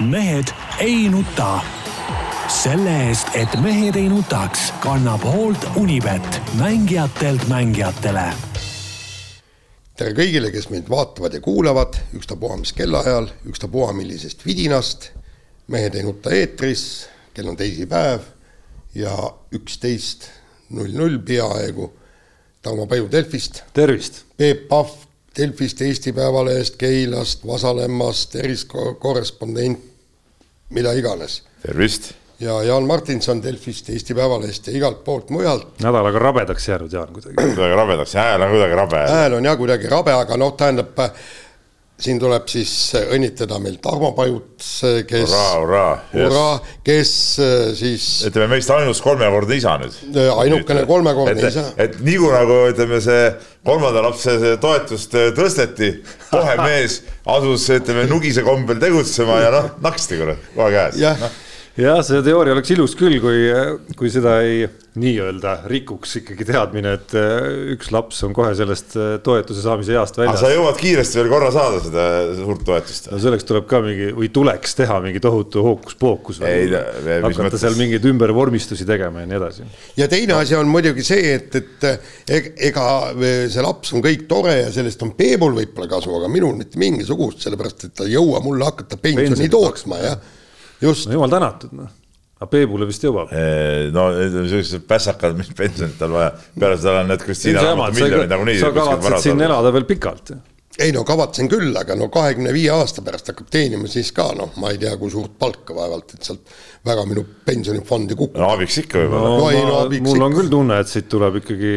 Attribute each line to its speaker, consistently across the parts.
Speaker 1: mehed ei nuta. selle eest, et mehed ei nutaks, kannab hoolt Unibet, mängijatelt mängijatele.
Speaker 2: tere kõigile, kes meid vaatavad ja kuulavad, ükstapuha mis kellaajal, ükstapuha millisest vidinast. mehed ei nuta eetris, kell on teisipäev ja üksteist null null peaaegu. Tarmo Paju Delfist.
Speaker 3: tervist.
Speaker 2: Peep Pahv Delfist, Eesti Päevalehest, Keilast, Vasalemmast, erikorrespondent, mida iganes.
Speaker 4: tervist.
Speaker 2: ja Jaan Martinson Delfist, Eesti Päevalehest ja igalt poolt mujalt.
Speaker 3: nädalaga rabedaks jäänud, Jaan, kuidagi.
Speaker 4: kuidagi rabedaks, hääl on kuidagi rabe.
Speaker 2: hääl on jah kuidagi rabe, aga noh, tähendab siin tuleb siis õnnitleda meil Tarmo Pajut, kes.
Speaker 4: hurraa, hurraa.
Speaker 2: hurraa, kes äh, siis.
Speaker 4: ütleme meist ainus kolmekordne isa nüüd.
Speaker 2: Äh, ainukene kolmekordne isa.
Speaker 4: et nii kui nagu ütleme, see kolmanda lapse toetust äh, tõsteti, kohe mees asus, ütleme, nugise kombel tegutsema ja noh, naksti kurat, kohe käes.
Speaker 2: jah
Speaker 4: no
Speaker 3: jah, see teooria oleks ilus küll, kui, kui seda ei nii-öelda rikuks ikkagi teadmine, et äh, üks laps on kohe sellest äh, toetuse saamise east väljas.
Speaker 4: sa jõuad kiiresti veel korra saada seda suurt toetust.
Speaker 3: no selleks tuleb ka mingi või tuleks teha mingi tohutu hookus-pookus. hakata seal mingeid ümbervormistusi tegema ja nii edasi.
Speaker 2: ja teine asi on muidugi see, et, et ega see laps on kõik tore ja sellest on Peebul võib-olla kasu, aga minul mitte mingisugust, sellepärast et ta ei jõua mulle hakata pensioni tooksma, jah just.
Speaker 3: no jumal tänatud, noh. aga Peebule vist jõuab.
Speaker 4: no sellised pässakad, mis pensionit tal vaja, peale seda on need Kristiina
Speaker 3: miljonid nagunii. sa kavatsed siin elada veel pikalt
Speaker 2: ei no kavatsen küll, aga no kahekümne viie aasta pärast hakkab teenima siis ka noh, ma ei tea, kui suurt palka vaevalt, et sealt väga minu pensionifondi kukub.
Speaker 4: no abiks ikka võib-olla.
Speaker 3: no, no, no mul ikka. on küll tunne, et siit tuleb ikkagi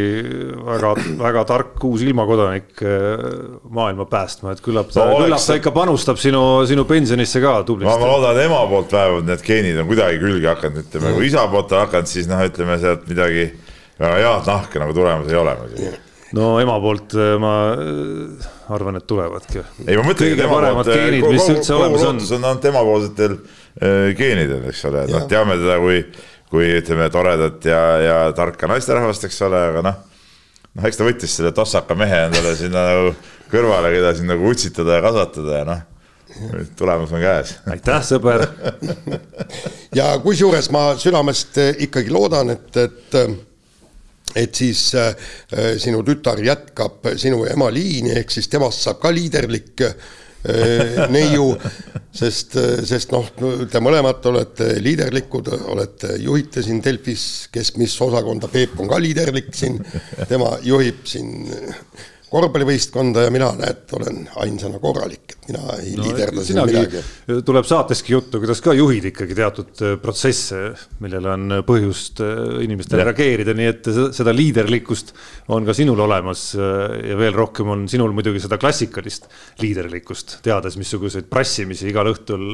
Speaker 3: väga, väga tark uus ilmakodanik äh, maailma päästma, et küllap ta no,, küllap ta ikka panustab sinu, sinu pensionisse ka tublisti.
Speaker 4: ma loodan, et ema poolt vähemalt need geenid on kuidagi külge hakanud, ütleme kui isa poolt on hakanud, siis noh, ütleme sealt midagi väga head nahka nagu tulemas ei ole muidugi
Speaker 3: no ema poolt äh, ma äh, arvan, et tulevadki.
Speaker 4: ei, ma mõtlengi,
Speaker 3: kõige paremad poolt, geenid, mis üldse olemas on.
Speaker 4: temapoolsetel äh, geenidel, eks ole, noh, teame teda kui, kui ütleme, toredat ja, ja tarka naisterahvast, eks ole, aga noh, noh, eks ta võttis selle tossaka mehe endale sinna nagu kõrvale, keda siin nagu utsitada ja kasvatada ja noh tulemus on käes.
Speaker 3: aitäh, sõber
Speaker 2: ja kusjuures ma südamest ikkagi loodan, et, et et siis äh, äh, sinu tütar jätkab sinu ema liini, ehk siis temast saab ka liiderlik äh, neiu, sest, äh, sest noh, te mõlemad olete liiderlikud, olete, juhite siin Delfis, kes mis osakonda, Peep on ka liiderlik siin, tema juhib siin korvpallivõistkonda ja mina, näed, olen ainsana korralik, et mina ei no, liiderda siin midagi.
Speaker 3: tuleb saateski juttu, kuidas ka juhid ikkagi teatud äh, protsesse, millele on põhjust äh, inimestele reageerida, nii et seda liiderlikkust on ka sinul olemas. Äh, ja veel rohkem on sinul muidugi seda klassikalist liiderlikkust, teades, missuguseid prassimisi igal õhtul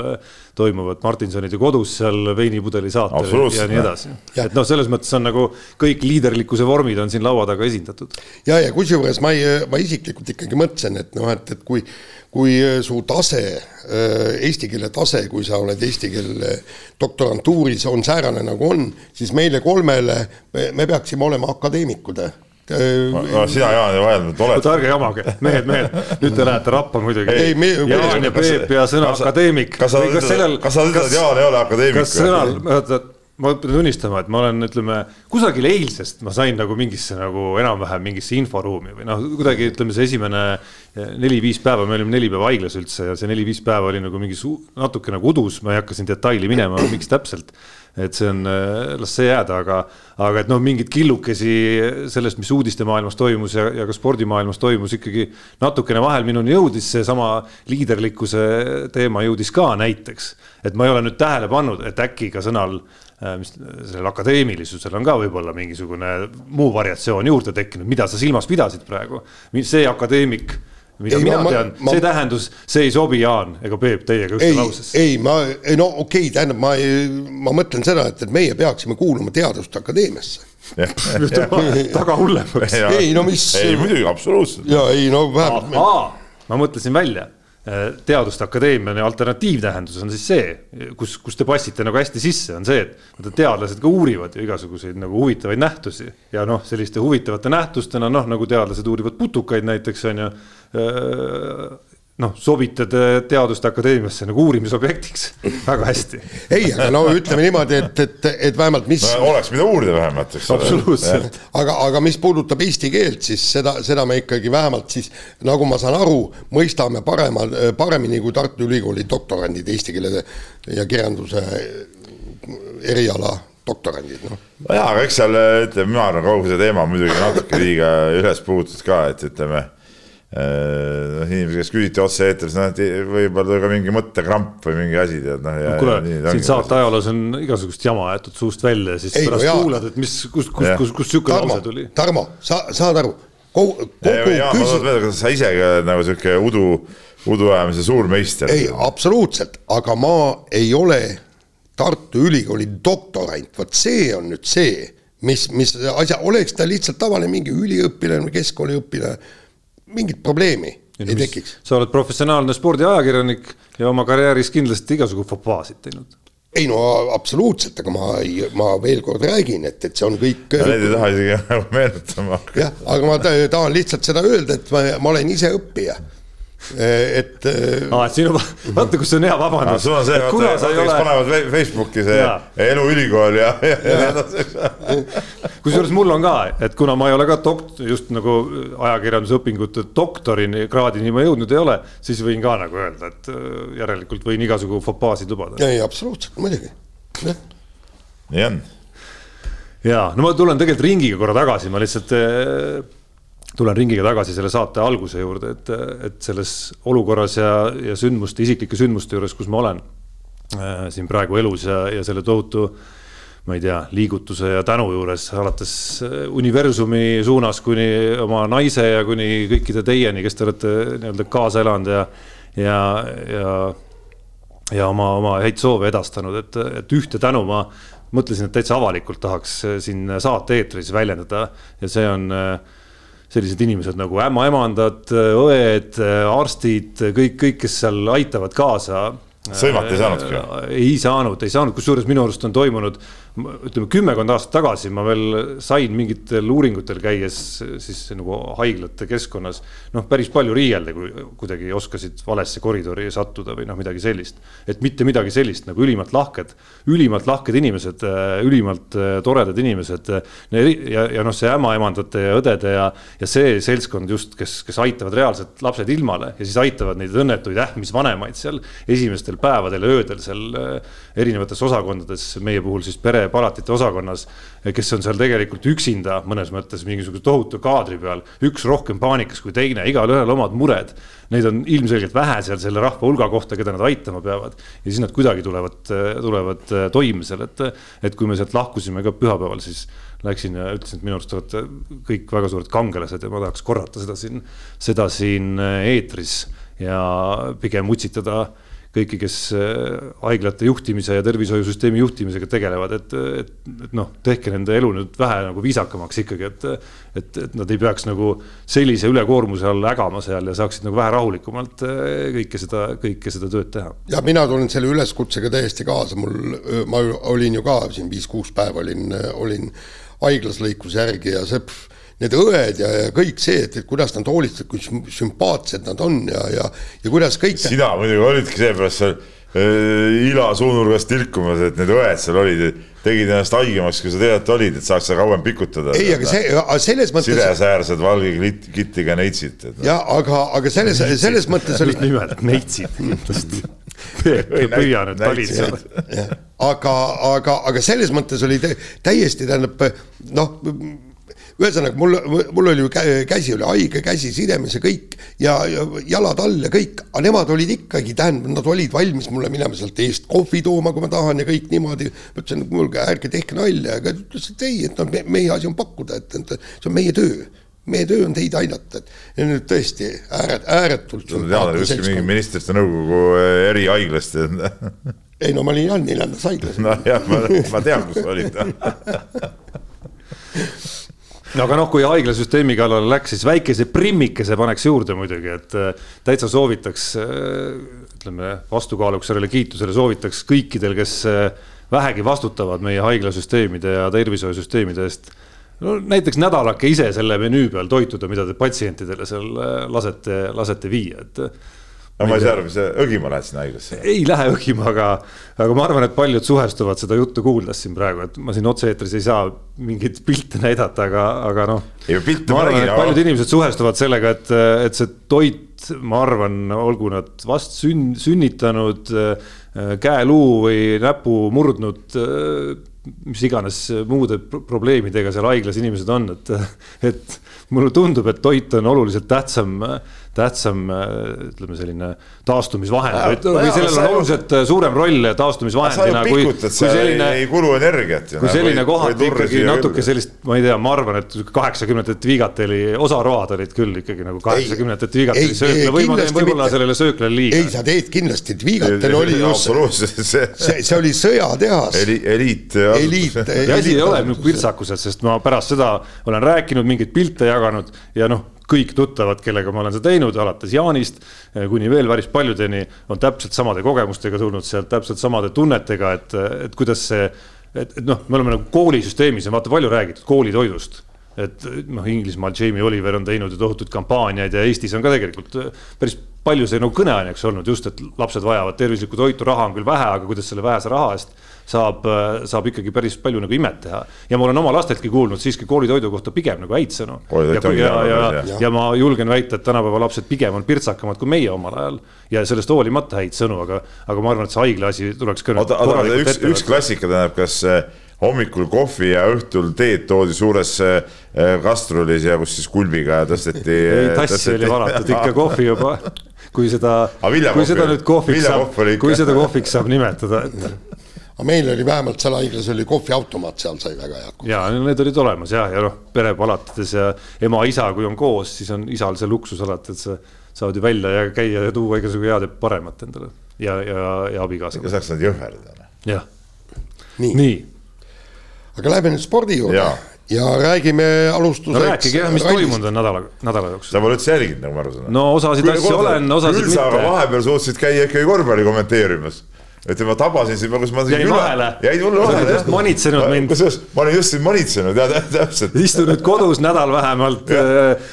Speaker 3: toimuvad Martinsonide kodus seal veinipudeli saatel ja nii edasi. et noh, selles mõttes on nagu kõik liiderlikkuse vormid on siin laua taga esindatud.
Speaker 2: ja, ja kusjuures ma ei ma isiklikult ikkagi mõtlesin, et noh, et, et kui, kui su tase, äh, eesti keele tase, kui sa oled eesti keele doktorantuuris, on säärane nagu on, siis meile kolmele, me peaksime olema akadeemikud
Speaker 4: äh, no sina, Jaan, ju vaheldanud oled.
Speaker 3: oota, ärge jamage, mehed, mehed, nüüd te lähete rappa muidugi. Jaan ja Peep ja sõna akadeemik.
Speaker 4: kas sa, kas, kas sa ütled, et Jaan ei ole akadeemik?
Speaker 3: kas sõnal, oota ma pean tunnistama, et ma olen, ütleme kusagil eilsest ma sain nagu mingisse nagu enam-vähem mingisse inforuumi või noh, kuidagi ütleme, see esimene eh, neli-viis päeva, me olime neli päeva haiglas üldse ja see neli-viis päeva oli nagu mingi natuke nagu udus, ma ei hakka siin detaili minema, miks täpselt. et see on, eh, las see jääda, aga, aga et noh, mingeid killukesi sellest, mis uudistemaailmas toimus ja, ja ka spordimaailmas toimus ikkagi natukene vahel minuni jõudis seesama liiderlikkuse teema jõudis ka näiteks. et ma ei ole nüüd tähele pannud, et äkki ka sõnal mis sellel akadeemilisusel on ka võib-olla mingisugune muu variatsioon juurde tekkinud, mida sa silmas pidasid praegu. see akadeemik, mida ei, mina ma, tean, see tähendus, see ei sobi, Jaan ega Peep, teiega ühte lausesse.
Speaker 2: ei, ma, ei no okei okay,, tähendab, ma, ma mõtlen seda, et, et meie peaksime kuuluma Teaduste Akadeemiasse
Speaker 3: taga hullemaks.
Speaker 2: ei no mis.
Speaker 4: ei muidugi, absoluutselt.
Speaker 2: ja ei no vähemalt.
Speaker 3: ma mõtlesin välja Äh, teaduste akadeemia alternatiivtähendus on siis see, kus, kus te passite nagu hästi sisse, on see, et vaata teadlased ka uurivad ju igasuguseid nagu huvitavaid nähtusi ja noh, selliste huvitavate nähtustena noh, nagu teadlased uurivad putukaid näiteks on ju. Noh, sobitad Teaduste Akadeemiasse nagu uurimisobjektiks väga hästi.
Speaker 2: ei, aga no ütleme niimoodi, et, et, et vähemalt mis
Speaker 4: no,. oleks mida uurida vähemalt, eks
Speaker 3: ole. absoluutselt.
Speaker 2: aga, aga mis puudutab eesti keelt, siis seda, seda me ikkagi vähemalt siis, nagu ma saan aru, mõistame parema, paremini kui Tartu Ülikooli doktorandid eesti keele ja kirjanduse eriala doktorandid, noh.
Speaker 4: nojaa, aga eks seal ütleme, mina arvan, kogu see teema muidugi natuke liiga üles puhutud ka, et ütleme noh, inimesed, kes küsiti otse-eetris, noh, võib-olla ka mingi mõttekramp või mingi asi, tead, noh.
Speaker 3: kuule, siin saate ajaloos on igasugust jama jäetud suust välja ja siis Ei, pärast no, kuulad, et mis, kust, kust, kust, kust sihuke lause tuli.
Speaker 2: Tarmo, sa saad aru, kogu,
Speaker 4: kogu ja, küsi... ma tahan öelda, kas sa ise ka nagu sihuke udu, uduajamise suurmeister.
Speaker 2: ei, absoluutselt, aga ma ei ole Tartu Ülikooli doktorant, vot see on nüüd see, mis, mis asja, oleks ta lihtsalt tavaline mingi üliõpilane või keskkooliõpilane mingit probleemi ja ei mis, tekiks.
Speaker 3: sa oled professionaalne spordiajakirjanik ja oma karjääris kindlasti igasugu fopaasid teinud
Speaker 2: ei no absoluutselt, aga ma ei, ma veel kord räägin, et, et see on kõik.
Speaker 4: Need ei taha isegi meenutama hakata.
Speaker 2: jah, aga ma tahan lihtsalt seda öelda, et ma, ma olen ise õppija et
Speaker 3: ah,. et siin on, vaata, kus on hea vabandus.
Speaker 4: sul on see, vaata, kes ole... panevad Facebooki see ja. eluülikool ja, ja, ja nii edasi.
Speaker 3: kusjuures mul on ka, et kuna ma ei ole ka dokt-, just nagu ajakirjandusõpingute doktorini kraadini ma jõudnud ei ole, siis võin ka nagu öelda, et järelikult võin igasugu fopaasid lubada.
Speaker 2: ei, absoluutselt, muidugi.
Speaker 4: nii on.
Speaker 3: ja no ma tulen tegelikult ringiga korra tagasi, ma lihtsalt tulen ringiga tagasi selle saate alguse juurde, et, et selles olukorras ja, ja sündmuste, isiklike sündmuste juures, kus ma olen äh, siin praegu elus ja, ja selle tohutu ma ei tea, liigutuse ja tänu juures, alates äh, universumi suunas kuni oma naise ja kuni kõikide teieni, kes te olete nii-öelda kaasa elanud ja, ja, ja, ja oma, oma häid soove edastanud, et, et ühte tänu ma mõtlesin, et täitsa avalikult tahaks siin saate-eetris väljendada. Ja see on äh, sellised inimesed nagu ämmaemandad, õed, arstid, kõik, kõik, kes seal aitavad kaasa.
Speaker 4: sõimata ei saanudki?
Speaker 3: ei saanud, ei saanud, kusjuures minu arust on toimunud ütleme kümmekond aastat tagasi ma veel sain mingitel uuringutel käies siis nagu haiglate keskkonnas noh, päris palju riielda, kui kuidagi oskasid valesse koridori sattuda või noh, midagi sellist. et mitte midagi sellist nagu ülimalt lahked, ülimalt lahked inimesed, ülimalt äh, toredad inimesed ja, ja noh, see ämmaemandate ja õdede ja, ja see seltskond just, kes, kes aitavad reaalselt lapsed ilmale ja siis aitavad neid õnnetuid ähmisvanemaid seal esimestel päevadel ja öödel seal äh, erinevates osakondades, meie puhul siis pere palatite osakonnas, kes on seal tegelikult üksinda mõnes mõttes mingisuguse tohutu kaadri peal, üks rohkem paanikas kui teine, igalühel omad mured. Neid on ilmselgelt vähe seal selle rahva hulga kohta, keda nad aitama peavad ja siis nad kuidagi tulevad, tulevad toime seal, et, et kui me sealt lahkusime ka pühapäeval, siis läksin ja ütlesin, et minu arust olete kõik väga suured kangelased ja ma tahaks korrata seda siin, seda siin eetris ja pigem utsitada kõiki, kes äh, haiglate juhtimise ja tervishoiusüsteemi juhtimisega tegelevad, et, et, et noh, tehke nende elu nüüd vähe nagu viisakamaks ikkagi, et. et, et nad ei peaks nagu sellise ülekoormuse all ägama seal ja saaksid nagu vähe rahulikumalt äh, kõike seda, kõike seda tööd teha.
Speaker 2: ja mina tulen selle üleskutsega täiesti kaasa, mul, ma olin ju ka siin viis-kuus päeva olin, olin haiglas lõikuse järgi ja see need õed ja, ja kõik see, et, et kuidas nad hoolitsevad, kui sümpaatsed nad on ja, ja, ja kuidas kõik.
Speaker 4: sina muidugi olidki seepärast seal äh, ila suunurgas tilkumas, et need õed seal olid, tegid ennast haigemaks, kui sa tegelikult olid, et saaks seal kauem pikutada.
Speaker 2: ei, aga see, selles mõttes.
Speaker 4: sidesäärsed valge kittiga neitsid.
Speaker 2: ja aga, aga selles, selles mõttes oli.
Speaker 3: nimelt neitsid kindlasti püüa nüüd talitseda.
Speaker 2: aga, aga, aga selles mõttes oli täiesti tähendab noh ühesõnaga mul, mul oli ju käsi oli haige, käsi sidemes ja kõik ja, ja jalad all ja kõik, aga nemad olid ikkagi, tähendab, nad olid valmis mulle minema sealt eest kohvi tooma, kui ma tahan ja kõik niimoodi. ma ütlesin, et kuulge, ärge tehke nalja, aga ta ütles, et ei, et noh, meie asi on pakkuda, et, see on meie töö meie töö on teid aidata, et ja nüüd tõesti ääret-, ääretult.
Speaker 4: kuskil mingi ministrite nõukogu eh, erihaiglast
Speaker 2: ei no ma olin jah neljandas haiglas.
Speaker 4: nojah, ma, ma tean, kus sa olid
Speaker 3: no aga noh, kui haiglasüsteemi kallale läks, siis väikese primmikese paneks juurde muidugi, et äh, täitsa soovitaks, äh, ütleme vastukaaluks sellele kiitusele soovitaks kõikidel, kes äh, vähegi vastutavad meie haiglasüsteemide ja tervishoiusüsteemide eest. no näiteks nädalake ise selle menüü peal toituda, mida te patsientidele seal lasete, lasete viia, et
Speaker 4: no ma ei saa aru, mis sa õgima lähed sinna haiglasse?
Speaker 3: ei lähe õgima, aga, aga ma arvan, et paljud suhestuvad seda juttu kuuldes siin praegu, et ma siin otse-eetris ei saa mingeid pilte näidata, aga, aga noh. ma arvan, et paljud inimesed suhestuvad sellega, et, et see toit, ma arvan, olgu nad vast sünn, sünnitanud, käeluu või näpu murdnud mis iganes muude probleemidega seal haiglas inimesed on, et, et mulle tundub, et toit on oluliselt tähtsam tähtsam ütleme, selline taastumisvahend või, või sellel on oluliselt äh, suurem roll taastumisvahendina
Speaker 4: kui, kui selline. ei kulu energiat.
Speaker 3: kui selline kohati ikkagi natuke sellist, ma ei tea, ma arvan, et kaheksakümnendate Vigateli osaroad olid küll ikkagi nagu kaheksakümnendate Vigateli söökla või ma teen võib-olla sellele sööklale liiga.
Speaker 2: ei, sa teed kindlasti, et Vigatel oli just, see, see oli sõjatehas
Speaker 4: Eli,. eliit.
Speaker 2: eliit.
Speaker 3: asi ei ole nüüd pirtsakuses, sest ma pärast seda olen rääkinud, mingeid pilte jaganud ja noh kõik tuttavad, kellega ma olen seda teinud, alates Jaanist eh, kuni veel päris paljudeni, on täpselt samade kogemustega tulnud sealt, täpselt samade tunnetega, et, et kuidas see, et, et noh, me oleme nagu koolisüsteemis ja vaata palju räägitud koolitoidust. Et noh, Inglismaal Jamie Oliver on teinud ju tohutuid kampaaniaid ja Eestis on ka tegelikult äh, päris palju see nagu kõneaineks olnud just, et lapsed vajavad tervislikku toitu, raha on küll vähe, aga kuidas selle vähese raha eest saab, äh, saab ikkagi päris palju nagu imet teha. ja ma olen oma lasteltki kuulnud siiski koolitoidu kohta pigem nagu häid sõnu. ja, ja, ja, ja, ma julgen väita, et tänapäeva lapsed pigem on pirtsakamad kui meie omal ajal ja sellest hoolimata häid sõnu, aga, aga ma arvan, et see haigla asi tuleks ka.
Speaker 4: oota, oota, üks, üks klassika tähendab, kas äh, hommikul kohvi ja õhtul teed toodi suures äh, kastrulis ja kus siis kulbiga tõsteti.
Speaker 3: ei, tassi tõsteti. oli valatud, ikka kohvi juba. kui seda, kui seda nüüd kohviks saab, kui seda kohviks saab nimetada, et
Speaker 2: aga meil oli vähemalt seal haiglas oli kohviautomaat, seal sai väga hea kohvi.
Speaker 3: ja need olid olemas jah, ja noh, perepalatides ja ema-isa, kui on koos, siis on isal see luksus alati, et sa saad ju välja ja käia ja tuua igasugu head ja paremat endale ja, ja, ja abikaasa.
Speaker 4: ikka saaks nad jõhverdada.
Speaker 3: jah. nii, nii
Speaker 2: aga lähme nüüd spordi juurde ja, ja räägime alustuseks
Speaker 3: no rääkige jah, mis toimunud on nädala, nädala jooksul.
Speaker 4: sa pole üldse jälginud, nagu ma aru saan.
Speaker 3: no osasid asju olen, osasid
Speaker 4: mitte. vahepeal suutsid käia ikkagi korvpalli kommenteerimas ütleme, ma tabasin sind, kus ma.
Speaker 3: jäin vahele.
Speaker 4: jäid mulle vahele jah.
Speaker 3: manitsenud mind.
Speaker 4: kusjuures ma olin just sind manitsenud ja täpselt.
Speaker 3: istu nüüd kodus nädal vähemalt,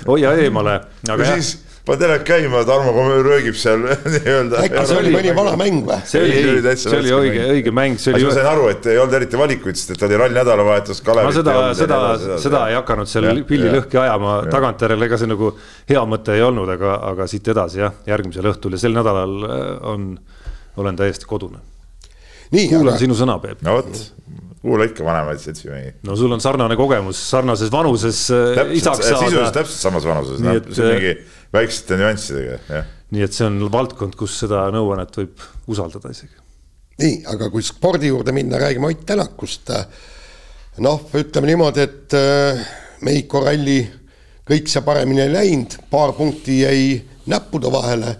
Speaker 3: hoia eemale.
Speaker 4: aga jah paned ära käima, Tarmo röögib seal nii-öelda.
Speaker 2: äkki see oli mõni vana mäng või?
Speaker 3: see oli, see oli õige, õige mäng, see oli.
Speaker 4: ma sain aru, et ei olnud eriti valikuid, sest et oli rall nädalavahetus.
Speaker 3: ma seda, seda, seda ei hakanud seal pilli lõhki ajama, tagantjärele ega see nagu hea mõte ei olnud, aga, aga siit edasi jah, järgmisel õhtul ja sel nädalal äh, on, olen täiesti kodune. kuulan sinu sõna, Peep.
Speaker 4: no vot kuula ikka vanemaid seltsimehi.
Speaker 3: no sul on sarnane kogemus sarnases vanuses äh, täpselt, isaks saada.
Speaker 4: sisuliselt täpselt samas vanuses, noh, see on mingi väiksete nüanssidega, jah.
Speaker 3: nii et see on valdkond, kus seda nõuannet võib usaldada isegi.
Speaker 2: nii, aga kui spordi juurde minna, räägime Ott Tänakust. noh, ütleme niimoodi, et äh, Mehhiko ralli kõik see paremini ei läinud, paar punkti jäi näppude vahele.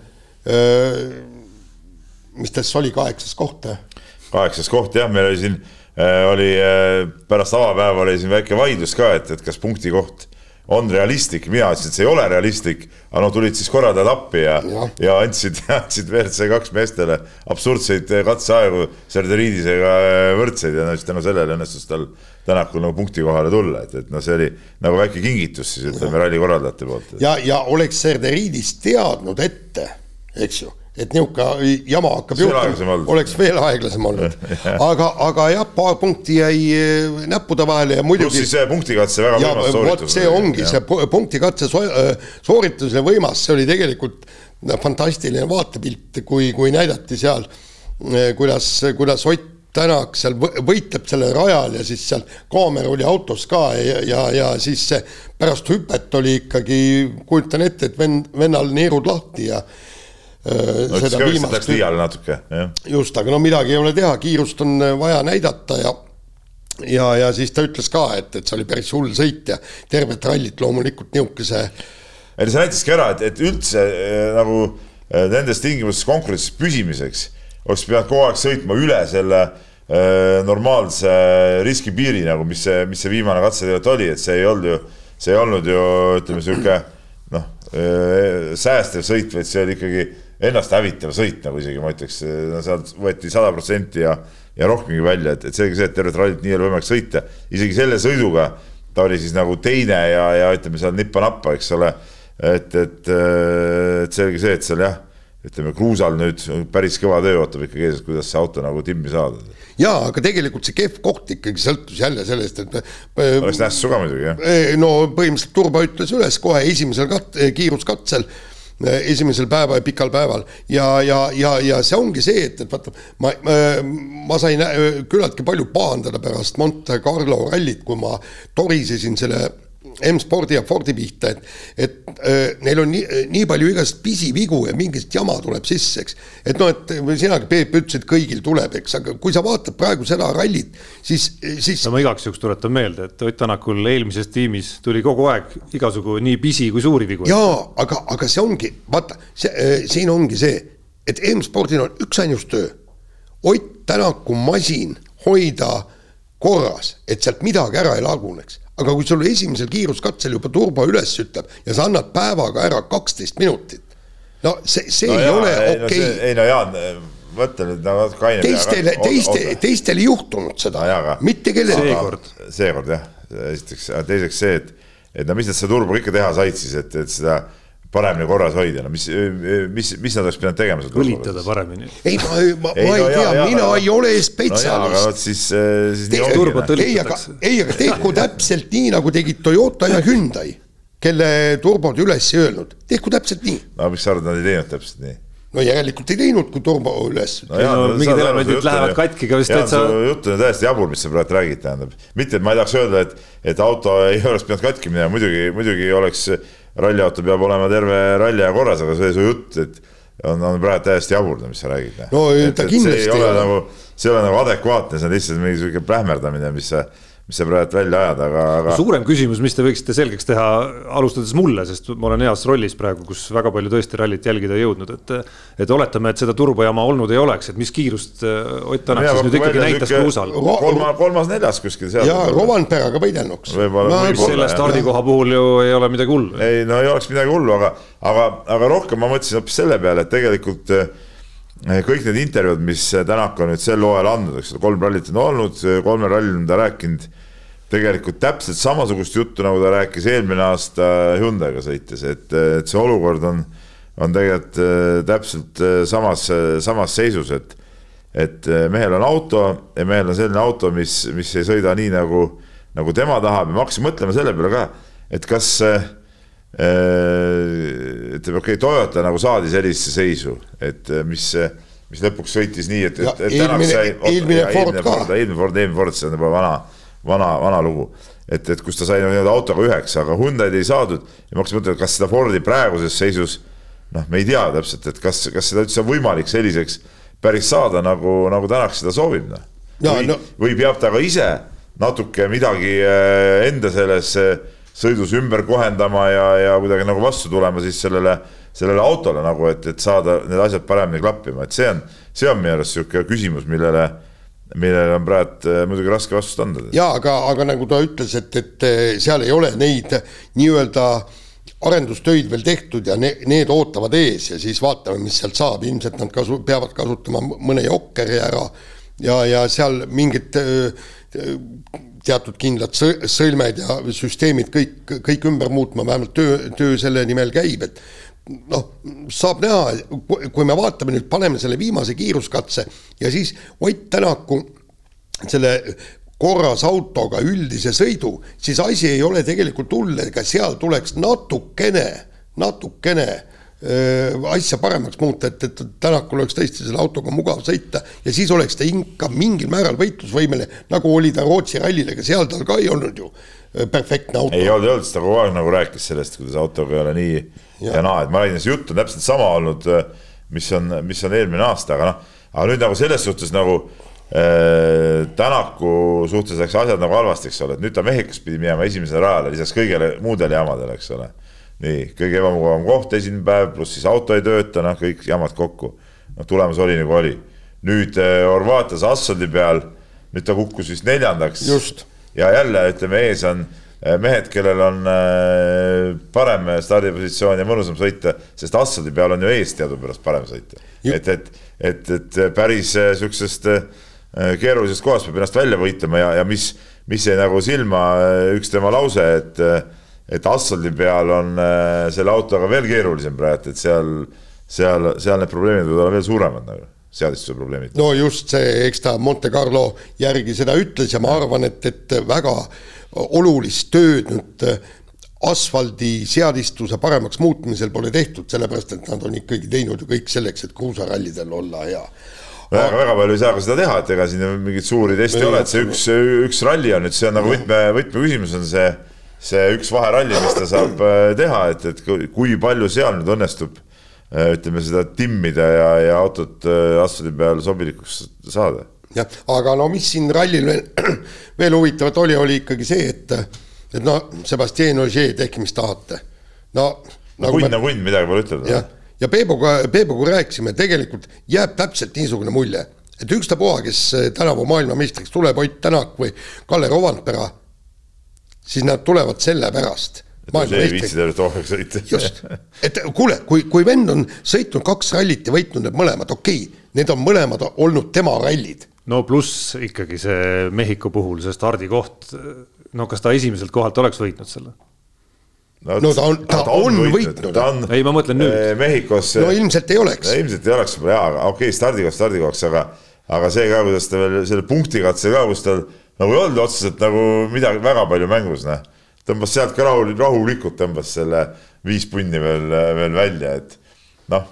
Speaker 2: Äh, mis siis oli, kaheksas koht?
Speaker 4: kaheksas koht jah, meil oli siin, äh, oli pärast avapäeva oli siin väike vaidlus ka, et, et kas punkti koht on realistlik, mina ütlesin, et see ei ole realistlik, aga no tulid siis korraldajad appi ja, ja., ja andsid, andsid WRC kaks meestele absurdseid katseaegu Serderiidisega võrdseid ja no siis tänu sellele õnnestus tal Tänakul nagu punkti kohale tulla, et, et noh, see oli nagu väike kingitus siis ütleme ralli korraldajate poolt.
Speaker 2: ja, ja oleks Serderiidis teadnud ette, eks ju et niisugune jama hakkab juhtuma, oleks veel aeglasem olnud. aga, aga jah, paar punkti jäi eh, näppude vahele ja muidugi.
Speaker 4: pluss siis punktikatse väga võimas
Speaker 2: sooritus. see ongi ja. see punktikatse eh, sooritusele võimas, see oli tegelikult fantastiline vaatepilt, kui, kui näidati seal, eh, kuidas, kuidas Ott Tänak seal võitleb sellel rajal ja siis seal kaamera oli autos ka ja, ja, ja siis pärast hüpet oli ikkagi, kujutan ette, et vend, vennal neerud lahti ja
Speaker 4: no, seda viimast. Läks liiale natuke, jah.
Speaker 2: just, aga no midagi ei ole teha, kiirust on äh, vaja näidata ja ja, ja siis ta ütles ka, et, et see oli päris hull sõit ja tervet rallit loomulikult nihukese.
Speaker 4: ei see näitaski ära, et, et üldse äh, nagu äh, nendes tingimustes konkurentsis püsimiseks oleks pidanud kogu aeg sõitma üle selle äh, normaalse riskipiiri nagu, mis see, mis see viimane katse tegelikult oli, et see ei olnud ju, see ei olnud ju ütleme sihuke noh äh,, säästev sõit, vaid see oli ikkagi ennast hävitav sõit, nagu isegi ma ütleks, sealt võeti sada protsenti ja, ja rohkemgi välja, et, et selge see, et tervet rallit nii ei ole võimalik sõita, isegi selle sõiduga ta oli siis nagu teine ja, ja ütleme seal nippa-nappa, eks ole. et, et, et selge see, et seal jah, ütleme, Kruusal nüüd päris kõva töö ootab ikkagi ees, kuidas see auto nagu timmi saada.
Speaker 2: jaa, aga tegelikult see kehv koht ikkagi sõltus jälle sellest, et
Speaker 4: oleks nässu ka muidugi, jah.
Speaker 2: no põhimõtteliselt Turba ütles üles kohe esimesel kat-, kiiruskatsel esimesel päeval, pikal päeval. Ja, ja, ja, ja see ongi see, et, et vaata, ma, ma sain küllaltki palju pahandada pärast Monte Carlo rallit, kui ma torisesin selle M-spordi ja Fordi pihta, et, et äh, neil on nii, nii palju igast pisivigu ja mingit jama tuleb sisse, eks. et noh, et sinagi, Peep, ütlesid, kõigil tuleb, eks, aga kui sa vaatad praegu seda rallit, siis, siis.
Speaker 3: no ma igaks juhuks tuletan meelde, et Ott Tänakul eelmises tiimis tuli kogu aeg igasugu nii pisi kui suuri vigu.
Speaker 2: jaa, aga, aga see ongi, vaata, see äh,, siin ongi see, et M-spordil on üksainus töö. Ott Tänaku masin hoida korras, et sealt midagi ära ei laguneks aga kui sul esimesel kiiruskatsel juba turbo üles ütleb ja sa annad päevaga ära kaksteist minutit, no see, see no ei jaa, ole okei okay.
Speaker 4: no. ei no Jaan, mõtle nüüd nagu natuke kaine.
Speaker 2: teistele, teiste, teistel ei juhtunud seda no,, mitte kellelgi.
Speaker 3: seekord,
Speaker 4: seekord jah, esiteks, teiseks see, et, et no mis nad seda turbo ikka teha said siis, et, et seda paremini korras hoida, no mis, mis, mis nad oleks pidanud tegema?
Speaker 3: õlitada paremini.
Speaker 2: ei, ma, ma, ma ei no, tea, mina ja, ei ole spetsialist no.
Speaker 4: aga vot siis, eh, siis
Speaker 3: nii ongi.
Speaker 2: ei, aga, ei, aga tehku täpselt nii, nagu tegid Toyota ja Hyundai, kelle turbod üles ei öelnud, tehku täpselt nii.
Speaker 4: no mis sa arvad, nad ei teinud täpselt nii?
Speaker 2: no järelikult ei teinud, kui turbo üles.
Speaker 3: no, no, no mingid elemendid lähevad katki ka vist
Speaker 4: täitsa. jutt on täiesti jabur, mis sa praegu räägid, tähendab. mitte, et ma ei tahaks öelda, et, et auto ei oleks pidanud katki minema, muidugi, muidugi oleks ralliauto peab olema terve ralli aja korras, aga see su jutt, et on, on praegu täiesti jabur, mis sa räägid.
Speaker 2: no et, ta kindlasti
Speaker 4: ei ole nagu, see ei ole nagu adekvaatne, see on lihtsalt mingi sihuke plähmerdamine, mis sa mis sa praegu välja ajad, aga, aga.
Speaker 3: suurem küsimus, mis te võiksite selgeks teha, alustades mulle, sest ma olen heas rollis praegu, kus väga palju tõesti rallit jälgida ei jõudnud, et. et oletame, et seda turbojama olnud ei oleks, et mis kiirust äh, Ott Tänak siis nüüd ikkagi näitas kruusal.
Speaker 4: kolmas, kolmas-neljas kuskil
Speaker 2: seal. ja Rovanperaga võidelnuks.
Speaker 3: selle stardikoha puhul ju ei ole midagi hullu.
Speaker 4: ei, no ei oleks midagi hullu, aga, aga, aga rohkem ma mõtlesin hoopis selle peale, et tegelikult äh, kõik need intervjuud, mis Tänak on nüüd sel hooajal andnud, eks ole, kolm rallit on olnud, kolmel rallil on ta rääkinud tegelikult täpselt samasugust juttu, nagu ta rääkis eelmine aasta Hyundai'ga sõites, et, et see olukord on, on tegelikult äh, täpselt äh, samas, samas seisus, et, et äh, mehel on auto ja mehel on selline auto, mis, mis ei sõida nii, nagu, nagu tema tahab ja ma hakkasin mõtlema selle peale ka, et kas ütleme, okei okay,, Toyota nagu saadi sellisesse seisu, et mis, mis lõpuks sõitis nii, et, et, et
Speaker 2: eelmine, sai, eelmine Ford ka.
Speaker 4: eelmine Ford, eelmine Ford, see on juba vana vana, vana lugu. et, et kus ta sai nii-öelda autoga üheksa, aga Hyundai'd ei saadud ja ma hakkasin mõtlema, kas seda Fordi praeguses seisus noh, me ei tea täpselt, et kas, kas seda üldse on võimalik selliseks päris saada, nagu, nagu Tänak seda soovib, noh. või no., või peab ta ka ise natuke midagi eh, enda selles sõidus ümber kohendama ja, ja kuidagi nagu vastu tulema siis sellele, sellele autole nagu, et, et saada need asjad paremini klappima, et see on, see on minu arust niisugune küsimus, millele millele on praegu äh, muidugi raske vastust anda.
Speaker 2: ja aga, aga nagu ta ütles, et, et äh, seal ei ole neid nii-öelda arendustöid veel tehtud ja ne, need ootavad ees ja siis vaatame, mis sealt saab, ilmselt nad kasu-, peavad kasutama mõne jokkeri ära ja, ja seal mingid äh, teatud kindlad sõlmed ja süsteemid kõik, kõik ümber muutma, vähemalt töö, töö selle nimel käib, et noh, saab näha, kui me vaatame nüüd, paneme selle viimase kiiruskatse ja siis Ott Tänaku selle korras autoga üldise sõidu, siis asi ei ole tegelikult hull, ega seal tuleks natukene, natukene äh, asja paremaks muuta, et, et Tänakul oleks tõesti selle autoga mugav sõita ja siis oleks ta ikka mingil määral võitlusvõimeline, nagu oli ta Rootsi rallil, ega seal tal ka ei olnud ju perfektne auto.
Speaker 4: ei olnud, ei olnud, ta kogu aeg nagu rääkis sellest, kuidas autoga ei ole nii ja, ja naa, et ma räägin, see jutt on täpselt sama olnud, mis on, mis on eelmine aasta, aga noh, aga nüüd nagu selles suhtes nagu äh, Tänaku suhtes läks asjad nagu halvasti, eks ole, et nüüd ta Mehhikos pidi minema esimesele rajale lisaks kõigele muudele jamadele, eks ole. nii, kõige ebamugavam koht esimene päev, pluss siis auto ei tööta, noh, kõik jamad kokku. noh, tulemus oli nagu oli. nüüd äh, Horvaatias asfaldi peal, nüüd ta kukkus vist neljandaks. ja jälle ütleme, ees on äh, mehed, kellel on äh, parem stardipositsioon ja mõnusam sõita, sest asfaldi peal on ju ees teadupärast parem sõita. et, et, et, et päris äh, sihukesest keerulisest kohast peab ennast välja võitlema ja, ja mis, mis jäi nagu silma, üks tema lause, et, et asfaldi peal on selle autoga veel keerulisem praegu, et seal seal, seal need probleemid võivad olla veel suuremad nagu, seadistuse probleemid.
Speaker 2: no just see, eks ta Monte Carlo järgi seda ütles ja ma arvan, et, et väga olulist tööd nüüd asfaldi seadistuse paremaks muutmisel pole tehtud, sellepärast et nad on ikkagi teinud ju kõik selleks, et kruusarallidel olla hea.
Speaker 4: Väga, väga palju ei saa ka seda teha, et ega siin mingeid suuri teste ei ole, et see üks, üks ralli on nüüd, see on nagu võtme, võtmeküsimus on see, see üks vaheralli, mis ta saab äh, teha, et, et kui palju seal nüüd õnnestub äh, ütleme seda timmida ja, ja autot äh, asfaldi peal sobilikuks saada.
Speaker 2: jah, aga no mis siin rallil veel, veel huvitavat oli, oli ikkagi see, et et no Sebastian Ogier, tehke mis tahate. no
Speaker 4: nagu kunn on kunn, midagi pole ütelda.
Speaker 2: jah, ja Peebuga, Peebuga rääkisime, tegelikult jääb täpselt niisugune mulje, et ükstapuha, kes tänavu maailmameistriks tuleb, Ott Tänak või Kalle Rovandpera, siis nad tulevad sellepärast just, et kuule, kui, kui vend on sõitnud kaks rallit ja võitnud need mõlemad, okei okay,, need on mõlemad olnud tema rallid.
Speaker 3: no pluss ikkagi see Mehhiko puhul see stardikoht no kas ta esimeselt kohalt oleks võitnud selle?
Speaker 2: no, no ta on, ta, ta on, võitnud, võitnud..
Speaker 3: ei, ma mõtlen nüüd.
Speaker 4: Eh, Mehhikos.
Speaker 2: no ilmselt ei oleks.
Speaker 4: ilmselt ei oleks, jaa, aga okei okay,, stardikoht stardikohaks, aga, aga see ka, kuidas ta veel selle punktikatse ka, kus tal nagu ei olnud otseselt nagu midagi väga palju mängus, noh. Tõmbas sealt ka rahul, rahulikult tõmbas selle viis punni veel, veel välja, et noh,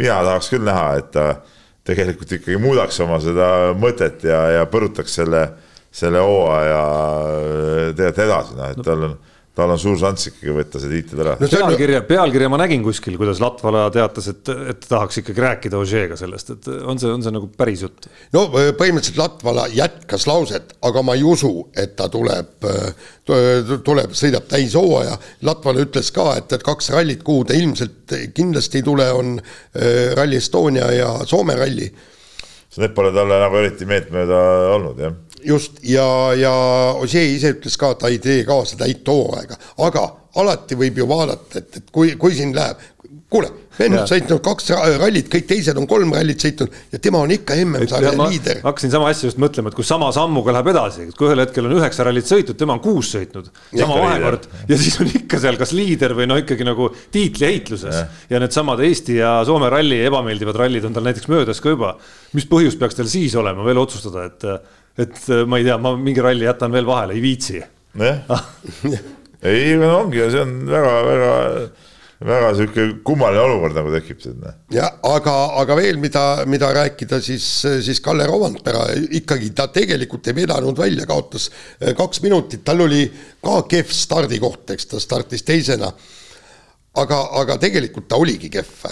Speaker 4: mina tahaks küll näha, et ta tegelikult ikkagi muudaks oma seda mõtet ja, ja põrutaks selle selle hooaja tegelikult edasi, noh, et tal on tal on suur šanss ikkagi võtta see tiitel ära
Speaker 3: no,. pealkirja, pealkirja ma nägin kuskil, kuidas Latvala teatas, et, et tahaks ikkagi rääkida Ožeega sellest, et on see, on see nagu päris jutt?
Speaker 2: no põhimõtteliselt Latvala jätkas lauset, aga ma ei usu, et ta tuleb, tuleb, sõidab täishooaja. Latvala ütles ka, et, et kaks rallit, kuhu ta ilmselt kindlasti ei tule, on Rally Estonia ja Soome ralli.
Speaker 4: Need pole talle nagu eriti meeltmööda olnud, jah
Speaker 2: just, ja, ja Ossier ise ütles ka, ta ei tee kaasa täit hooaega, aga alati võib ju vaadata, et, et kui, kui siin läheb, kuule, vend on sõitnud kaks rallit, kõik teised on kolm rallit sõitnud ja tema on ikka MM-sarja liider.
Speaker 3: hakkasin sama asja just mõtlema, et kui sama sammuga läheb edasi, et kui ühel hetkel on üheksa rallit sõitnud, tema on kuus sõitnud, sama vahekord ja siis on ikka seal kas liider või no ikkagi nagu tiitliheitluses ja, ja needsamad Eesti ja Soome ralli ebameeldivad rallid on tal näiteks möödas ka juba. mis põhjus peaks tal siis olema veel otsustada, et et äh, ma ei tea, ma mingi ralli jätan veel vahele, ei viitsi.
Speaker 4: jah, ei, no ongi, see on väga-väga väga sihuke kummaline olukord nagu tekib siin.
Speaker 2: ja aga, aga veel, mida, mida rääkida, siis, siis Kalle Rovandpera ikkagi ta tegelikult ei vedanud välja, kaotas äh, kaks minutit, tal oli ka kehv stardikoht, eks ta startis teisena. aga, aga tegelikult ta oligi kehv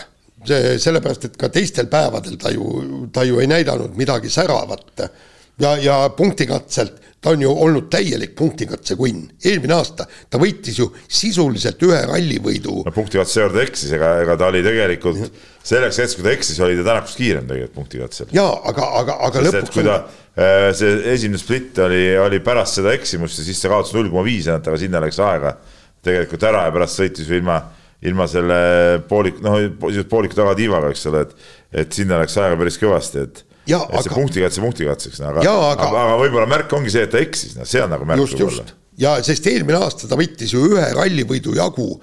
Speaker 2: see sellepärast, et ka teistel päevadel ta ju, ta ju ei näidanud midagi säravat ja, ja punktikatselt ta on ju olnud täielik punktikatse kunn. eelmine aasta ta võitis ju sisuliselt ühe rallivõidu.
Speaker 4: no punktikatse juurde eksis, ega, ega ta oli tegelikult selleks hetkeks, kui ta eksis, oli ta tänakust kiirem tegelikult punktikatsel.
Speaker 2: jaa, aga, aga, aga
Speaker 4: Sest, lõpuks. kui ta äh,, see esimene split oli, oli pärast seda eksimust ja siis ta kaotas null koma viis ainult, aga sinna läks aega tegelikult ära ja pärast sõitis ju ilma, ilma selle poolik, noh, pooliku tagatiivaga, eks ole, et, et sinna läks aega päris kõvasti, et et aga... see punktikatse punktikatseks, aga, aga, aga, aga võib-olla märk ongi see, et ta eksis, noh, see on nagu märk.
Speaker 2: just ja sest eelmine aasta ta võttis ju ühe rallivõidu jagu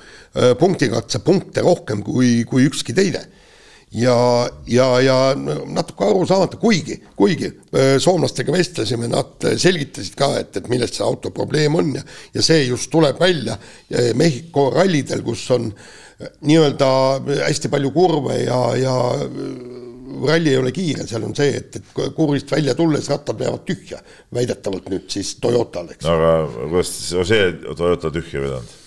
Speaker 2: punktikatse punkte rohkem kui, kui ükski teine. ja, ja, ja natuke arusaamatu, kuigi, kuigi soomlastega vestlesime, nad selgitasid ka, et, et millest see auto probleem on ja, ja see just tuleb välja Mehhiko rallidel, kus on nii-öelda hästi palju kurve ja, ja ralli ei ole kiire, seal on see, et, et kurvist välja tulles rattad jäävad tühja, väidetavalt nüüd siis Toyotal, eks.
Speaker 4: aga kuidas see Toyota tühja vedanud?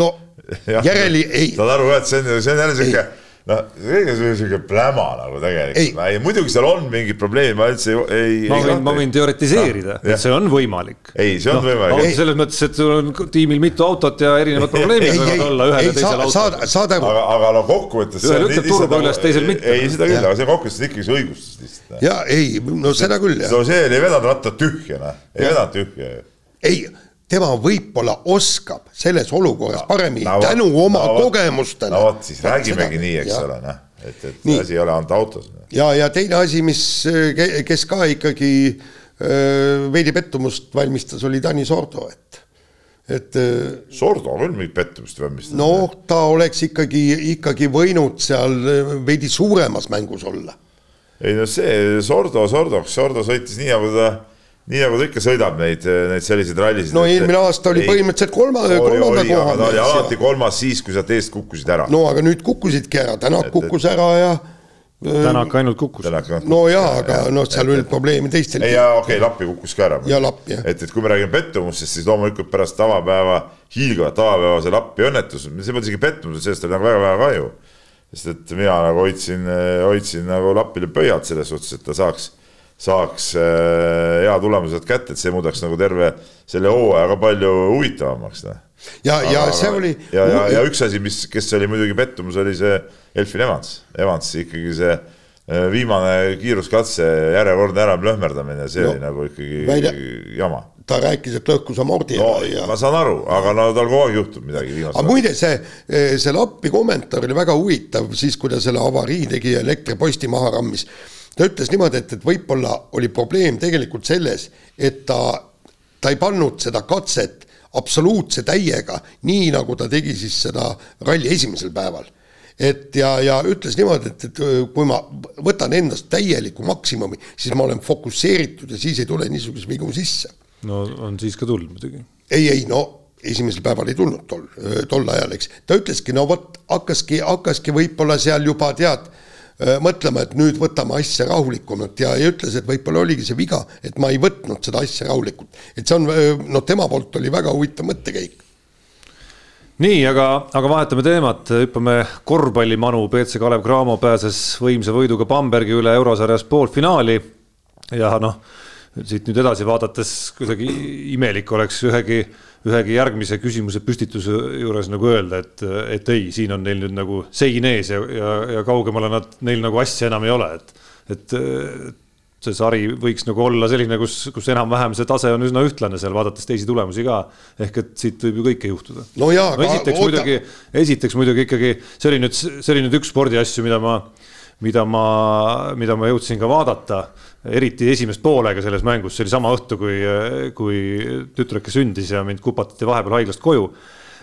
Speaker 2: no järeli ei.
Speaker 4: saad aru ka, et see on, see on jälle sihuke noh, see on sihuke pläma nagu tegelikult, ei muidugi seal on mingid probleemid, ma üldse ei, ei.
Speaker 3: ma võin, ma võin teoritiseerida no,, et see on võimalik.
Speaker 4: ei, see on no, võimalik.
Speaker 3: selles mõttes, et sul on tiimil mitu autot ja erinevad probleemid võivad olla ühel ja teisel
Speaker 2: autol. saad aru.
Speaker 4: aga, aga no kokkuvõttes.
Speaker 3: ühel ütleb turba üles, teisel mitte.
Speaker 4: ei, seda küll, aga see kokkuvõttes on ikkagi see õigustus lihtsalt.
Speaker 2: ja ei, no seda küll jah.
Speaker 4: see ei vedanud rattad tühja, noh, ei vedanud tühja.
Speaker 2: ei tema võib-olla oskab selles olukorras no, paremini no, tänu oma no, kogemustele.
Speaker 4: no vot, siis räägimegi nii, eks ole, noh, et, et nii. asi ei ole ainult autos.
Speaker 2: ja, ja teine asi, mis, kes ka ikkagi öö, veidi pettumust valmistas, oli Tanis Ordo, et et
Speaker 4: Sordo on küll mingit pettumust vämmistanud.
Speaker 2: noh, ta oleks ikkagi, ikkagi võinud seal veidi suuremas mängus olla.
Speaker 4: ei no see Sordo, Sordoks, Sordo sõitis nii, nagu ta, nii nagu ta ikka sõidab neid, neid selliseid rallisid.
Speaker 2: no eelmine aasta oli ei, põhimõtteliselt kolma, kolmanda koha.
Speaker 4: ta oli alati kolmas siis, kui sealt eest kukkusid ära.
Speaker 2: no aga nüüd kukkusidki ära, Tänak kukkus ära ja
Speaker 3: Tänak ainult kukkus.
Speaker 2: no jaa, aga noh, seal oli probleeme teistel.
Speaker 4: ei, jaa, okei okay,, Lappi kukkus ka ära.
Speaker 2: ja Lapp, jah.
Speaker 4: et, et kui me räägime pettumusest, siis loomulikult pärast tavapäeva, hiilgavat tavapäeva see Lappi õnnetus, see polnud isegi pettumus, sellest oli nagu väga-väga kahju. sest et mina nagu hoidsin, hoidsin nagu Lapile pöialt selles suhtes, et ta saaks, saaks äh, hea tulemuse sealt kätte, et see muudaks nagu terve selle hooaja ka palju huvitavamaks noh
Speaker 2: ja, ja see oli.
Speaker 4: ja, ja, ja üks asi, mis, kes oli muidugi pettumus, oli see Elfin Evans, Evans ikkagi see äh, viimane kiiruskatse, järjekordne ära plõhmerdamine, see no, oli nagu ikkagi välja, jama.
Speaker 2: ta rääkis, et lõhkus amordi
Speaker 4: no, ja. ma saan aru, aga no tal kogu aeg juhtub midagi viimasel
Speaker 2: ajal. muide, see, see Lappi kommentaar oli väga huvitav, siis kui ta selle avarii tegi ja elektriposti maha rammis. Ta ütles niimoodi, et, et võib-olla oli probleem tegelikult selles, et ta, ta ei pannud seda katset absoluutse täiega, nii nagu ta tegi siis seda ralli esimesel päeval. et ja, ja ütles niimoodi, et, et kui ma võtan endast täieliku maksimumi, siis ma olen fokusseeritud ja siis ei tule niisuguseid vigu sisse.
Speaker 3: no on siis ka tulnud muidugi.
Speaker 2: ei, ei no esimesel päeval ei tulnud tol, tol ajal, eks. ta ütleski, no vot, hakkaski, hakkaski võib-olla seal juba tead mõtlema, et nüüd võtame asja rahulikumalt ja, ja ütles, et võib-olla oligi see viga, et ma ei võtnud seda asja rahulikult. et see on, noh, tema poolt oli väga huvitav mõttekäik.
Speaker 3: nii, aga, aga vahetame teemat, hüppame korvpallimanu, BC Kalev Cramo pääses võimsa võiduga Bambergi üle eurosarjas poolfinaali ja noh, siit nüüd edasi vaadates kuidagi imelik oleks ühegi ühegi järgmise küsimuse püstituse juures nagu öelda, et, et ei, siin on neil nüüd nagu sein ees ja, ja, ja kaugemale nad, neil nagu asja enam ei ole, et, et see sari võiks nagu olla selline, kus, kus enam-vähem see tase on üsna ühtlane seal, vaadates teisi tulemusi ka. ehk et siit võib ju kõike juhtuda.
Speaker 2: no jaa
Speaker 3: no, esiteks oota. muidugi, esiteks muidugi ikkagi see oli nüüd, see oli nüüd üks spordiasju, mida ma, mida ma, mida ma jõudsin ka vaadata eriti esimest poolega selles mängus, see oli sama õhtu, kui, kui tütreke sündis ja mind kupatati vahepeal haiglast koju.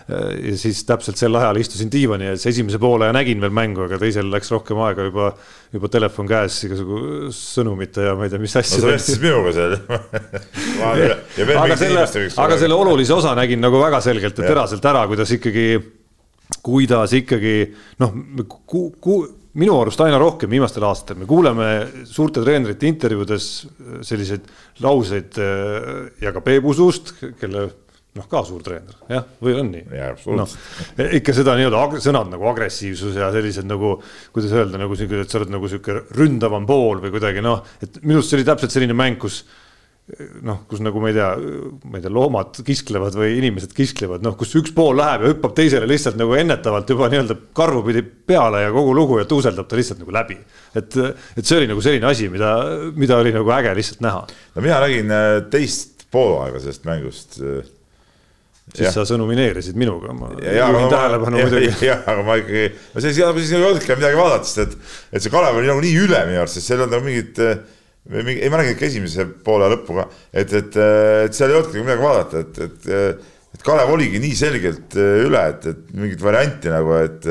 Speaker 3: ja siis täpselt sel ajal istusin diivani ees, esimese poole nägin veel mängu, aga teisel läks rohkem aega juba, juba telefon käes igasugu sõnumite ja ma ei tea, mis asja.
Speaker 4: no sa vestlesid minuga seal
Speaker 3: aga selle, aga selle olulise osa nägin nagu väga selgelt ja teraselt ära, kuidas ikkagi, kuidas ikkagi noh ku,, ku, minu arust aina rohkem viimastel aastatel me kuuleme suurte treenerite intervjuudes selliseid lauseid äh, ja ka Peebu suust, kelle noh, ka suur treener, jah, või on nii?
Speaker 4: No,
Speaker 3: ikka seda nii-öelda sõnad nagu agressiivsus ja sellised nagu, kuidas öelda, nagu sihuke, et sa oled nagu sihuke ründavam pool või kuidagi noh, et minu arust see oli täpselt selline mäng, kus noh, kus nagu ma ei tea, ma ei tea, loomad kisklevad või inimesed kisklevad, noh, kus üks pool läheb ja hüppab teisele lihtsalt nagu ennetavalt juba nii-öelda karvupidi peale ja kogu lugu ja tuuseldab ta lihtsalt nagu läbi. et, et see oli nagu selline asi, mida, mida oli nagu äge lihtsalt näha.
Speaker 4: no mina nägin äh, teist poolaega sellest mängust.
Speaker 3: Äh, siis ja. sa sõnumineerisid minuga, ma ja, juhin tähelepanu muidugi.
Speaker 4: jah, aga ma ikkagi, no siis, siis ei olnudki midagi vaadata, sest et, et see Kalev oli nagu nii üle minu arust, sest seal ei olnud nagu mingit äh, või mingi, ei ikka esimese poole lõppu ka, et, et, et seal ei olnudki midagi vaadata, et, et, et Kalev oligi nii selgelt üle, et, et mingit varianti nagu, et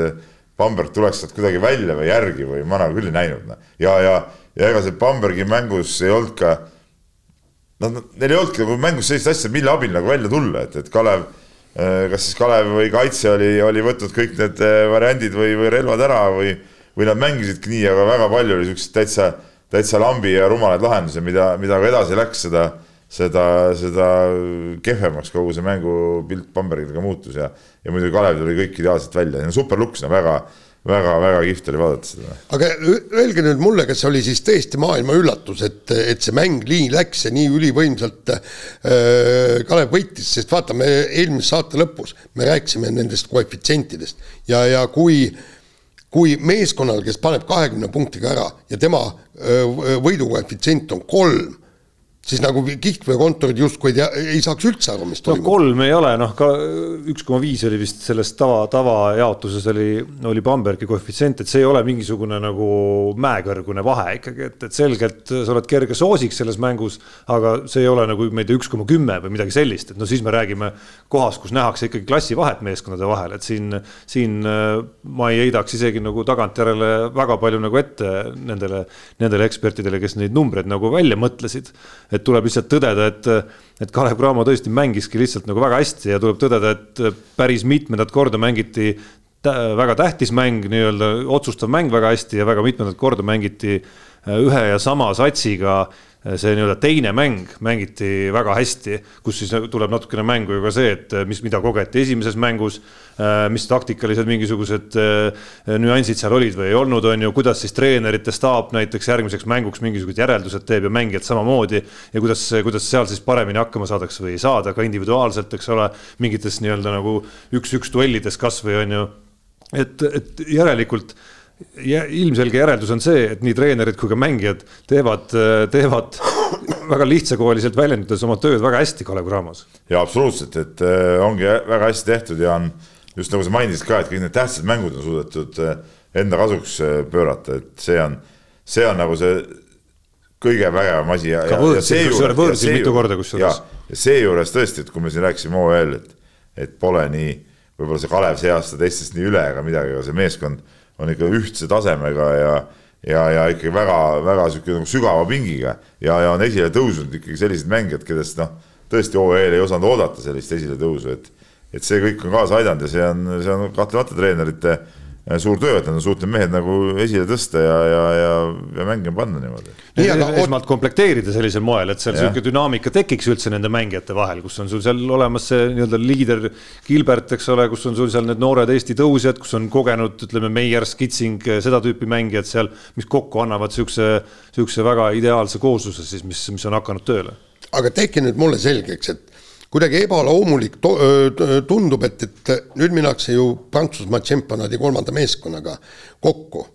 Speaker 4: Bamberg tuleks sealt kuidagi välja või järgi või ma nagu küll ei näinud. Noh. ja, ja, ja ega see Bambergi mängus ei olnud ka, noh, neil ei olnudki nagu mängus sellist asja, mille abil nagu välja tulla, et, et Kalev, kas siis Kalev või kaitse oli, oli võtnud kõik need variandid või, või relvad ära või, või nad mängisidki nii, aga väga palju oli siukseid täitsa täitsa lambi ja rumalaid lahendusi, mida, mida ka edasi läks, seda, seda, seda kehvemaks kogu see mängupilt Bambergiga muutus ja, ja muidugi Kalev tuli kõik ideaalselt välja, super luks, väga väga-väga kihvt oli vaadata seda.
Speaker 2: aga öelge nüüd mulle, kas see oli siis tõesti maailma üllatus, et, et see mäng nii läks ja nii ülivõimsalt äh, Kalev võitis, sest vaata, me eelmise saate lõpus me rääkisime nendest koefitsientidest. Ja, ja kui äh, kui meeskonnal, kes paneb kahekümne punktiga ära ja tema võidukoefitsient on kolm, siis nagu kihlveokontorid justkui ei tea, ei saaks üldse aru, mis
Speaker 3: no
Speaker 2: toimub.
Speaker 3: kolm ei ole, noh ka üks koma viis oli vist selles tava, tavajaotuses oli, oli Bambergi koefitsient, et see ei ole mingisugune nagu mäekõrgune vahe ikkagi, et, et selgelt sa oled kerge soosik selles mängus, aga see ei ole nagu, ma ei tea, üks koma kümme või midagi sellist, et no siis me räägime kohast, kus nähakse ikkagi klassivahet meeskondade vahel, et siin, siin äh, ma ei heidaks isegi nagu tagantjärele väga palju nagu ette nendele, nendele ekspertidele, kes neid numbreid nagu välja mõtlesid et tuleb lihtsalt tõdeda, et, et Kalev Cramo tõesti mängiski lihtsalt nagu väga hästi ja tuleb tõdeda, et päris mitmendat korda mängiti väga tähtis mäng, nii-öelda otsustav mäng väga hästi ja väga mitmendat korda mängiti ühe ja sama satsiga see nii-öelda teine mäng mängiti väga hästi, kus siis tuleb natukene mängu ju ka see, et mis, mida kogeti esimeses mängus, mis taktikalised mingisugused nüansid seal olid või ei olnud, on ju, kuidas siis treenerite staap näiteks järgmiseks mänguks mingisugused järeldused teeb ja mängijad samamoodi ja kuidas, kuidas seal siis paremini hakkama saadakse või ei saada ka individuaalselt, eks ole, mingites nii-öelda nagu üks-üks duellides kasvõi on ju, et, et järelikult ja ilmselge järeldus on see, et nii treenerid kui ka mängijad teevad, teevad väga lihtsakoeliselt väljendudes oma tööd väga hästi Kalev Cramos.
Speaker 4: ja absoluutselt, et äh, ongi väga hästi tehtud ja on just nagu sa mainisid ka, et kõik need tähtsad mängud on suudetud äh, enda kasuks äh, pöörata, et see on, see on nagu see kõige vägevam asi.
Speaker 3: ka võõrsil, kusjuures võõrsil mitu korda kusjuures.
Speaker 4: seejuures tõesti, et kui me siin rääkisime OEL, et, et pole nii, võib-olla see Kalev see aasta teistest nii üle ega midagi, aga see meeskond on ikka ühtse tasemega ja, ja, ja ikkagi väga-väga sihuke nagu sügava pingiga. Ja, ja on esile tõusnud ikkagi sellised mängijad, kellest noh, tõesti OEL ei osanud oodata sellist esiletõusu, et, et see kõik on kaasa aidanud ja see on, see on kahtlemata treenerite Äh, suur töö, et nad on suutnud mehed nagu esile tõsta ja, ja, ja, ja mängima panna niimoodi.
Speaker 3: esmalt komplekteerida sellisel moel, et seal niisugune dünaamika tekiks üldse nende mängijate vahel, kus on sul seal olemas see nii-öelda liider Gilbert, eks ole, kus on sul seal need noored Eesti tõusjad, kus on kogenud, ütleme, Meier, Skitsing, seda tüüpi mängijad seal, mis kokku annavad niisuguse, niisuguse väga ideaalse koosluse siis, mis, mis on hakanud tööle.
Speaker 2: aga tehke nüüd mulle selgeks, et kuidagi ebaloomulik tundub, et, et nüüd minnakse ju Prantsusmaa tšempionaadi kolmanda meeskonnaga kokku.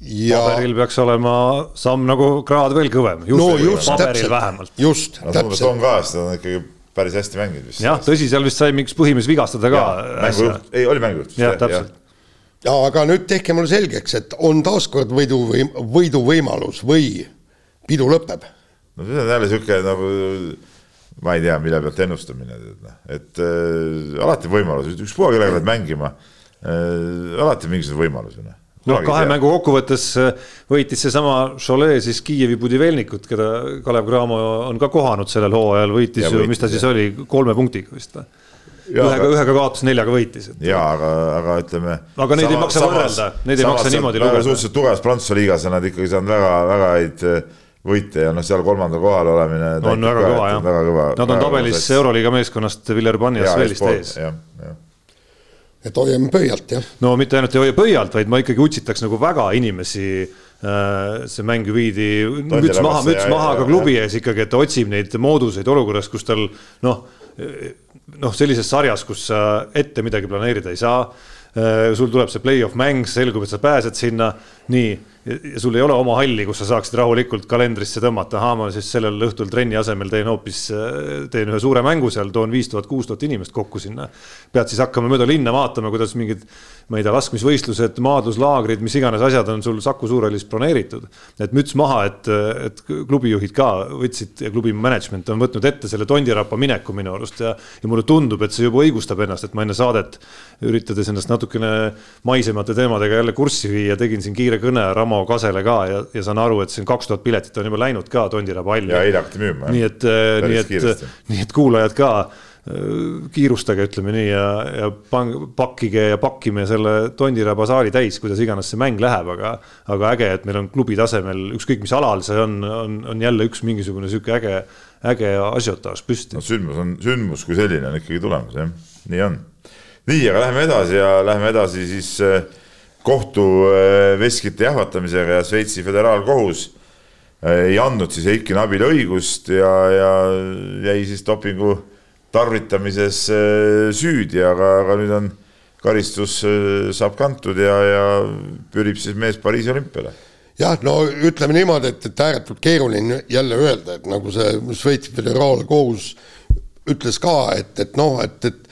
Speaker 3: Ja... paberil peaks olema samm nagu kraad veel kõvem.
Speaker 2: no just,
Speaker 3: täpselt, vähemalt.
Speaker 2: just
Speaker 4: no,, täpselt. Tom ka, seda on ikkagi päris hästi mänginud vist.
Speaker 3: jah, tõsi, seal vist sai mingiks põhimees vigastada ka.
Speaker 4: mängujuht, ei oli mängujuht.
Speaker 3: jah, täpselt
Speaker 2: ja aga nüüd tehke mulle selgeks, et on taaskord võidu või võiduvõimalus või pidu lõpeb.
Speaker 4: no see on jälle sihuke nagu ma ei tea, mille pealt ennustamine, noh, et äh, alati võimalus, ükspuha kellega pead mängima äh,, alati mingisugune võimalus ju noh
Speaker 3: noh, kahe mängu kokkuvõttes äh, võitis seesama Cholet siis Kiievi Budivelnikut, keda Kalev Cramo on ka kohanud sellel hooajal, võitis ju, mis ta siis ja. oli, kolme punktiga vist või? ühega, ühega kaotas, neljaga võitis.
Speaker 4: ja aga, aga ütleme.
Speaker 3: aga neid sama, ei maksa võrrelda, neid ei maksa niimoodi lugeda.
Speaker 4: suhteliselt tugevas Prantsuse liigas on nad ikkagi saanud väga, väga häid võite ja noh, seal kolmandal kohal olemine.
Speaker 3: on väga kõva jah, nad on tabelis Euroliiga meeskonnast Villerbanjas välist ees.
Speaker 2: et hoiame pöialt jah.
Speaker 3: no mitte ainult ei hoia pöialt, vaid ma ikkagi utsitaks nagu väga inimesi äh, see mäng viidi müts maha, müts maha ka klubi ees ikkagi, et ta otsib neid mooduseid olukorras, kus tal noh, noh, sellises sarjas, kus sa ette midagi planeerida ei saa. Äh, sul tuleb see play-off mäng, selgub, et sa pääsed sinna, nii ja sul ei ole oma halli, kus sa saaksid rahulikult kalendrisse tõmmata, ahaa, ma siis sellel õhtul trenni asemel teen hoopis, teen ühe suure mängu seal, toon viis tuhat, kuus tuhat inimest kokku sinna. pead siis hakkama mööda linna vaatama, kuidas mingid, ma ei tea, laskmisvõistlused, maadluslaagrid, mis iganes asjad on sul Saku Suurhallis broneeritud. et müts maha, et, et klubijuhid ka võtsid ja klubi management on võtnud ette selle tondirappa mineku minu arust ja, ja mulle tundub, et see juba õigustab ennast, et ma enne saadet üritades ennast natukene maisemate teemadega jälle kurssi viia, tegin siin kiire kõne Ramo Kasele ka ja, ja saan aru, et siin kaks tuhat piletit on juba läinud ka Tondiraba halli.
Speaker 4: ja eile hakati müüma.
Speaker 3: nii et, äh, nii et, nii et kuulajad ka kiirustage, ütleme nii ja, ja pang, pakkige ja pakkime selle Tondiraba saali täis, kuidas iganes see mäng läheb, aga, aga äge, et meil on klubi tasemel, ükskõik mis alal see on, on, on jälle üks mingisugune sihuke äge, äge asiotaaž püsti.
Speaker 4: no sündmus on, sündmus kui selline on ikkagi tulemas, jah, nii on. nii, aga läheme edasi ja läheme edasi siis äh, kohtuveskite jahvatamisega ja Šveitsi föderaalkohus äh, ei andnud siis Heiki Nabile õigust ja, ja jäi siis dopingu tarvitamises äh, süüdi, aga, aga nüüd on karistus äh, saab kantud ja, ja pürib siis mees Pariisi olümpiale
Speaker 2: jah, no ütleme niimoodi, et, et ääretult keeruline jälle öelda, et nagu see Šveitsi föderaalkohus ütles ka, et, et noh, et, et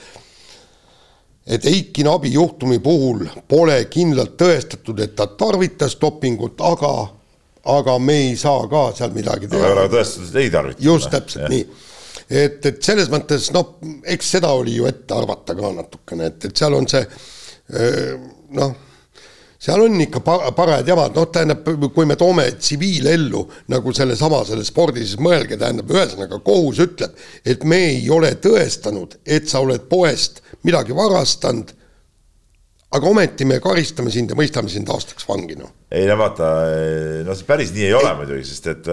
Speaker 2: et Eiki Nabi juhtumi puhul pole kindlalt tõestatud, et ta tarvitas dopingut, aga, aga me ei saa ka seal midagi teha.
Speaker 4: aga tõestatud, et ei tarvita.
Speaker 2: just täpselt ja. nii. Et, et selles mõttes noh, eks seda oli ju ette arvata ka natukene, et, et seal on see noh seal on ikka parajad jamad, noh, tähendab, kui me toome tsiviilellu nagu sellesama, selle spordi, siis mõelge, tähendab, ühesõnaga kohus ütleb, et me ei ole tõestanud, et sa oled poest midagi varastanud, aga ometi me karistame sind ja mõistame sind aastaks vangi, noh.
Speaker 4: ei no vaata, no see päris nii ei ole muidugi, sest et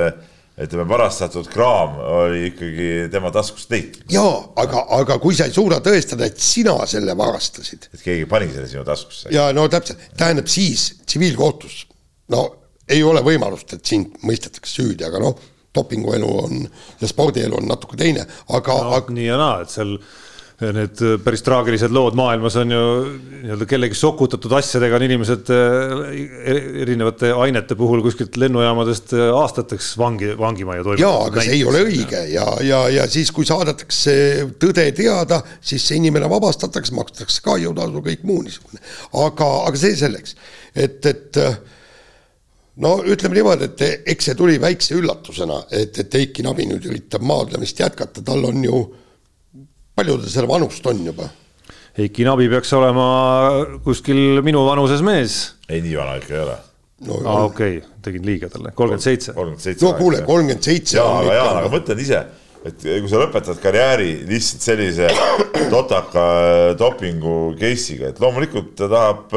Speaker 4: ütleme, varastatud kraam oli ikkagi tema taskust leitud.
Speaker 2: jaa, aga, aga kui sa ei suuda tõestada, et sina selle varastasid.
Speaker 4: et keegi pani selle sinu taskusse.
Speaker 2: ja no täpselt, tähendab siis tsiviilkohtus, no ei ole võimalust, et sind mõistetakse süüdi, aga noh, dopinguelu on ja spordielu on natuke teine, aga
Speaker 3: no,
Speaker 2: aga....
Speaker 3: nii ja naa, et seal need äh, päris traagilised lood maailmas on ju nii-öelda kellegi sokutatud asjadega on inimesed äh, erinevate ainete puhul kuskilt lennujaamadest äh, aastateks vangi, vangimajja
Speaker 2: toimetatud. jaa, aga see ei ole õige ja, ja, ja siis, kui saadetakse tõde teada, siis see inimene vabastatakse, makstakse kahjutasu, kõik muu niisugune. aga, aga see selleks, et, et no ütleme niimoodi, et eks see tuli väikse üllatusena, et, et Eiki Nabi nüüd üritab maadlemist jätkata, tal on ju palju tal seda vanust on juba?
Speaker 3: Heiki Nabi peaks olema kuskil minu vanuses mees.
Speaker 4: ei, nii vana ikka ei ole.
Speaker 3: no aa, okei okay., tegin liiga talle, kolmkümmend seitse.
Speaker 2: no kuule, kolmkümmend seitse.
Speaker 4: jaa, aga Jaan, aga mõtlen ise, et kui sa lõpetad karjääri lihtsalt sellise totaka dopingu case'iga, et loomulikult ta tahab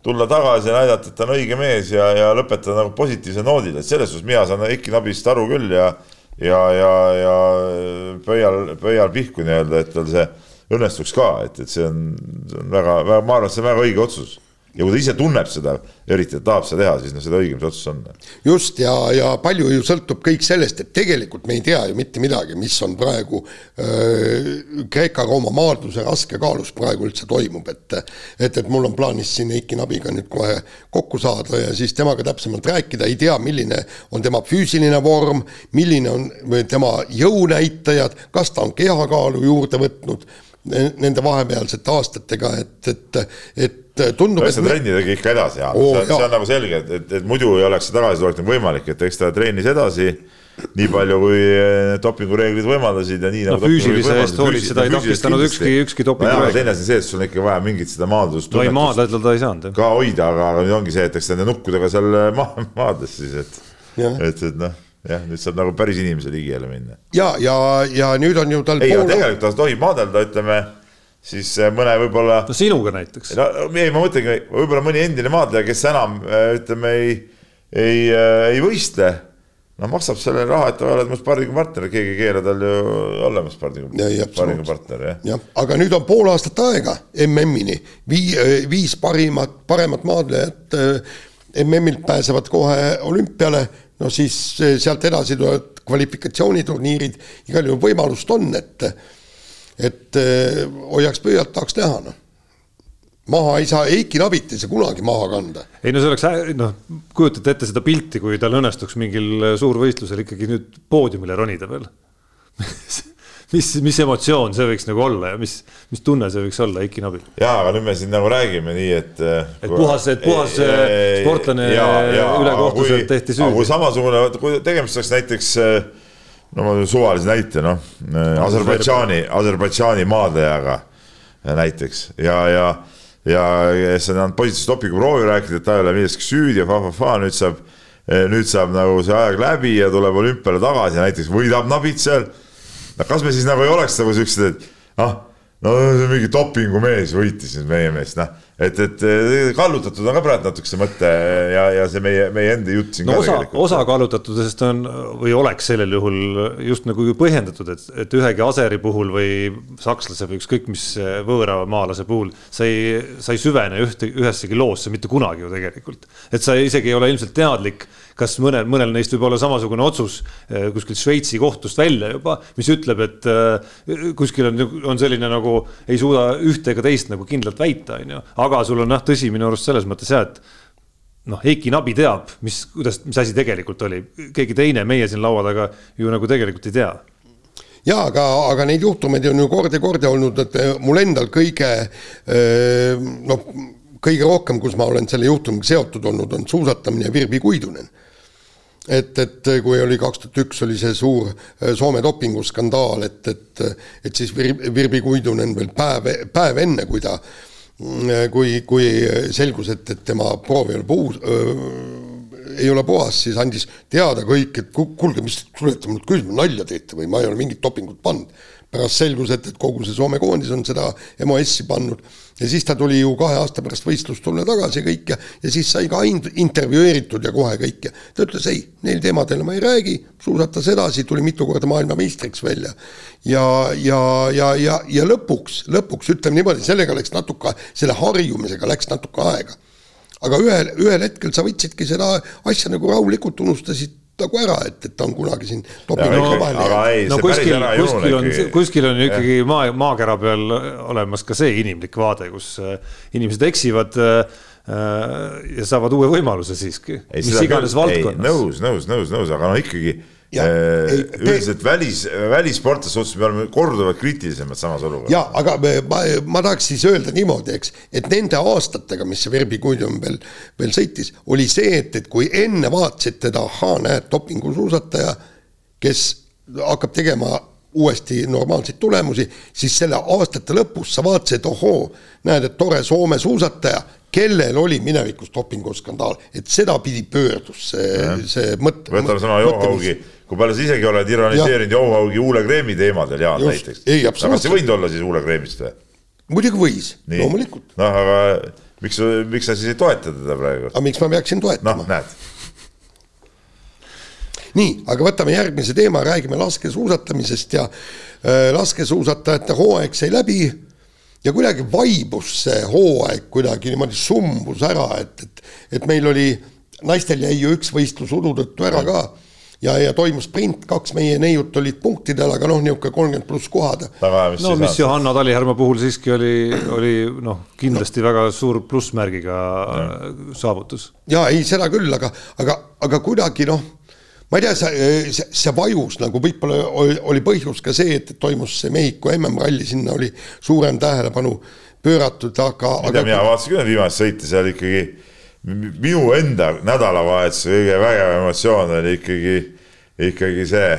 Speaker 4: tulla tagasi ja näidata, et ta on õige mees ja, ja lõpetada nagu positiivsel noodil, et selles suhtes mina saan Heiki Nabist aru küll ja ja, ja, ja pöial, pöial pihku nii-öelda, et tal see õnnestuks ka, et, et see on, see on väga, väga, ma arvan, et see on väga õige otsus ja kui ta ise tunneb seda, eriti ta tahab seda teha, siis noh, seda õigem see otsus on.
Speaker 2: just ja, ja palju ju sõltub kõik sellest, et tegelikult me ei tea ju mitte midagi, mis on praegu Kreeka-Rooma maadluse raskekaalus praegu üldse toimub, et et, et mul on plaanis siin Eiki Nabiga nüüd kohe kokku saada ja siis temaga täpsemalt rääkida, ei tea, milline on tema füüsiline vorm, milline on tema jõunäitajad, kas ta on kehakaalu juurde võtnud nende vahepealsete aastatega, et, et, et tundub.
Speaker 4: eks ta trenni tegi ikka edasi ja oh, see, see on nagu selge, et, et, et muidu ei oleks see tagasitulek nagu võimalik, et eks ta trennis edasi nii palju, kui dopingureeglid võimaldasid ja nii
Speaker 3: no, nagu. füüsilise eest hoolitseda ei takistanud ükski, ükski dopingureegel.
Speaker 4: teine asi on see, et sul on ikka vaja mingit seda maadlust.
Speaker 3: no ei maadleda ta ei saanud.
Speaker 4: ka hoida, aga, aga nüüd ongi see, et eks nende nukkudega seal ma maadles siis, et, et, et noh jah, nüüd saab nagu päris inimese ligi jälle minna.
Speaker 2: ja, ja, ja nüüd on ju tal.
Speaker 4: ei pool..., tegelikult ta tohib maadelda, ütleme siis äh, mõne võib-olla.
Speaker 3: no sinuga näiteks.
Speaker 4: no ei, ma mõtlengi, võib-olla mõni endine maadleja, kes enam äh, ütleme ei, ei, äh, ei võistle. no maksab selle raha, et sa oled mu spardingupartner, keegi ei keela tal ju olla mu spardingupartner, jah.
Speaker 2: jah, aga nüüd on pool aastat aega MM-ini, Vii-, viis parimat, paremat maadlejat MM-ilt pääsevad kohe olümpiale no siis eh, sealt edasi tulevad kvalifikatsiooniturniirid, igal juhul võimalust on, et et eh, hoiaks pöialt, tahaks näha, noh. maha ei saa, Eiki Nabit ei saa kunagi maha kanda.
Speaker 3: ei no see oleks, noh, kujutate ette seda pilti, kui tal õnnestuks mingil suurvõistlusel ikkagi nüüd poodiumile ronida veel mis, mis emotsioon see võiks nagu olla ja mis, mis tunne see võiks olla Eiki Nabil?
Speaker 4: jaa, aga nüüd me siin nagu räägime nii, et.
Speaker 3: Äh, et puhas, et puhas ei, sportlane ülekohtuselt tehti süüdi.
Speaker 4: kui samasugune, kui tegemist oleks näiteks äh, no ma suvalise näite, noh, äh, Aserbaidžaani, Aserbaidžaani maadlejaga näiteks. Ja, ja, ja kes on andnud positiivse dopinguproovi, rääkinud, et ta ei ole milleski süüdi ja fa-fa-fa, nüüd saab, nüüd saab nagu see aeg läbi ja tuleb olümpiale tagasi, näiteks võidab Nabit seal. No kas me siis nagu ei oleks nagu siuksed, et ah, no mingi dopingumees võitis nüüd meie meest, noh et, et kallutatud on ka praegu natuke see mõte ja, ja see meie, meie enda jutt siin
Speaker 3: no ka osa, tegelikult. osa kallutatusest on või oleks sellel juhul just nagu põhjendatud, et, et ühegi aseri puhul või sakslase või ükskõik mis võõramaalase puhul sa ei, sa ei süvene ühte, ühessegi loosse mitte kunagi ju tegelikult. et sa isegi ei ole ilmselt teadlik, kas mõnel, mõnel neist võib olla samasugune otsus eh, kuskilt Šveitsi kohtust välja juba, mis ütleb, et eh, kuskil on, on selline nagu ei suuda ühte ega teist nagu kindlalt väita, on ju, aga sul on jah, tõsi minu arust selles mõttes jah, et noh, Eiki Nabi teab, mis, kuidas, mis asi tegelikult oli, keegi teine meie siin laua taga ju nagu tegelikult ei tea.
Speaker 2: Jaa, aga, aga neid juhtumeid on ju kord ja kord olnud, et eh, mul endal kõige noh, kõige rohkem, kus ma olen selle juhtumiga seotud olnud, on suusatamine ja Virbi Kuidunen. Et, et kui oli kaks tuhat üks, oli see suur eh, Soome dopinguskandaal, et, et, et siis Virbi, Virbi Kuidunen veel päev, päev enne, kui ta, kui, kui selgus, et, et tema proov ei ole puus, ei ole puhas, siis andis teada kõik, et kuulge, mis te tulete mult küsima, nalja teete või ma ei ole mingit dopingut pannud. Pärast selgus, et, et kogu see Soome koondis on seda MOS-i pannud ja siis ta tuli ju kahe aasta pärast võistlustulle tagasi ja kõik ja, ja siis sai ka intervjueeritud ja kohe kõik ja ta ütles ei, neil teemadel ma ei räägi, suusatas edasi, tuli mitu korda maailmameistriks välja. ja, ja, ja, ja, ja lõpuks, lõpuks ütleme niimoodi, sellega läks natuke, selle harjumisega läks natuke aega aga ühel, ühel hetkel sa võtsidki seda asja nagu rahulikult unustasid nagu ära, et, et ta on kunagi siin
Speaker 3: no, no kuskil, kuskil on, kuskil on ikkagi maa, maakera peal olemas ka see inimlik vaade, kus äh, inimesed eksivad äh, äh, ja saavad uue võimaluse siiski, mis iganes valdkonnas.
Speaker 4: nõus, nõus, nõus, nõus, aga no ikkagi Äh, üldiselt välis, välissportlaste suhtes me oleme korduvalt kriitilisemad samas olukorras.
Speaker 2: ja aga ma, ma tahaks siis öelda niimoodi, eks, et nende aastatega, mis see Verbi Kuidum veel, veel sõitis, oli see, et, et kui enne vaatasid teda, ahaa, näed, dopingusuusataja, kes hakkab tegema uuesti normaalseid tulemusi, siis selle aastate lõpus sa vaatasid, ohoo, näed, et tore Soome suusataja, kellel oli minevikus dopinguskandaal, et sedapidi pöördus see, see mõte.
Speaker 4: võtame sama Johaugi kui palju sa isegi oled ironiseerinud Jouhaugi huulekreemi teemadel, Jaan näiteks.
Speaker 2: aga
Speaker 4: kas see võinud olla siis huulekreemist või?
Speaker 2: muidugi võis, loomulikult.
Speaker 4: noh, aga miks, miks sa siis ei toeta teda praegu?
Speaker 2: aga miks ma peaksin toetama?
Speaker 4: noh, näed.
Speaker 2: nii, aga võtame järgmise teema, räägime laskesuusatamisest ja äh, laskesuusatajate hooaeg sai läbi ja kuidagi vaibus see hooaeg kuidagi niimoodi sumbus ära, et, et, et meil oli, naistel jäi ju üks võistlus udu tõttu ära ka ja, ja toimus sprint, kaks meie neiut olid punktidel, aga noh, niisugune kolmkümmend pluss kohad.
Speaker 3: no mis Johanna Talihärma puhul siiski oli, oli noh, kindlasti no. väga suur plussmärgiga ja. saavutus.
Speaker 2: ja ei, seda küll, aga, aga, aga kuidagi noh, ma ei tea, see, see, see vajus nagu võib-olla oli, oli põhjus ka see, et toimus see Mehhiko MM-ralli, sinna oli suurem tähelepanu pööratud, aga.
Speaker 4: ma ei tea, mina vaatasin küll viimast sõiti seal ikkagi minu enda nädalavahetuse kõige vägevam emotsioon oli ikkagi, ikkagi see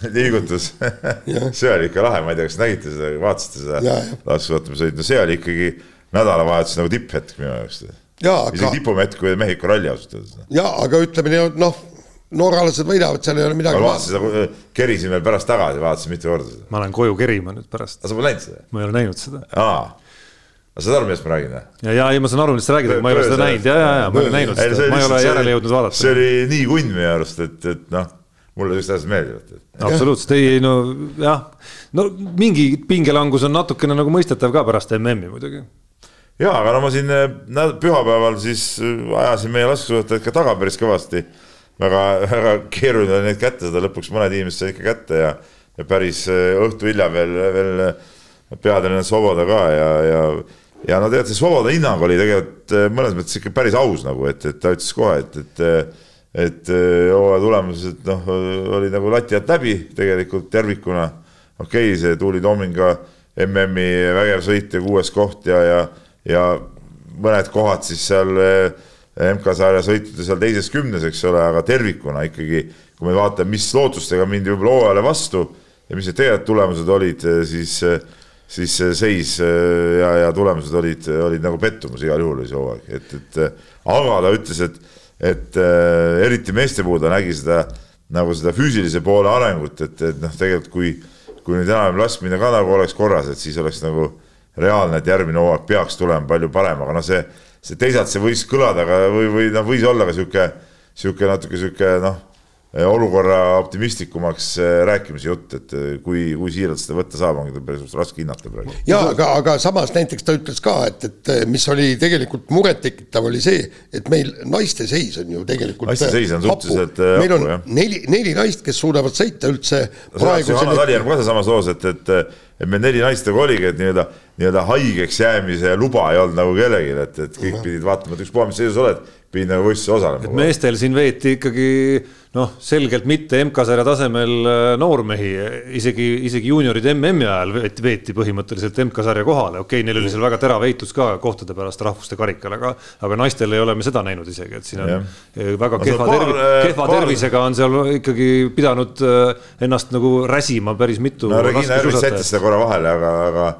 Speaker 4: liigutus see oli ikka lahe, ma ei tea, kas nägite seda, vaatasite seda laskesuusatamise sõitu, see oli ikkagi nädalavahetuse nagu tipphetk minu jaoks. isegi aga... tipum hetk, kui Mehhiko ralli ausalt öeldes.
Speaker 2: ja aga ütleme nii, noh, norralased võidavad, seal ei ole midagi.
Speaker 4: ma vaatasin seda, kerisin veel pärast tagasi, vaatasin mitu korda seda.
Speaker 3: ma lähen koju kerima nüüd pärast.
Speaker 4: sa pole näinud seda?
Speaker 3: ma ei ole näinud seda.
Speaker 4: aa aga saad aru, millest ma räägin või?
Speaker 3: ja, ja ei, ma saan aru, millest sa räägid, aga ma ei ole seda näinud ja, ja, ja ma ei ole näinud seda, ma ei ole järele jõudnud vaadata.
Speaker 4: see oli nii kunn minu arust, et, et noh, mulle sellised asjad meeldivad.
Speaker 3: absoluutselt, ei no jah, no mingi pingelangus on natukene nagu mõistetav ka pärast MM-i muidugi.
Speaker 4: ja, aga no ma siin eh, pühapäeval siis eh, ajasin meie laskesuusatajad ka taga päris kõvasti. väga, väga keeruline oli neid kätte saada, lõpuks mõned inimesed said ikka kätte ja, ja päris eh, õhtu hilja veel, veel peatreener Soboda ka ja, ja ja no tegelikult see Svoboda hinnang oli tegelikult eh, mõnes mõttes ikka päris aus nagu, et, et ta ütles kohe, et, et eh, et eh, hooaja tulemused noh, olid nagu lati alt läbi tegelikult tervikuna. okei okay,, see Tuuli Toominga MM-i vägev sõit ja kuues koht ja, ja, ja mõned kohad siis seal MK-sarja sõitude seal teises kümnes, eks ole, aga tervikuna ikkagi, kui me vaatame, mis lootustega mindi võib-olla hooajale vastu ja mis need tegelikult tulemused olid, siis siis seis äh, ja, ja tulemused olid, olid nagu pettumus igal juhul oli see hooaeg, et, et äh, aga ta ütles, et, et äh, eriti meeste puhul ta nägi seda nagu seda füüsilise poole arengut, et, et noh, tegelikult kui, kui nüüd enam laskmine ka nagu oleks korras, et siis oleks nagu reaalne, et järgmine hooaeg peaks tulema palju parem, aga noh, see, see teisalt see võis kõlada ka või, või noh, võis olla ka sihuke, sihuke natuke sihuke noh olukorra optimistlikumaks eh, rääkimise jutt, et eh, kui, kui siiralt seda võtta saab, ongi päris raske hinnata praegu.
Speaker 2: ja aga, aga samas näiteks ta ütles ka, et, et mis oli tegelikult murettekitav, oli see, et meil naiste seis on ju tegelikult.
Speaker 4: naiste seis on suhteliselt
Speaker 2: hapu. meil on jah. neli, neli naist, kes suudavad sõita üldse.
Speaker 4: Johanna Talihärm ka sealsamas loos, et, et, et meil neli naist nagu oligi, et nii-öelda nii-öelda haigeks jäämise luba ei olnud nagu kellelgi, et, et kõik pidid vaatama, et ükspuha, mis seisus oled, pidid nagu võistluses osalema.
Speaker 3: meestel siin veeti ikkagi noh, selgelt mitte MK-sarja tasemel äh, noormehi, isegi, isegi juuniorid MM-i ajal veeti, veeti põhimõtteliselt MK-sarja kohale, okei okay,, neil oli seal väga terav heitlus ka kohtade pärast rahvuste karikal, aga, aga naistel ei ole me seda näinud isegi, et siin on ja. väga no, kehva, tervi, kehva paar... tervisega on seal ikkagi pidanud äh, ennast nagu räsima päris mitu.
Speaker 4: no Regina Järvis jättis seda korra vahele, aga, aga,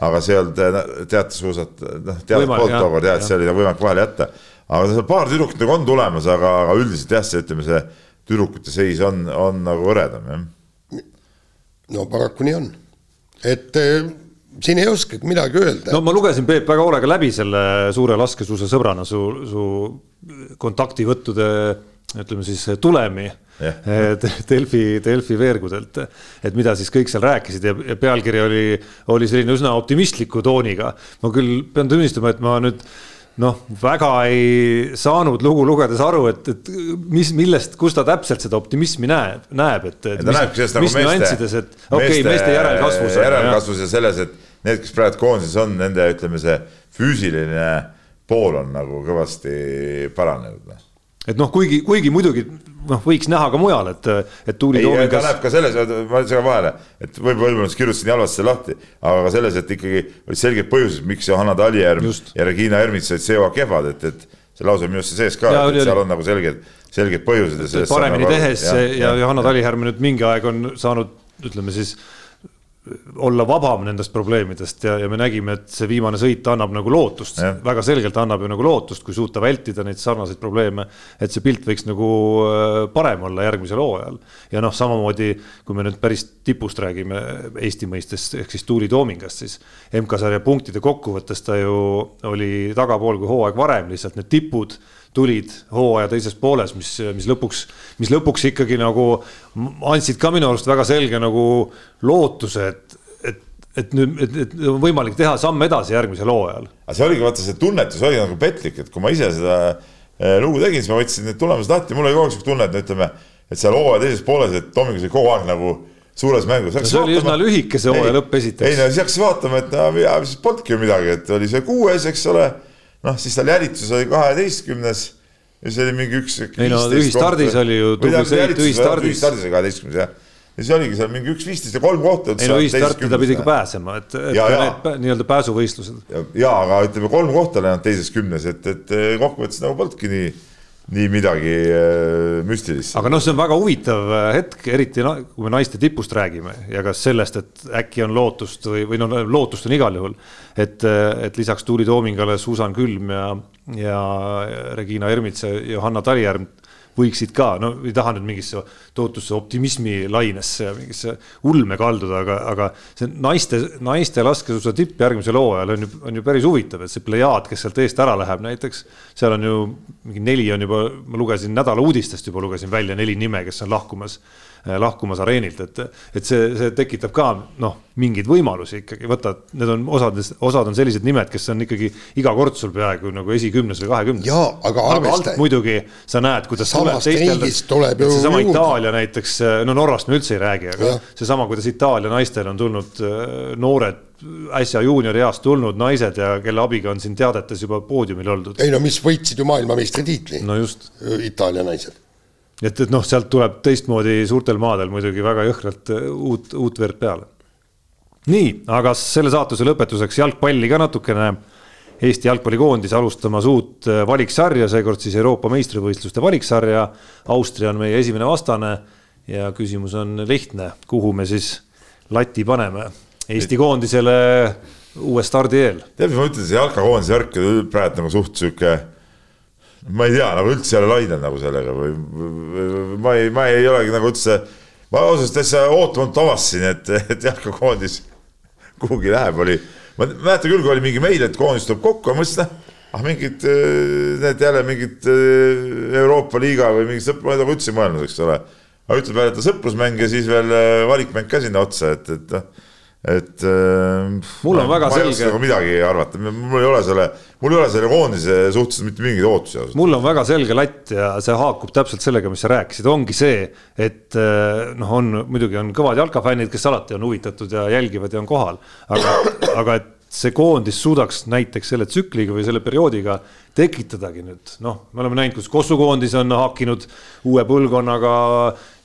Speaker 4: aga see ei olnud teatesuusat, noh, teadet poolt tookord jah, et see oli nagu võimalik vahele jätta. aga seal paar tüdrukut nagu on tulemas, aga, aga üldiselt jah, see ütleme, see tüdrukute seis on, on nagu hõredam, jah.
Speaker 2: no paraku nii on, et äh, siin ei oskagi midagi öelda.
Speaker 3: no ma lugesin, Peep, väga hoolega läbi selle suure laskesuusasõbrana su, su kontaktivõttude ütleme siis tulemi yeah. Delfi, Delfi veergudelt, et mida siis kõik seal rääkisid ja, ja pealkiri oli, oli selline üsna optimistliku tooniga. ma küll pean tunnistama, et ma nüüd noh, väga ei saanud lugu lugedes aru, et, et mis, millest, kus ta täpselt seda optimismi näeb, näeb, et, et.
Speaker 4: ta näebki sellest nagu meeste,
Speaker 3: et okei okay,, meeste järelkasvus.
Speaker 4: järelkasvus ja selles, et need, kes praegu koondises on, nende ütleme, see füüsiline pool on nagu kõvasti paranenud.
Speaker 3: Et noh, kuigi, kuigi muidugi noh, võiks näha ka mujal, et, et Tuuli Toomingas.
Speaker 4: ta näeb ka selles, ma segan vahele, et võib-olla ma kirjutasin halvasti lahti, aga ka selles, et ikkagi olid selged põhjused, miks Johanna Talijärv ja Regina Ermits olid CO kehvad, et, et see lause on minu arust sees ka, et seal on nagu selged, selged põhjused.
Speaker 3: paremini tehes ja, ja, ja Johanna Talijärv nüüd mingi aeg on saanud, ütleme siis olla vabam nendest probleemidest ja, ja me nägime, et see viimane sõit annab nagu lootust, väga selgelt annab ju nagu lootust, kui suuta vältida neid sarnaseid probleeme. et see pilt võiks nagu äh, parem olla järgmisel hooajal ja noh, samamoodi kui me nüüd päris tipust räägime Eesti mõistes ehk siis Tuuli Toomingast, siis MK-sarja punktide kokkuvõttes ta ju oli tagapool kui hooaeg varem, lihtsalt need tipud tulid hooaja teises pooles, mis, mis lõpuks, mis lõpuks ikkagi nagu andsid ka minu arust väga selge nagu lootuse, et, et, et nüüd, et, et on võimalik teha samm edasi järgmisel hooajal.
Speaker 4: aga see oligi, vaata see tunnetus oli nagu petlik, et kui ma ise seda eh, lugu tegin, siis ma võtsin need tulemused lahti, mul oli kogu aeg sihuke tunne, et no ütleme, et seal hooaja teises pooles, et Tomingus oli kogu aeg nagu suures mängus.
Speaker 3: No see oli vaatama, üsna lühike see hooaja lõpp esiteks.
Speaker 4: ei no siis hakkas vaatama, et no ja siis polnudki ju midagi, et oli see kuues, eks ole noh, siis tal jälitus oli kaheteistkümnes ja see oli mingi üks.
Speaker 3: ei no ühistardis oli ju ühistardis.
Speaker 4: oli kaheteistkümnes jah ja siis oligi seal mingi üks viisteist ja kolm kohta.
Speaker 3: ei no ühistarti ta pidi ka pääsema, et, et ja, need nii-öelda pääsuvõistlused.
Speaker 4: ja aga ütleme kolm kohta ainult teises kümnes, et, et kokkuvõttes nagu polnudki nii nii midagi äh, müstilist.
Speaker 3: aga noh, see on väga huvitav äh, hetk, eriti no, kui me naiste tipust räägime ja ka sellest, et äkki on lootust või, või noh, lootust on igal juhul. et, äh, et lisaks Tuuli Toomingale Susan Külm ja, ja Regina Ermits ja Johanna Talijärv võiksid ka, no ei taha nüüd mingisse tohutusse optimismi lainesse ja mingisse ulme kalduda, aga, aga see naiste, naiste laskesuusa tipp järgmisel hooajal on ju, on ju päris huvitav, et see plejaad, kes sealt eest ära läheb näiteks. seal on ju mingi neli on juba, ma lugesin nädala uudistest juba lugesin välja neli nime, kes on lahkumas lahkumas areenilt, et, et see, see tekitab ka noh, mingeid võimalusi ikkagi, vaata, need on osades, osad on sellised nimed, kes on ikkagi iga kord sul peaaegu nagu esikümnes või kahekümnes.
Speaker 2: jaa, aga arvesta.
Speaker 3: muidugi sa näed, kuidas
Speaker 2: samast tuleb ju
Speaker 3: seesama Itaalia näiteks, no Norrast me üldse ei räägi, aga seesama, kuidas Itaalia naistel on tulnud äh, noored äsja juuniorieast tulnud naised ja kelle abiga on siin teadetes juba poodiumil oldud.
Speaker 2: ei no mis võitsid ju maailmameistritiitli.
Speaker 3: no just.
Speaker 2: Itaalia naised
Speaker 3: et, et noh, sealt tuleb teistmoodi suurtel maadel muidugi väga jõhkralt äh, uut, uut verd peale. nii, aga selle saatuse lõpetuseks jalgpalli ka natukene. Eesti jalgpallikoondis alustamas uut äh, valiksarja, seekord siis Euroopa meistrivõistluste valiksarja. Austria on meie esimene vastane ja küsimus on lihtne, kuhu me siis lati paneme Eesti koondisele uue stardi eel.
Speaker 4: tead, mis ma ütlen, see jalkakoondise värk praegu nagu suht sihuke ma ei tea, nagu üldse ei ole lainel nagu sellega või, või, ma ei, ma ei olegi nagu üldse, ma ausalt täitsa ootamatult avastasin, et, et jalkakoondis kuhugi läheb, oli, ma mäletan küll, kui oli mingi meil, et koondis tuleb kokku, ma mõtlesin, ah mingid, need jälle mingid Euroopa liiga või mingi sõpra, ma ei ole üldse mõelnud, eks ole. aga ütleb jälle, et sõprusmäng ja siis veel valikmäng ka sinna otsa, et, et noh et äh,
Speaker 3: mul on ma, väga selge. ma oska
Speaker 4: nagu midagi arvata, mul ei ole selle, mul ei ole selle koondise suhtes mitte mingeid ootusi.
Speaker 3: mul on väga selge latt ja see haakub täpselt sellega, mis sa rääkisid, ongi see, et äh, noh, on muidugi on kõvad jalkafännid, kes alati on huvitatud ja jälgivad ja on kohal, aga, aga et see koondis suudaks näiteks selle tsükliga või selle perioodiga tekitadagi nüüd, noh, me oleme näinud, kus Kossu koondis on hakkinud uue põlvkonnaga,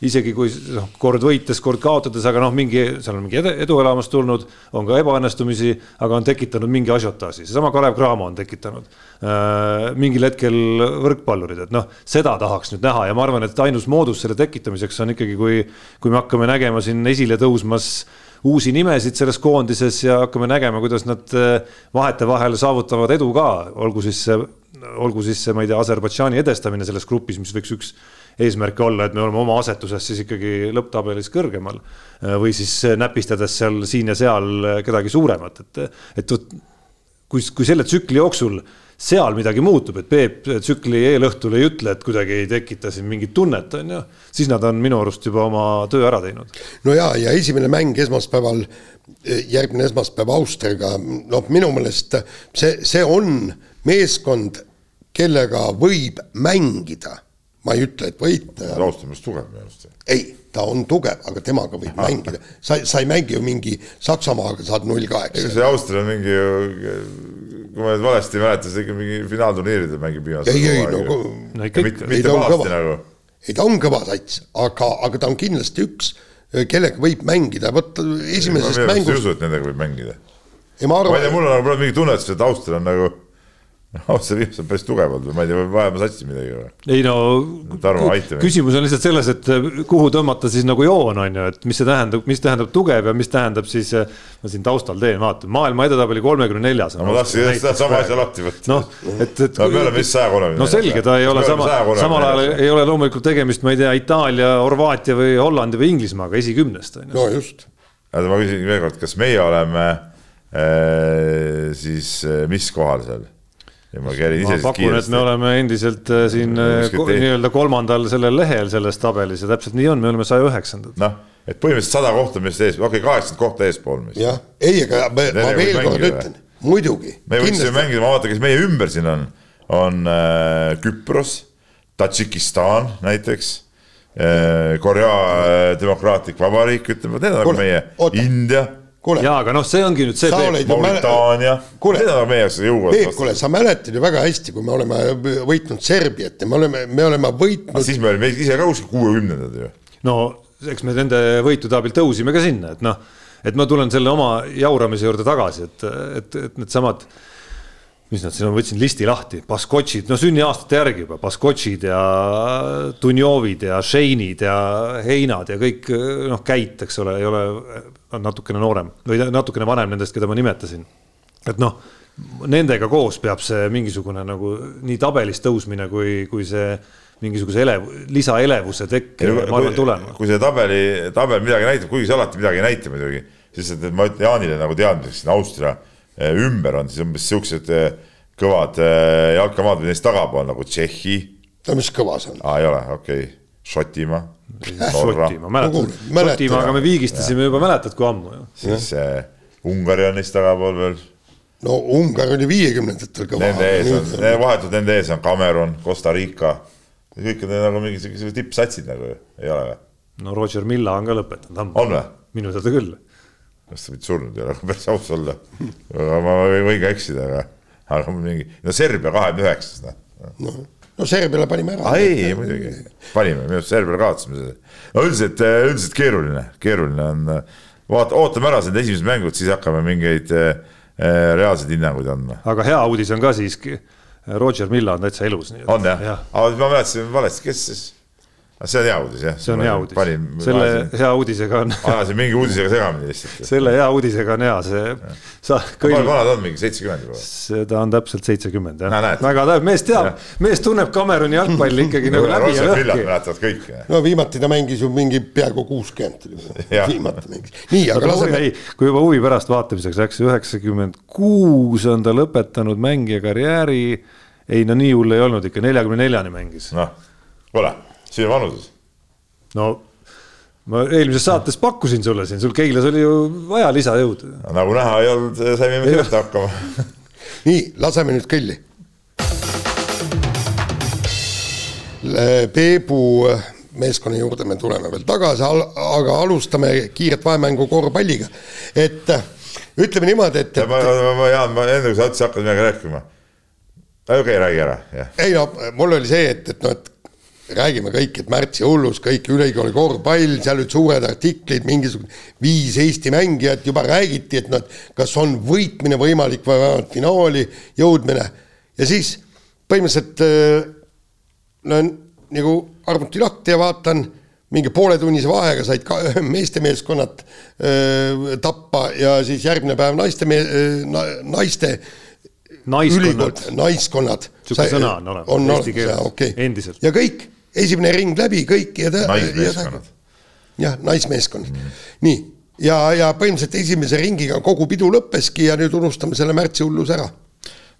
Speaker 3: isegi kui noh, kord võites, kord kaotades, aga noh, mingi, seal on mingi eduelamus tulnud, on ka ebaõnnestumisi, aga on tekitanud mingi asiotaaži, seesama Kalev Cramo on tekitanud äh, mingil hetkel võrkpallurid, et noh, seda tahaks nüüd näha ja ma arvan, et ainus moodus selle tekitamiseks on ikkagi, kui, kui me hakkame nägema siin esile tõusmas uusi nimesid selles koondises ja hakkame nägema, kuidas nad äh, vahetevahel saavutavad edu ka, olgu siis see, olgu siis see, ma ei tea, Aserbaidžaani edestamine selles grupis, mis võiks üks eesmärke olla, et me oleme oma asetuses siis ikkagi lõpptabelis kõrgemal äh, või siis näpistades seal siin ja seal kedagi suuremat, et, et kui, kui selle tsükli jooksul seal midagi muutub, et Peep tsükli eelõhtul ei ütle, et kuidagi ei tekita siin mingit tunnet, on ju, siis nad on minu arust juba oma töö ära teinud.
Speaker 2: no ja, ja esimene mäng esmaspäeval, järgmine esmaspäev Austriaga, noh, minu meelest see, see on meeskond, kellega võib mängida. Ma ei ütle, et võita.
Speaker 4: On just tugev minu arust.
Speaker 2: ei, ta on tugev, aga temaga võib Aha. mängida. sa, sa ei mängi ju mingi Saksamaaga saad null kaheksa.
Speaker 4: ega see Austria on mingi kui ma nüüd valesti ei mäleta, see ikka mingi finaalturniiridel mängib viimasel
Speaker 2: ei, ei no,
Speaker 3: no ikka,
Speaker 2: ikka. ei, ta on kõva nagu., ei ta on kõva sats, aga, aga ta on kindlasti üks, kellega võib mängida, vot esimesest mängust.
Speaker 4: ei usu, et nendega võib mängida.
Speaker 2: ei ma arvan.
Speaker 4: ma ei tea, mul on nagu mingi tunnetus, et Austria on nagu otse viimsed on päris tugevad või ma ei tea, vajame satsi midagi või?
Speaker 3: ei no Tarmo, küsimus on lihtsalt selles, et äh, kuhu tõmmata siis nagu joon on ju, et mis see tähendab, mis tähendab tugev ja mis tähendab siis. Äh, ma siin taustal teen, vaatan, maailma edetabeli kolmekümne neljas.
Speaker 4: no ma tahtsin just seda sama asja lahti võtta.
Speaker 3: noh, et, et.
Speaker 4: no me oleme vist saja kolmekümne.
Speaker 3: no selge, ta ei ole sama, samal ajal ei ole loomulikult tegemist, ma ei tea, Itaalia, Horvaatia või Hollandi või Inglismaaga esikümnest on
Speaker 2: ju. no just.
Speaker 4: ma küsin veel kord, kas meie oleme äh, siis äh, mis kohal seal?
Speaker 3: Ja ma kärin ise siis kiiresti. me oleme endiselt äh, siin äh, nii-öelda kolmandal sellel lehel selles tabelis ja täpselt nii on, me oleme saja üheksandad.
Speaker 4: noh, et põhimõtteliselt sada kohta meist ees, okei okay,, kaheksakümmend kohta eespool meist.
Speaker 2: jah, ei, aga ma, ma veel kord ütlen, muidugi.
Speaker 4: me võiksime mängida, ma vaatan, kes meie ümber siin on, on äh, Küpros, Tadžikistan näiteks äh,, Korea äh, Demokraatlik Vabariik, ütleme, need on nagu meie, India
Speaker 3: jaa, aga noh, see ongi nüüd see.
Speaker 4: Mauritaania, need on meie jaoks jõuavad.
Speaker 2: Peep, kuule, sa mäletad ju väga hästi, kui me oleme võitnud Serbiat ja me oleme, me oleme võitnud.
Speaker 4: siis me olime ise ka kuskil kuuekümnendad ju.
Speaker 3: no eks me nende võitude abil tõusime ka sinna, et noh, et ma tulen selle oma jauramise juurde tagasi, et, et, et needsamad mis nad siin on, võtsin listi lahti, Baskotšid, no sünniaastate järgi juba, Baskotšid ja Dunjovid ja Šeinid ja Heinad ja kõik noh, Käit, eks ole, ei ole, on natukene noorem või natukene vanem nendest, keda ma nimetasin. et noh, nendega koos peab see mingisugune nagu nii tabelis tõusmine kui, kui see mingisuguse elev, lisaelevuse tekke, ma arvan, tulema.
Speaker 4: kui see tabeli, tabel midagi näitab, kuigi see alati midagi ei näita muidugi, siis et ma ütlen Jaanile nagu teadmiseks siin Austria Eh, ümber on siis umbes siuksed eh, kõvad eh, jalkamaad või neist tagapool nagu Tšehhi.
Speaker 2: no mis kõva see on?
Speaker 4: aa, ei ole, okei okay., Šotimaa.
Speaker 3: Šotimaa, mäletad, Šotimaaga me viigistasime juba, mäletad, kui ammu ju.
Speaker 4: siis äh, Ungari on neist tagapool veel.
Speaker 2: no Ungari oli viiekümnendatel kõva.
Speaker 4: Nende ees on, vahetult nende ees on Cameron, Costa Rica, kõik on nagu mingisugused tippsatsid nagu ju, ei ole või?
Speaker 3: no Roger Milla on ka lõpetanud ammu.
Speaker 4: on või?
Speaker 3: minu teada küll
Speaker 4: kas ta mitte surnud ei ole, aga päris aus olla. ma võin ka eksida, aga, aga mingi, no Serbia kahekümne üheksas,
Speaker 2: noh. no Serbiale panime ära.
Speaker 4: ei, muidugi, panime, minu arust Serbiale kaotasime selle. no üldiselt, üldiselt keeruline, keeruline on, vaata, ootame ära need esimesed mängud, siis hakkame mingeid äh, reaalseid hinnanguid andma.
Speaker 3: aga hea uudis on ka siiski, Roger Milla on täitsa elus.
Speaker 4: on jah ja.? aga ma mäletasin valesti, kes siis? See on hea uudis jah.
Speaker 3: see on hea uudis, selle ajasin, hea uudisega on.
Speaker 4: ajasin mingi uudisega segamini lihtsalt.
Speaker 3: selle hea uudisega on hea, see.
Speaker 4: sa. palju vana ta on, mingi seitsekümmend juba?
Speaker 3: seda on täpselt seitsekümmend jah. väga täpselt, mees teab, mees tunneb Cameroni jalgpalli ikkagi nagu läbi ja
Speaker 4: lõhki. mäletavad kõik.
Speaker 2: no viimati ta mängis ju mingi peaaegu kuuskümmend viimati mängis. nii, aga laseme.
Speaker 3: kui juba huvi pärast vaatamiseks läks, üheksakümmend kuus on ta lõpetanud mängija karjääri. ei no nii hull ei olnud ikka, neljakümne neljani mängis.
Speaker 4: noh, kuule sinu vanuses?
Speaker 3: no ma eelmises saates pakkusin sulle siin, sul Keilas oli ju vaja lisajõudu.
Speaker 4: nagu näha ei olnud, saime me tööta hakkama
Speaker 2: nii, laseme nüüd kõlli. Peebu meeskonna juurde me tuleme veel tagasi, aga alustame kiiret vahemängu korvpalliga. et ütleme niimoodi, et,
Speaker 4: ma,
Speaker 2: et
Speaker 4: ma, ma, Jaan, ma enne kui sa üldse hakkad midagi rääkima. okei okay,, räägi ära, jah.
Speaker 2: ei no mul oli see, et, et noh, et räägime kõik, et märtsi hullus, kõik ülikooli korvpall, seal olid suured artiklid, mingisugune viis Eesti mängijat, juba räägiti, et et kas on võitmine võimalik või vähemalt finaali jõudmine ja siis põhimõtteliselt äh, löön nagu arvuti lahti ja vaatan, mingi pooletunnise vahega said ka meestemeeskonnad öö, tappa ja siis järgmine päev naiste, naiste
Speaker 3: Naiskonnad.
Speaker 2: naiskonnad.
Speaker 3: Sihuke sõna on olemas eesti keeles,
Speaker 2: okei
Speaker 3: endiselt.
Speaker 2: ja kõik, esimene ring läbi, kõik ja ta-
Speaker 4: naismeeskonnad.
Speaker 2: jah, naismeeskond mm.. nii, ja, ja põhimõtteliselt esimese ringiga kogu pidu lõppeski ja nüüd unustame selle märtsihulluse ära.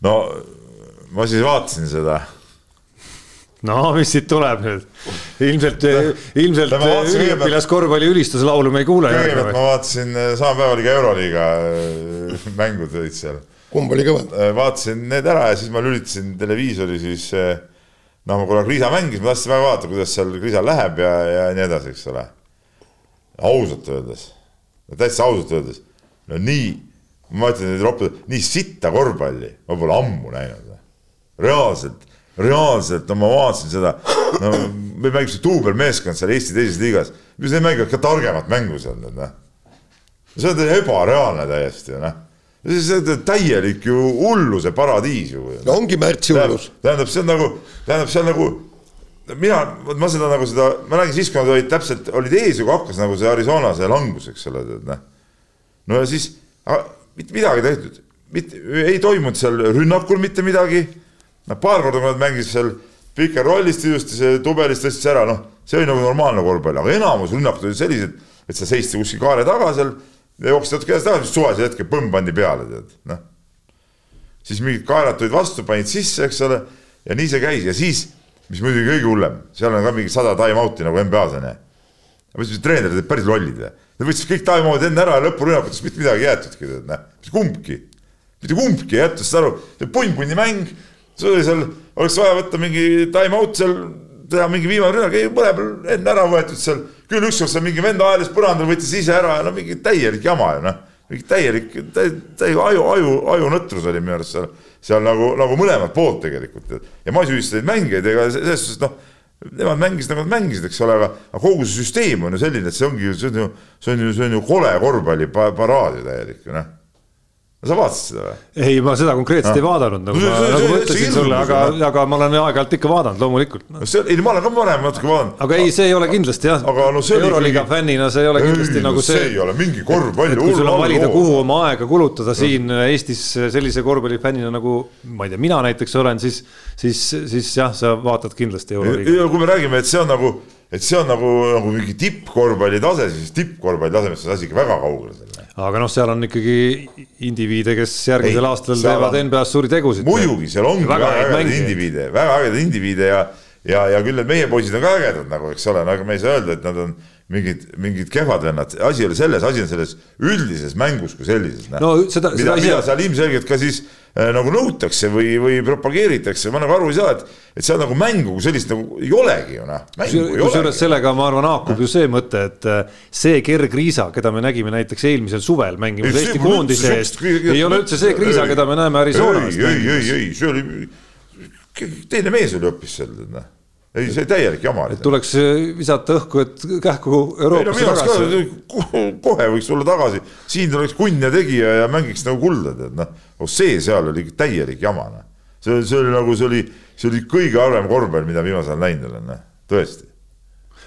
Speaker 4: no ma siis vaatasin seda
Speaker 3: no mis siit tuleb nüüd? ilmselt, ilmselt üliõpilaskorvpalli ülistuslaulu me ei kuule.
Speaker 4: kõigepealt ma vaatasin, sama päev oli ka Euroliiga äh, mängud olid seal.
Speaker 2: kumb oli kõvem?
Speaker 4: vaatasin need ära ja siis ma lülitasin televiisori siis äh, noh, kuna Kriisa mängis, ma tahtsin väga vaadata, kuidas seal Kriisal läheb ja, ja nii edasi, eks ole. ausalt öeldes, täitsa ausalt öeldes, no nii, ma ütlen nüüd roppu, nii sitta korvpalli ma pole ammu näinud. reaalselt, reaalselt, no ma vaatasin seda, no me mängisime duubelmeeskond seal Eesti teises liigas, mis need mängivad ka targemat mängu seal noh. see on ebareaalne täiesti noh, see on täielik ju hulluse paradiis ju.
Speaker 2: no ongi märtsihullus.
Speaker 4: tähendab, see on nagu, tähendab, see on nagu mina, ma seda nagu seda, ma nägin siis, kui nad olid täpselt, olid ees ju, kui hakkas nagu see Arizona see langus, eks ole, tead noh. no ja siis mitte midagi tehtud, mitte ei toimunud seal rünnakul mitte midagi. noh, paar korda, kui nad mängisid seal pick and roll'ist ilusti, see tubelis tõstis ära, noh, see oli nagu normaalne korvpall, aga enamus rünnakud olid sellised, et sa seisid kuskil kaare taga seal ja jooksid natuke edasi tagasi, suvalisel hetkel põmm pandi peale, tead, noh siis mingid kaelad tulid vastu, panid sisse, eks ole, ja nii see käis ja siis, mis muidugi kõige hullem, seal on ka mingi sada time-out'i nagu NBA-s on ju. ütlesin, treenerid olid päris lollid? Nad võtsid kõik time-out'id enne ära ja lõpurünnakutest mitte midagi ei jäetudki, tead noh, mitte kumbki. mitte kumbki ei jäetud, saad aru, see punn-punni mäng, sul oli seal, oleks vaja võtta mingi time-out seal, teha mingi viimane rünnak, ei mõlemal enne ära võetud seal, küll ükskord seal mingi vend aelas põrandal, võttis ise ära ja no mingi täielik jama ju noh mingi täielik, täielik aju, aju, ajunõtrus oli minu arust seal, seal nagu, nagu mõlemat poolt tegelikult. ja ma ei süüdista neid mängijaid ega selles suhtes noh, nemad mängisid nagu nad mängisid, eks ole, aga, kogu see süsteem on ju selline, et see ongi, see on ju, see on ju, see on ju kole korvpalli pa- paraad ju täielik ju noh. Sa vaatasid seda või?
Speaker 3: ei, ma seda konkreetselt ei vaadanud, nagu ma nagu mõtlesin
Speaker 4: hirmus
Speaker 3: sulle, aga aga ma olen aeg-ajalt ikka vaadanud, loomulikult no..
Speaker 4: see, ei ma olen ka varem natuke vaadanud.
Speaker 3: aga ei, see ei ole kindlasti jah
Speaker 4: Aga no see oli
Speaker 3: euroliiga
Speaker 4: ikkagi-
Speaker 3: fännina see ei ole kindlasti
Speaker 4: ei,
Speaker 3: nagu
Speaker 4: see
Speaker 3: see
Speaker 4: ei ole mingi korvpalli
Speaker 3: kui sul on valida, kuhu oma aega kulutada siin Eestis sellise korvpallifännina nagu ma ei tea, mina näiteks olen, siis, siis, siis jah, sa vaatad kindlasti euroliiga.
Speaker 4: ja kui me räägime, et see on nagu, et see on nagu, nagu mingi tippkorvpalli tase, siis tippkorvpalli tasemest on see asi ikka väga kaugel
Speaker 3: aga noh, seal on ikkagi indiviide, kes järgmisel
Speaker 4: Ei,
Speaker 3: aastal teevad
Speaker 4: on-
Speaker 3: NBA-s suuri tegusid.
Speaker 4: muidugi, seal ongi väga, ägedaid indiviide, väga ägedaid indiviide ja, ja, ja küll need meie poisid on ka ägedad nagu, eks ole, aga me ei saa öelda, et nad on mingid, mingid kehvad vennad, asi ei ole selles, asi on selles üldises mängus kui sellises.
Speaker 3: No seda-
Speaker 4: mida
Speaker 3: seda,
Speaker 4: mida seal ilmselgelt ka siis äh, nagu nõutakse või, või propageeritakse, ma nagu aru ei saa, et, et seal nagu mängu kui sellist nagu ei olegi ju noh.
Speaker 3: kusjuures sellega ma arvan, haakub ju see mõte, et äh, see Gerg Riisa, keda me nägime näiteks eelmisel suvel mängimas Eesti koondise eest, ei ole üldse see Kriisa, keda me näeme Arizonas
Speaker 4: ei, ei, ei, ei, see oli, teine mees oli hoopis seal, noh. ei, see täielik jama
Speaker 3: tuleks äh, visata õhku, et kähku
Speaker 4: no
Speaker 3: Euroopasse
Speaker 4: arust
Speaker 3: tagasi.
Speaker 4: kohe- võiks tulla tagasi, siin tuleks kunn ja tegija ja mängiks nagu kulda, tead noh. see seal oli täielik jama, noh. see, see oli nagu, see oli, see oli kõige halvem korvpall, mida viimasel ajal näinud olen, noh, tõesti.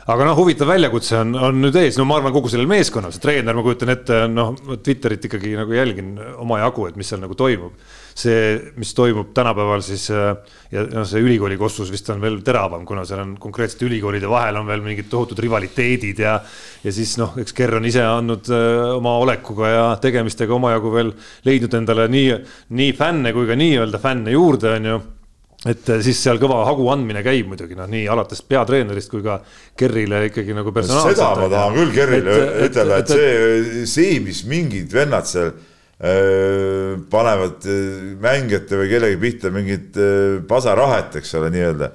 Speaker 3: aga noh, huvitav väljakutse on, on nüüd ees, no ma arvan, kogu sellel meeskonnal, see treener, ma kujutan ette, noh, Twitterit ikkagi nagu jälgin omajagu, et mis seal nagu toimub. see, mis toimub tänapäeval siis äh, ja noh, see ülikooli kossus vist on veel teravam, kuna seal on konkreetsete ülikoolide vahel on veel mingid tohutud rivaliteedid ja ja siis noh, eks Ker on ise andnud äh, oma olekuga ja tegemistega omajagu veel leidnud endale nii, nii fänne kui ka nii-öelda fänne juurde, on ju et eh, siis seal kõva hagu andmine käib muidugi noh, nii alates peatreenerist kui ka Kerrile ikkagi nagu personaalselt.
Speaker 4: seda ma tahan küll Kerrile ütelda, et see, see, mis mingid vennad seal panevad öö, mängijate või kellegi pihta mingit öö, pasarahet, eks ole, nii-öelda,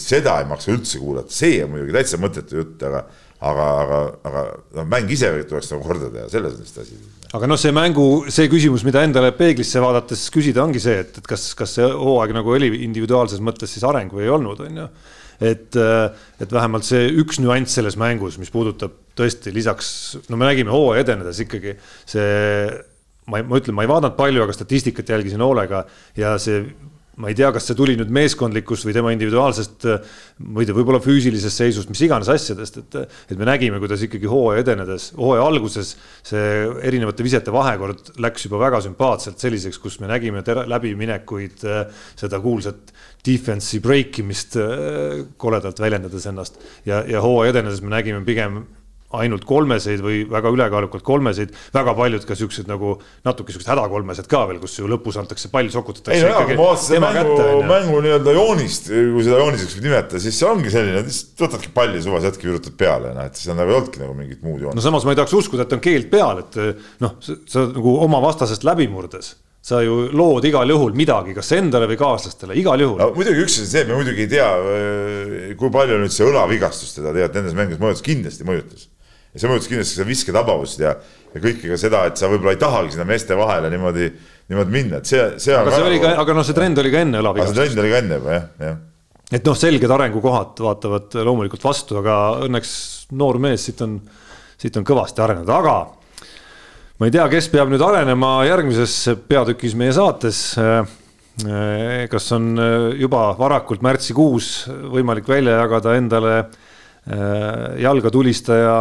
Speaker 4: seda ei maksa üldse kuulata, see on muidugi täitsa mõttetu jutt, aga aga, aga, aga noh, mäng ise tuleks nagu korda teha, selles on vist asi.
Speaker 3: aga noh, see mängu, see küsimus, mida endale peeglisse vaadates küsida, ongi see, et, et kas, kas see hooaeg nagu oli individuaalses mõttes siis areng või ei olnud, on ju. et, et vähemalt see üks nüanss selles mängus, mis puudutab tõesti lisaks, no me nägime hooaja edenedes ikkagi see ma, ma ütlen, ma ei vaadanud palju, aga statistikat jälgisin hoolega ja see ma ei tea, kas see tuli nüüd meeskondlikust või tema individuaalsest või võib-olla füüsilisest seisust, mis iganes asjadest, et, et me nägime, kuidas ikkagi hooaja edenedes, hooaja alguses see erinevate visete vahekord läks juba väga sümpaatselt selliseks, kus me nägime läbiminekuid, seda kuulsat defense'i break imist koledalt väljendades ennast. Ja, ja hooaja edenedes me nägime pigem ainult kolmeseid või väga ülekaalukalt kolmeseid, väga paljud ka siuksed nagu natuke siuksed hädakolmesed ka veel, kus ju lõpus antakse pall, sokutatakse.
Speaker 4: ei no jaa, kui ma vaatasin mängu, mängu nii-öelda joonist, kui seda jooniseks võib nimetada, siis see ongi selline, lihtsalt võtadki palli suvas hetk virutad peale, noh, et seal nagu ei olnudki nagu mingit muud joonist.
Speaker 3: no samas ma ei tahaks uskuda, et on keeld peal, et noh, sa nagu oma vastasest läbi murdes sa ju lood igal juhul midagi, kas endale või kaaslastele, igal juhul
Speaker 4: no,. muidugi üks asi on see, et me muidugi ei tea, kui palju nüüd see õlavigastus teda tegelikult nendes mängudes mõjutas, kindlasti mõjutas ja see mõjutas kindlasti seda visketabavust ja, ja kõike ka seda, et sa võib-olla ei tahagi sinna meeste vahele niimoodi, niimoodi minna, et see, see
Speaker 3: aga see oli ka, aga noh, see trend oli ka enne õlavigastust.
Speaker 4: see trend oli ka enne juba jah, jah.
Speaker 3: et noh, selged arengukohad vaatavad loomulikult vastu, aga õnneks noor mees siit on, siit on kõvasti arenenud, aga ma ei tea, kes peab nüüd arenema järgmises peatükis meie saates kas on juba varakult märtsikuus võimalik välja jagada endale jalga tulistaja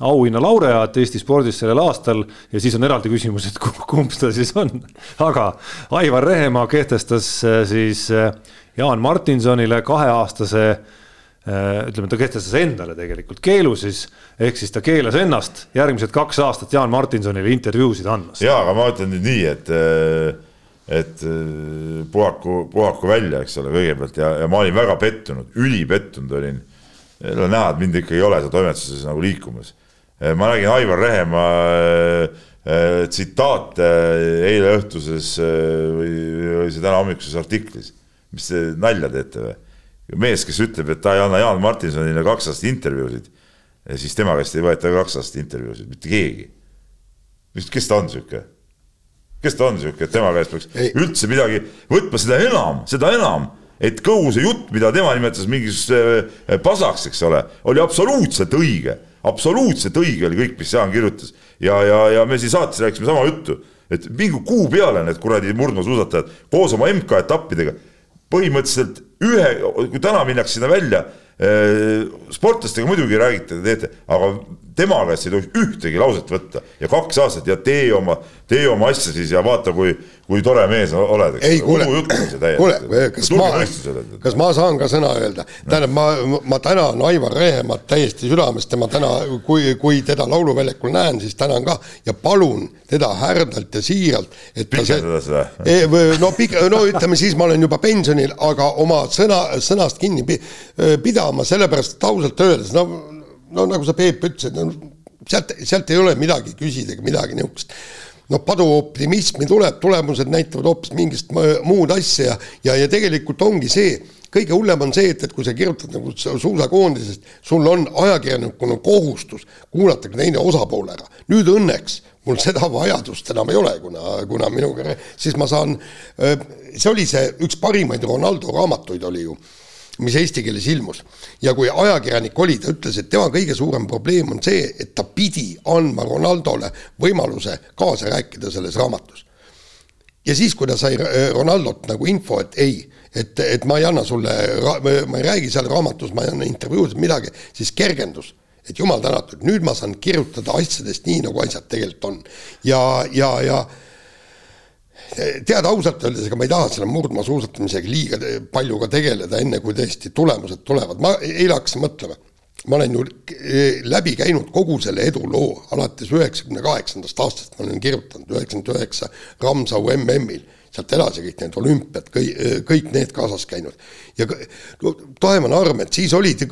Speaker 3: auhinna laureaat Eesti spordis sellel aastal ja siis on eraldi küsimus, et kumb ta siis on. aga Aivar Rehemaa kehtestas äh, siis äh, Jaan Martinsonile kaheaastase äh, ütleme, ta kehtestas endale tegelikult keelu siis, ehk siis ta keelas ennast järgmised kaks aastat Jaan Martinsonile intervjuusid andmast.
Speaker 4: ja, aga ma ütlen nüüd nii, et, et puhaku, puhaku välja, eks ole, kõigepealt ja, ja ma olin väga pettunud, ülipettunud olin. näha, et mind ikka ei ole seal toimetuses nagu liikumas ma nägin Aivar Rehemaa eh, eh, tsitaate eile õhtuses või, või see täna hommikuses artiklis. mis te nalja teete või? mees, kes ütleb, et ta ei anna Jaan Martinsonile kaks aastat intervjuusid, siis tema käest ei võeta kaks aastat intervjuusid, mitte keegi. kes ta on sihuke? kes ta on sihuke, et tema käest peaks ei. üldse midagi võtma, seda enam, seda enam, et kogu see jutt, mida tema nimetas mingisuguseks pasaks, eks ole, oli absoluutselt õige. Absoluutselt õige oli kõik, mis Jaan kirjutas. Ja, ja, ja me siin saates rääkisime sama juttu, et mingi kuu peale need kuradi murdmaasuusatajad koos oma MK-etappidega põhimõtteliselt ühe, kui täna minnakse sinna välja, eh, sportlastega muidugi räägite, teete, aga tema käest ei tohiks ühtegi lauset võtta ja kaks aastat ja tee oma, tee oma asja siis ja vaata, kui kui tore mees oled.
Speaker 2: ei kuule, kuule, kas ma, kas ma saan ka sõna öelda? tähendab, ma, ma tänan Aivar Rehemat täiesti südamest, tema täna, kui, kui teda lauluväljakul näen, siis tänan ka ja palun teda härdalt ja siiralt, et
Speaker 4: pikendada seda
Speaker 2: e,? no pik-, no ütleme siis ma olen juba pensionil, aga oma sõna, sõnast kinni pidama, sellepärast et ausalt öeldes, no, no nagu sa, Peep, ütlesid, no sealt, sealt ei ole midagi küsida ega midagi niisugust noh, paduoptimismi tuleb, tulemused näitavad hoopis mingist muud asja ja, ja, ja tegelikult ongi see, kõige hullem on see, et, et kui sa kirjutad nagu suusakoondisest, sul on ajakirjanikuna kohustus kuulata ka teine osapool ära. nüüd õnneks mul seda vajadust enam ei ole, kuna, kuna minuga, siis ma saan, see oli see üks parimaid Ronaldo raamatuid oli ju mis eesti keeles ilmus. ja kui ajakirjanik oli, ta ütles, et tema kõige suurem probleem on see, et ta pidi andma Ronaldole võimaluse kaasa rääkida selles raamatus. ja siis, kui ta sai Ronaldolt nagu info, et ei, et, et ma ei anna sulle, ma ei räägi seal raamatus, ma ei anna intervjuusid midagi, siis kergendus et jumal tänatud, nüüd ma saan kirjutada asjadest nii, nagu asjad tegelikult on. ja, ja, ja tead ausalt öeldes, ega ma ei taha selle murdmaasuusatamisega liiga palju ka tegeleda, enne kui tõesti tulemused tulevad, ma eile hakkasin mõtlema. ma olen ju läbi käinud kogu selle eduloo alates üheksakümne kaheksandast aastast, ma olen kirjutanud üheksakümmend üheksa Ramsau MM-il sealt edasi kõik need olümpiad, kõik, kõik need kaasas käinud. ja no, taevane arm, et siis olid,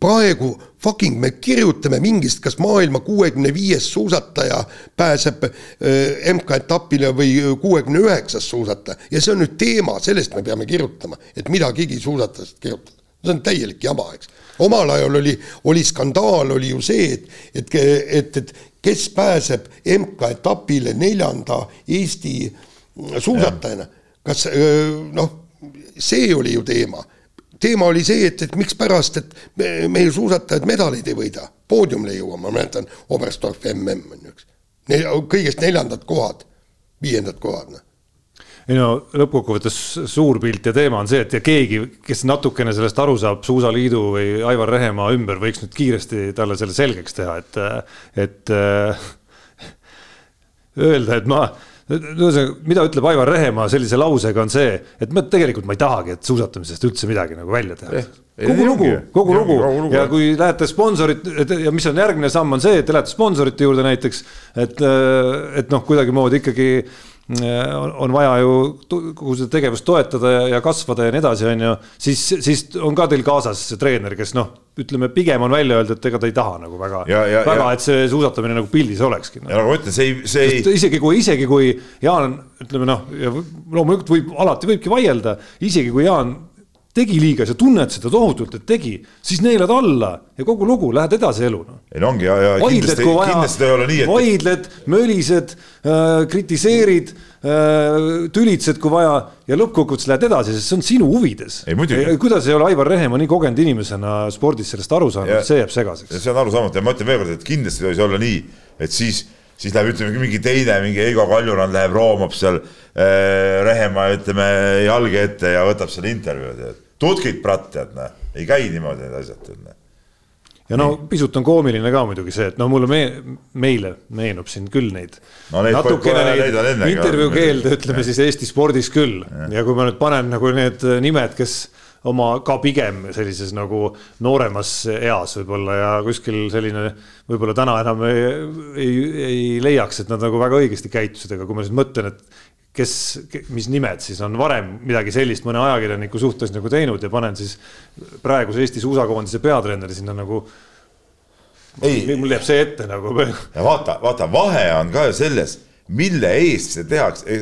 Speaker 2: praegu fucking me kirjutame mingist, kas maailma kuuekümne viies suusataja pääseb äh, MK-etapile või kuuekümne üheksas suusataja ja see on nüüd teema, sellest me peame kirjutama, et midagigi suusatajast kirjutada see on täielik jama, eks. omal ajal oli, oli skandaal, oli ju see, et, et, et, et kes pääseb MK-etapile neljanda Eesti suusatajana. kas noh, see oli ju teema. teema oli see, et, et mikspärast, et me, meie suusatajad medaleid ei võida, poodiumile ei jõua, ma mäletan, Oberstdorf mm on ju, eks. kõigest neljandad kohad, viiendad kohad, noh
Speaker 3: ei no lõppkokkuvõttes suur pilt ja teema on see, et keegi, kes natukene sellest aru saab, Suusaliidu või Aivar Rehemaa ümber, võiks nüüd kiiresti talle selle selgeks teha, et, et äh, öelda, et ma ühesõnaga, mida ütleb Aivar Rehemaa sellise lausega, on see, et ma tegelikult ma ei tahagi, et suusatamisest üldse midagi nagu välja teha eh,. Kogu lugu, kogu lugu. ja kui lähete sponsorit ja mis on järgmine samm, on see, et te lähete sponsorite juurde näiteks, et, et noh, kuidagimoodi ikkagi on vaja ju kogu seda tegevust toetada ja, ja kasvada ja nii edasi, on ju, siis, siis on ka teil kaasas treener, kes noh, ütleme pigem on välja öeldud, et ega ta ei taha nagu väga, väga, et see suusatamine nagu pildis olekski no..
Speaker 4: ja nagu ma ütlen, see ei, see ei.
Speaker 3: isegi kui, isegi kui Jaan, ütleme noh, ja loomulikult võib, alati võibki vaielda, isegi kui Jaan tegi liiga, sa tunned seda tohutult, et tegi, siis neelad alla ja kogu lugu, lähed edasi elu no..
Speaker 4: ei no ongi ja, ja vaidled, kindlasti, kindlasti ei ole nii,
Speaker 3: et. vaidled, mölised äh,, kritiseerid äh,, tülitsed, kui vaja ja lõppkokkuvõttes lähed edasi, sest see on sinu huvides. kuidas ei ole Aivar Rehemaa nii kogenud inimesena spordis sellest aru saanud, see jääb segaseks.
Speaker 4: see on arusaamatu ja ma ütlen veel kord, et kindlasti ei tohi see olla nii, et siis siis läheb, ütleme mingi teine, mingi Eigo Kaljurand läheb roomab seal äh, Rehemaa, ütleme jalge ette ja võtab selle intervjuud, et tutkid pratt, tead noh, ei käi niimoodi need asjad, noh
Speaker 3: ja no pisut on koomiline ka muidugi see, et no mulle me-, meile meenub siin küll neid.
Speaker 4: No,. natukene neid,
Speaker 3: neid intervjuu keelde, ütleme siis Eesti spordis küll. Ja. ja kui ma nüüd panen nagu need nimed, kes oma ka pigem sellises nagu nooremas eas võib-olla ja kuskil selline võib-olla täna enam ei, ei, ei leiaks, et nad nagu väga õigesti käitusid, aga kui ma siis mõtlen, et kes, mis nimed siis on varem midagi sellist mõne ajakirjaniku suhtes nagu teinud ja panen siis praeguse Eesti suusakoondise peatreeneri sinna nagu. ei, mul jääb see ette nagu.
Speaker 4: ja vaata, vaata, vahe on ka ju selles, mille eest see tehakse,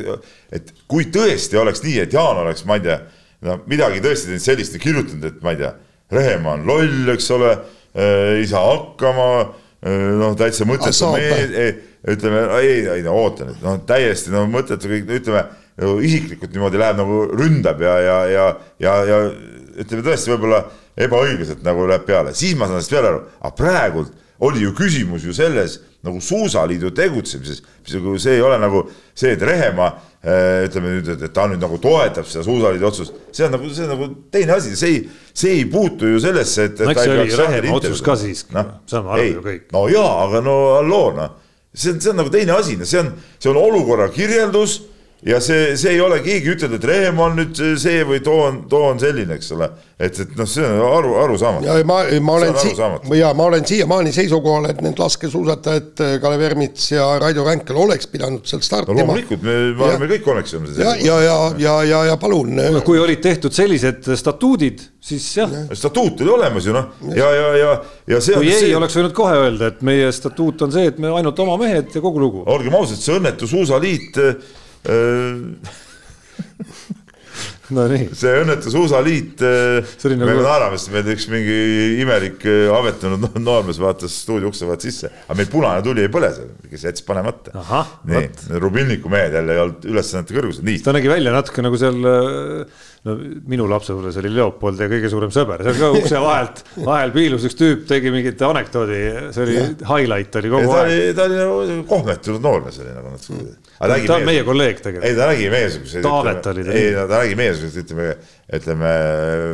Speaker 4: et kui tõesti oleks nii, et Jaan oleks, ma ei tea, no midagi tõesti teinud sellist ja kirjutanud, et ma ei tea, Rehemaa on loll, eks ole, ei saa hakkama, noh, täitsa mõttetu mees ütleme, ei, ei no oota nüüd, noh, täiesti no mõttetu kõik, ütleme nagu isiklikult niimoodi läheb nagu ründab ja, ja, ja, ja, ja ütleme tõesti võib-olla ebaõiglaselt nagu läheb peale, siis ma saan sellest peale aru, aga praegult oli ju küsimus ju selles nagu Suusaliidu tegutsemises, mis nagu see ei ole nagu see, et Rehemaa eh, ütleme nüüd, et ta nüüd nagu toetab seda Suusaliidu otsust, see on nagu, see on nagu teine asi, see ei, see ei puutu ju sellesse, et.
Speaker 3: no eks see oli Rehemaa otsus ka siiski no,, saame aru ju kõik.
Speaker 4: no jaa, aga no halloo noh see on, see on nagu teine asi, see on, see on olukorra kirjeldus ja see, see ei ole, keegi ütelnud, et Rehem on nüüd see või too on, too on selline, eks ole. et, et noh, see on aru, arusaamatu.
Speaker 2: ja ma, ma olen si-, ja ma olen siiamaani seisukohal, et need laskesuusatajad Kalev Ermits ja Raido Ränkel oleks pidanud sealt startima
Speaker 4: no,. loomulikult, me, me kõik oleksime.
Speaker 2: ja, ja, ja, ja, ja, ja palun.
Speaker 3: kui olid tehtud sellised statuudid, siis jah ja..
Speaker 4: statuut oli olemas ju noh, ja, ja, ja, ja see.
Speaker 3: kui ei see..., oleks võinud kohe öelda, et meie statuut on see, et me ainult oma mehed ja kogu lugu.
Speaker 4: olgem ausad, see õnnetu suusaliit Äh,
Speaker 3: no nii.
Speaker 4: see õnnetu suusaliit, äh, me nagu... naerame, sest meil üks mingi imelik äh, ametunud noormees vaatas stuudio ukse vahelt sisse, aga meil punane tuli ei põle seal, kes jättis panemata. nii, Rubilniku mehed jälle ei olnud ülesannete kõrgusel, nii.
Speaker 3: ta nägi välja natuke nagu seal no minu lapsepõlves oli Leopold ja kõige suurem sõber, seal ka ukse vahelt, vahel piilus üks tüüp, tegi mingit anekdoodi, see oli, highlight oli kogu
Speaker 4: ta aeg. ta oli nagu kohmetunud noormees oli nagu natuke.
Speaker 3: Ta on meie kolleeg tegelikult.
Speaker 4: ei, ta nägi meiesuguseid.
Speaker 3: Taavet oli
Speaker 4: ta. ei, ta nägi meiesuguseid, ütleme, ütleme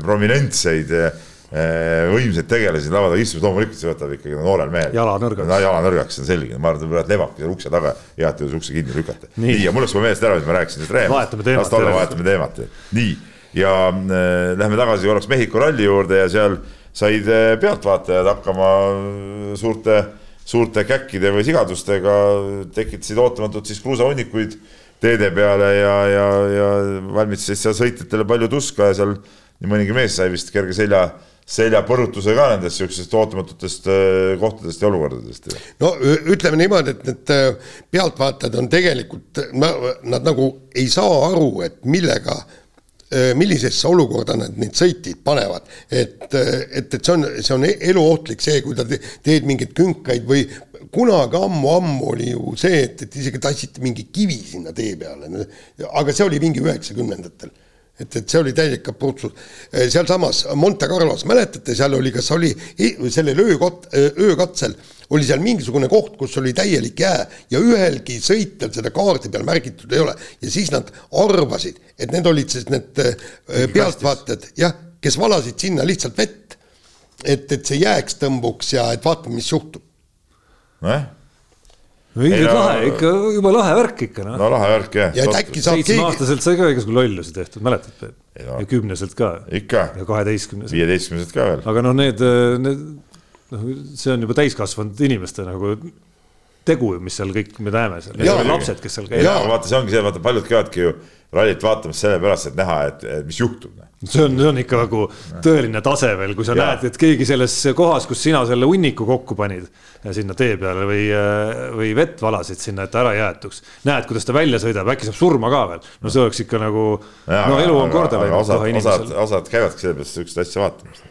Speaker 4: prominentseid eh, võimsaid tegelasi lava taga istumas, loomulikult see võtab ikkagi noorel mehel.
Speaker 3: jala nõrgaks.
Speaker 4: jala nõrgaks, see on selge, ma arvan, et ta praegu lebabki seal ukse taga, et jõudis ukse kinni lükata. nii, ja mul läks kohe meelest ära, mis ma rääkisin, et Reem.
Speaker 3: vahetame teemat.
Speaker 4: las ta olla, vahetame teemat. nii ja äh, lähme tagasi korraks Mehhiko ralli juurde ja seal said äh, pealtvaatajad hakkama äh, suurte, käkkide või sigadustega, tekitasid ootamatult siis kruusahunikuid teede peale ja, ja, ja valmistasid seal sõitjatele palju tuska ja seal nii mõnigi mees sai vist kerge selja seljapõrutuse ka nendest niisugustest ootamatutest kohtadest ja olukordadest.
Speaker 2: no ütleme niimoodi, et need pealtvaatajad on tegelikult, nad nagu ei saa aru, et millega millisesse olukorda nad neid sõitjaid panevad. et, et, et see on, see on eluohtlik see, kui sa teed mingeid künkaid või kunagi ammu-ammu oli ju see, et, et isegi tassiti mingi kivi sinna tee peale. aga see oli mingi üheksakümnendatel et, et see oli täielik kaputsus. sealsamas Monte Carlos, mäletate, seal oli, kas oli sellel öökot-, öökatsel oli seal mingisugune koht, kus oli täielik jää ja ühelgi sõitjal seda kaardi peal märgitud ei ole ja siis nad arvasid, et need olid siis need äh, pealtvaatajad, jah, kes valasid sinna lihtsalt vett. et, et see jääks tõmbuks ja et vaatame, mis juhtub.
Speaker 4: nojah
Speaker 3: no ilgelt lahe, ikka juba lahe värk ikka noh.
Speaker 4: no lahe värk jah.
Speaker 2: ja et äkki saab
Speaker 3: keegi. seitsmeaastaselt sai ka igasugu lollusi tehtud, mäletad Peep? ja kümneselt ka.
Speaker 4: ikka.
Speaker 3: ja kaheteistkümneselt.
Speaker 4: viieteistkümneselt ka veel.
Speaker 3: aga noh, need, need noh, see on juba täiskasvanud inimeste nagu tegu, mis seal kõik me näeme seal, lapsed, kes seal
Speaker 4: käivad. vaata, see ongi see, vaata paljud käivadki ju rallit vaatamas sellepärast, et näha, et mis juhtub. Noh.
Speaker 3: see on, see on ikka nagu tõeline tase veel, kui sa ja. näed, et keegi selles kohas, kus sina selle hunniku kokku panid sinna tee peale või, või vett valasid sinna, et ära jäetuks. näed, kuidas ta välja sõidab, äkki saab surma ka veel. no see oleks ikka nagu, no elu on korda läinud.
Speaker 4: osad, osad, osad käivadki sellepärast sihukest asja vaatamas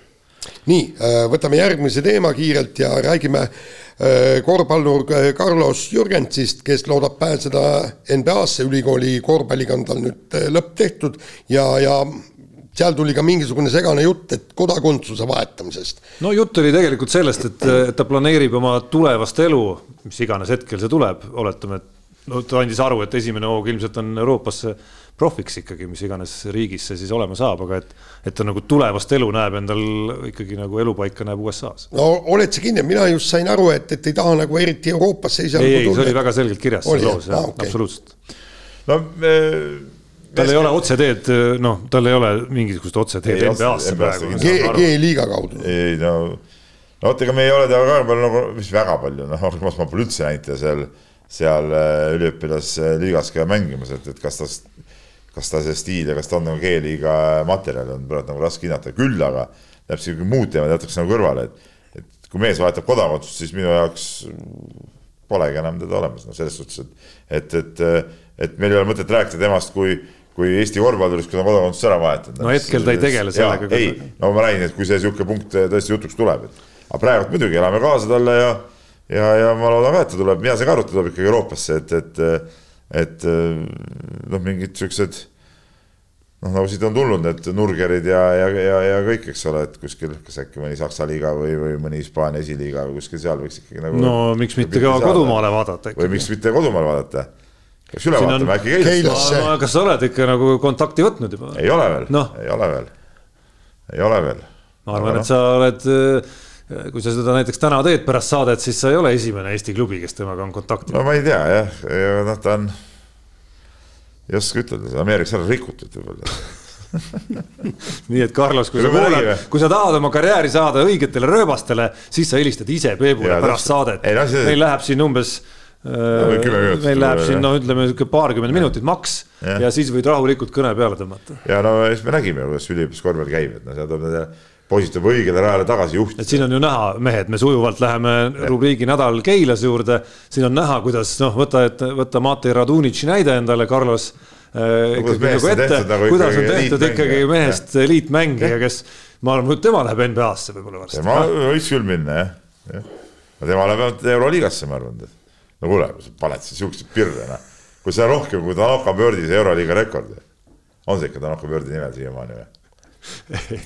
Speaker 2: nii, äh, võtame järgmise teema kiirelt ja räägime äh, korvpallur äh, Carlos Jürgensist, kes loodab pääseda NBA-sse, ülikooli korvpalliga on tal nüüd lõpp tehtud ja, ja seal tuli ka mingisugune segane jutt, et kodakondsuse vahetamisest.
Speaker 3: no jutt oli tegelikult sellest, et, ta planeerib oma tulevast elu, mis iganes hetkel see tuleb, oletame, et no ta andis aru, et esimene hoog ilmselt on Euroopasse profiks ikkagi, mis iganes riigis see siis olema saab, aga et, et ta nagu tulevast elu näeb endal ikkagi nagu elupaika näeb USA-s.
Speaker 2: no oled sa kindel, mina just sain aru, et, et ei taha nagu eriti Euroopasse
Speaker 3: esialgu tulla. ei, see oli väga selgelt kirjas selles loos, jah, okay. absoluutselt.
Speaker 4: no me
Speaker 3: tal ei ole otseteed, noh, tal ei ole mingisugust otseteed NBA-sse praegu.
Speaker 2: G-liiga kaudu.
Speaker 4: ei no, no vot, ega me ei ole teda väga palju nagu, mis väga palju, noh, ma pole üldse näinud ja seal, seal äh, üliõpilasliigas ka mängimas, et, et kas tast kas ta see stiil ja kas ta on nagu G-liiga materjal, on praegu nagu raske hinnata, küll aga läheb sihuke muud teemad jätaks nagu kõrvale, et, et kui mees vahetab kodakondsust, siis minu jaoks polegi enam teda olemas, no selles suhtes, et, et, et, et meil ei ole mõtet rääkida temast kui, kui Eesti korvpallurist, kui ta kodakondsuse ära vahetanud.
Speaker 3: no hetkel ta ei tegele sellega.
Speaker 4: ei, no ma räägin, et kui see sihuke punkt tõesti jutuks tuleb, et aga praegu muidugi elame kaasa talle ja, ja, ja ma loodan ka, et ta tuleb, mina saan ka aru, et ta tuleb ikkagi Euroopasse, et, et et äh, noh, mingid siuksed noh, nagu siit on tulnud need nurgerid ja, ja, ja, ja kõik, eks ole, et kuskil, kas äkki mõni Saksa liiga või, või mõni Hispaania esiliiga või kuskil seal võiks ikkagi nagu.
Speaker 3: no miks mitte ka kodumaale vaadata.
Speaker 4: või miks mitte kodumaale vaadata. peaks üle vaatama, äkki
Speaker 3: Keilasse. kas sa oled ikka nagu kontakti võtnud juba?
Speaker 4: ei ole veel no., ei ole veel, ei ole veel.
Speaker 3: ma arvan, et sa oled kui sa seda näiteks täna teed pärast saadet, siis sa ei ole esimene Eesti klubi, kes temaga on kontakti.
Speaker 4: no ma ei tea jah, ja noh, ta on, ei oska ütelda, Ameerikas on rikutud võib-olla
Speaker 3: nii et Carlos, kui sa kuulad, kui sa tahad oma karjääri saada õigetele rööbastele, siis sa helistad ise Peebule pärast saadet. No, see... meil läheb siin umbes no, äh, meil läheb siin no ütleme sihuke paarkümmend minutit maks ja. ja siis võid rahulikult kõne peale tõmmata.
Speaker 4: ja no siis me nägime, kuidas üliõpilaskorvpall käib, et no seal tuleb nende poisid tuleb õigele rajale tagasi juhtida.
Speaker 3: et siin on ju näha, mehed, me sujuvalt läheme ja. rubriigi nädal Keilas juurde, siin on näha, kuidas noh, võta, et võtta Mate Radunitši näide endale, Carlos äh,. No, nagu ette, nagu kuidas on tehtud ikkagi mehest eliitmängija, kes ma arvan, tema läheb NBA-sse võib-olla varsti.
Speaker 4: tema võiks küll minna jah, jah. tema läheb Euroliigasse, ma arvan. no kuule, paned siis siukseid pirre, noh. kui see on rohkem kui Tanaka Birdis Euroliiga rekord. on see ikka Tanaka Birdi nimel siiamaani või?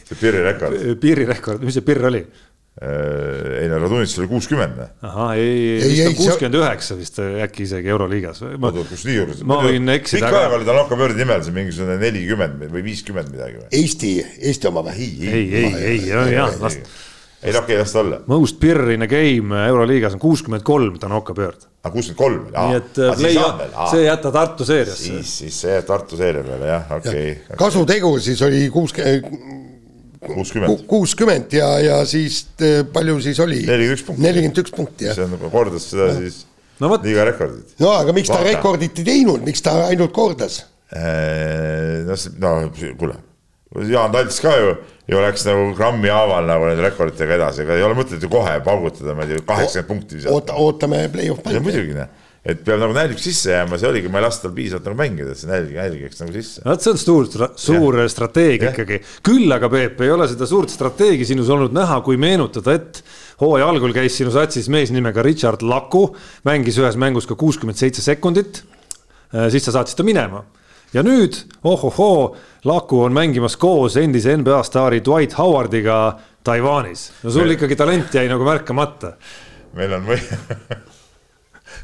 Speaker 4: See Pirri rekord.
Speaker 3: Pirri rekord, mis see Pirr oli?
Speaker 4: Äh, ei no Radunitš oli kuuskümmend.
Speaker 3: ahah, ei, vist on kuuskümmend üheksa vist äkki isegi Euroliigas. ma võin eksida.
Speaker 4: pikka aega oli tal Nokka Birdi nimel see mingisugune nelikümmend või viiskümmend midagi või?
Speaker 2: Eesti, Eesti oma või?
Speaker 3: ei, ei, ei, ei, jah, las
Speaker 4: ei noh, okei, las ta olla.
Speaker 3: Most Pirrine game Euroliigas on kuuskümmend kolm, ta on Okkapöörd.
Speaker 4: aa, ah, kuuskümmend kolm,
Speaker 3: nii et ah, play, see jätta Tartu seeriasse.
Speaker 4: siis, siis see jääb Tartu seeria peale jah, okei okay.
Speaker 2: ja.. kasutegur siis oli kuuskümmend
Speaker 4: kuuskümmend.
Speaker 2: kuuskümmend ja, ja siis eh, palju siis oli?
Speaker 4: nelikümmend üks punkti.
Speaker 2: nelikümmend üks punkti, jah.
Speaker 4: see on, nagu kordas seda ja. siis no, liiga rekordit.
Speaker 2: no aga miks Vaata. ta rekordit ei teinud, miks ta ainult kordas?
Speaker 4: Äh, no, no kuule, Jaan Talts ka ju ju läks nagu grammi haaval nagu nende rekorditega edasi, ega ei ole mõtet ju kohe paugutada, ma ei tea, kaheksakümmend punkti.
Speaker 2: oota, ootame play-off
Speaker 4: mänge. muidugi, noh. et peab nagu nälg sisse jääma, see oligi, ma ei lasknud tal piisavalt nagu mängida, et see nälg, nälg jääks nagu sisse.
Speaker 3: vot see on suur, suur ja. strateegia ikkagi. küll aga Peep, ei ole seda suurt strateegi sinus olnud näha, kui meenutada, et hooaja algul käis sinu satsis mees nimega Richard Laku, mängis ühes mängus ka kuuskümmend seitse sekundit. Äh, siis sa saatsid ta minema ja nüüd ohohoo, Laku on mängimas koos endise NBA staari Dwight Howardiga Taiwanis. no sul ikkagi talent jäi nagu märkamata.
Speaker 4: meil on või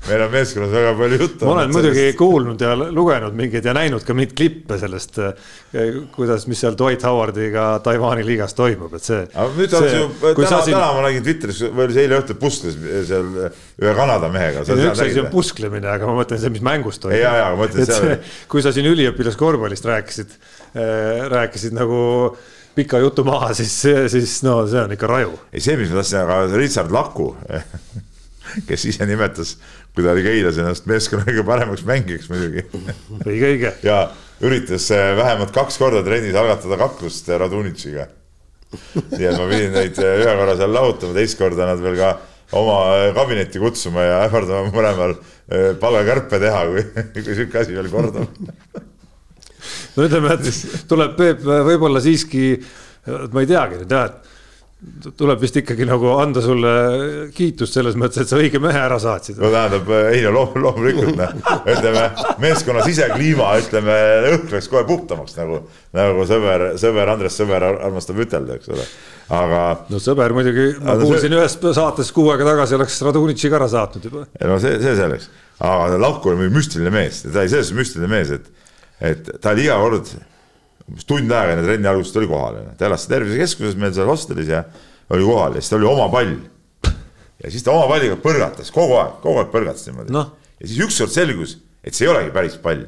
Speaker 4: meil on meeskonnas väga palju juttu.
Speaker 3: ma olen muidugi sellest... kuulnud ja lugenud mingeid ja näinud ka mingeid klippe sellest, eh, kuidas, mis seal Dwight Howardiga Taiwan'i liigas toimub, et see.
Speaker 4: aga nüüd on see ju, täna siin..., täna ma nägin Twitteris või oli see eile õhtul puskles seal ühe Kanada mehega.
Speaker 3: üks asi on pusklemine, aga ma mõtlen see, mis mängus toimub.
Speaker 4: ja, ja ma mõtlen seal.
Speaker 3: kui sa siin üliõpilaskorvpallist rääkisid äh,, rääkisid nagu pika jutu maha, siis, siis no see on ikka raju.
Speaker 4: ei, see, mis ma tahtsin, aga Richard Laku kes ise nimetas, kui oli Keilas ennast meeskonna kõige paremaks mängijaks muidugi.
Speaker 3: õige, õige.
Speaker 4: ja üritas äh, vähemalt kaks korda trennis algatada kaklust äh, Radunitšiga. nii et ma pidin neid äh, ühe korra seal lahutama, teist korda nad veel ka oma kabinetti kutsuma ja ähvardama mõlemal palgakärpe teha, kui, kui sihuke asi veel kordub
Speaker 3: no ütleme, et tuleb Peep võib-olla siiski, ma ei teagi nüüd jah, et tuleb vist ikkagi nagu anda sulle kiitust selles mõttes, et sa õige mehe ära saatsid.
Speaker 4: no tähendab, ei no loom, loomulikult noh, ütleme meeskonna sisekliima, ütleme õhk läks kohe puhtamaks nagu, nagu sõber, sõber Andres Sõber armastab ütelda, eks ole, aga.
Speaker 3: no sõber muidugi, ma kuulsin see... ühes saates kuu aega tagasi oleks Radunitši ka ära saatnud juba.
Speaker 4: no see, see selleks, aga Lauko oli müstiline mees, ta oli selles mõttes müstiline mees, et, et ta oli iga kord umbes tund aega enne trenni algust oli kohal, ta elas tervisekeskuses meil seal hostelis ja oli kohal ja siis tal oli oma pall. ja siis ta oma palliga põrgatas kogu aeg, kogu aeg põrgatas niimoodi no.. ja siis ükskord selgus, et see ei olegi päris pall.